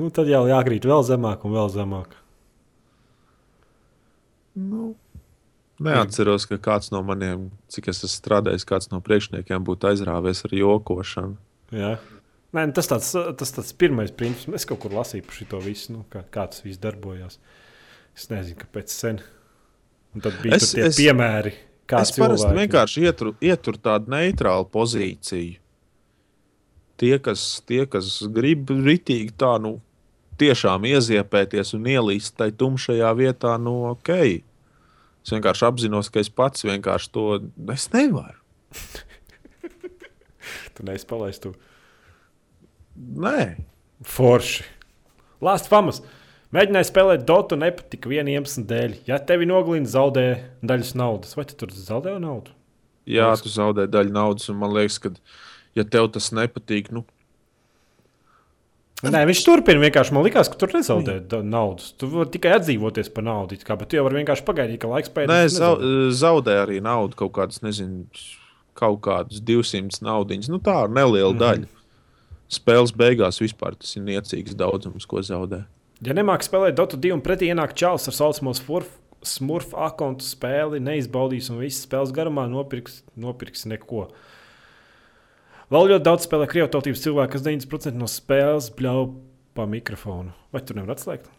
B: Nu, tad jau jākrīt vēl zemāk un vēl zemāk.
A: nu, neatceros, ka kāds no maniem, cik es esmu strādājis, kāds no priekšniekiem būtu aizrāvies ar jokošanu.
B: Jā. Nē, nu, tas tāds, tas tāds pirmais princips. Es kaut kur lasīju par šo visu, nu, kā, kā tas viss darbojās. Es nezinu, kāpēc sen. Un tad bija
A: Es-
B: tie
A: es-
B: piemēri,
A: es parasti vienkārši ieturu, ieturu tādu neitrālu pozīciju. Tie, kas, tie, kas grib ritīgi tā, nu, tiešām ieziepēties un ielīst tajā tumšajā vietā, nu, ok. Es vienkārši apzinos, ka es pats vienkārši to es nevaru.
B: Tu neesi palaist to
A: Nē,
B: forši. Last famas. Mēģināju spēlēt Dotu, nepatika viena iemesla dēļ. Ja tevi nogalina, zaudē daļas naudas, vai tu tur zaudē naudu?
A: jā,
B: Liekas-
A: tu zaudē daļu naudas, un man liekas, ka, ja tev tas nepatīk, nu,
B: Nē, viņš turpina vienkārši. Man liekas, ka tur nezaudē naudas. Tu vari tikai atdzīvoties par naudu. Kā, bet tu jau vari vienkārši pagaidīt, ka laiks pēdējais.
A: Nē, zau, zaudē arī naudu kaut kādas, nezinu, kaut kādas 200 naudiņas. Nu, tā ir neliela mm -hmm. daļa. Spēles beigās vispār tas ir niecīgs daudzums, ko zaudē.
B: Ja nemāki spēlēt Dota 2 un pretī ienāk čels ar saucamo smurfu akontu spēli, neizbaudīs un visas spēles garumā nopirks, nopirks neko. Vēl ļoti daudz spēlē krievtautības cilvēku, kas 90% no spēles bļauj pa mikrofonu. Vai tu nevari atslēgt?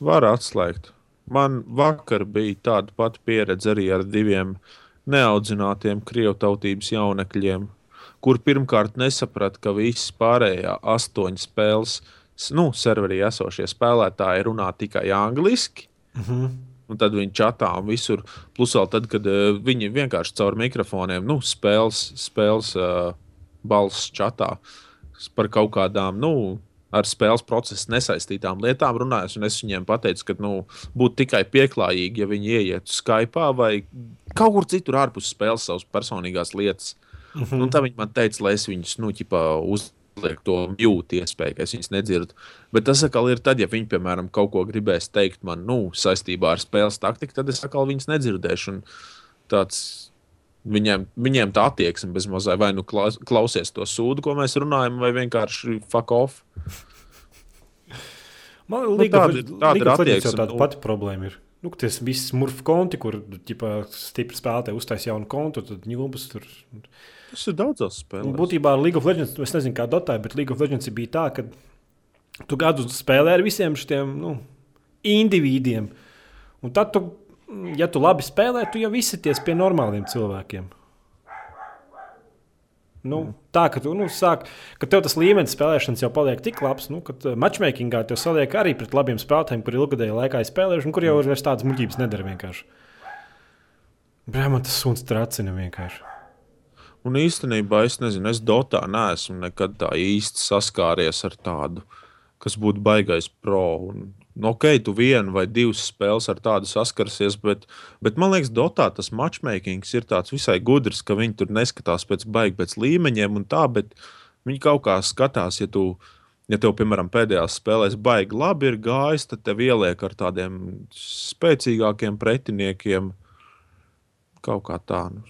A: Var atslēgt. Man vakar bija tāda pati pieredze arī ar diviem neaudzinātiem krievu tautības jaunekļiem, kur pirmkārt nesaprata, ka visas pārējās astoņas spēles, nu, serverī esošie spēlētāji runā tikai angliski.
B: Uh -huh.
A: Un tad viņi čatā un visur. Plus vēl tad, kad uh, viņi vienkārši caur mikrofoniem, nu, spēles, spēles uh, balss čatā par kaut kādām, nu, ar spēles procesu nesaistītām lietām runājas. Un es viņiem pateicu, ka nu, būtu tikai pieklājīgi, ja viņi ieietu Skype vai kaut kur citur ārpus spēles savas personīgās lietas. Mm. Un tā viņi man teica, lai es viņus, nu, ķipā, uzlieku to mute iespēju, ka es viņus nedzirdu. Bet tas atkal ir tad, ja viņi, piemēram, kaut ko gribēs teikt man, nu, saistībā ar spēles taktiku, tad es atkal viņus nedzirdēšu. Un tāds viņiem, viņiem tā attieksme bez mazā vai nu klaus, klausies to sūdu, ko mēs runājam, vai vienkārši fuck off.
B: Man
A: Nu,
B: liekas,
A: tāda ir- tāda ir attieksme.
B: tāda pati problēma ir. Nu, tas viss smurfu konti, kur ģipā, stipri spēlētāji uztaisīja jaunu kontu, tad ņūpas tur.
A: Tas ir daudzos
B: Un
A: spēlēs.
B: Būtībā League of Legends, es nezinu, kā Dotā, bet League of Legends bija tā, ka tu gadu spēlē ar visiem šiem nu, individiem. Un tad, tu, ja tu labi spēlē, tu jau izsities pie normāliem cilvēkiem. Nu, tā ka tu nu, sāk, ka tev tas līmenis spēlēšanas jau paliek tik labs, nu, ka matchmakingā tev saliek arī pret labiem spēlētājiem, kuri ilgadējā laikā ir spēlējuši, un kur jau vairs tādas muļķības nedara vienkārši. Brāl, man tas suns tracina vienkārši.
A: Un īstenībā es nezinu, es Dotā neesmu nekad tā īsti saskāries ar tādu, kas būtu baigais pro. Un, nu, ok, tu vienu vai divas spēles ar tādu saskarsies, bet, bet man liekas, Dotā tas matchmaking ir tāds visai gudrs, ka viņi tur neskatās pēc baigta pēc līmeņiem un tā, bet viņi kaut kā skatās, ja tu. Ja tev, piemēram, pēdējās spēlēs baigi labi ir gājis, tad tev ieliek ar tādiem spēcīgākiem pretiniekiem. Kaut kā tā. Nu.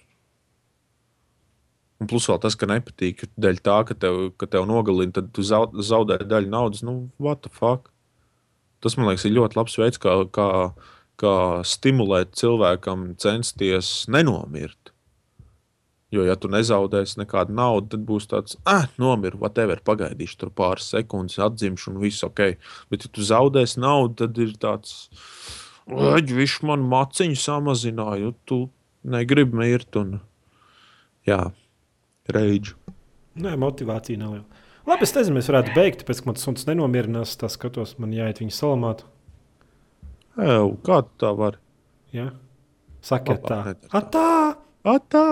A: Un plus vēl tas, ka nepatīk, ka dēļ tā, ka tev, ka tev nogalina, tad tu zau- zaudē daļu naudas. Nu, what the fuck? Tas, man liekas, ir ļoti labs veids, kā, kā, kā stimulēt cilvēkam censties nenomirt. Jo, ja tu nezaudēsi nekādu naudu, tad būs tāds, ah, nomiru, whatever, pagaidīšu tur pāris sekundes, atdzimšu un viss ok. Bet, ja tu zaudēsi naudu, tad ir tāds, ai, viņš man maciņu samazināja, un tu negribi mirt. Un, jā, reidžu.
B: Nē, motivācija nav liela. Labi, es nezinu, mēs varētu beigt, pēc tam, kad suns nenomierinās. Tā skatos, man jāiet viņa salamāt.
A: Ew, kā tu tā vari?
B: Ja? Sakiet
A: tā.
B: Atā!
A: Atā!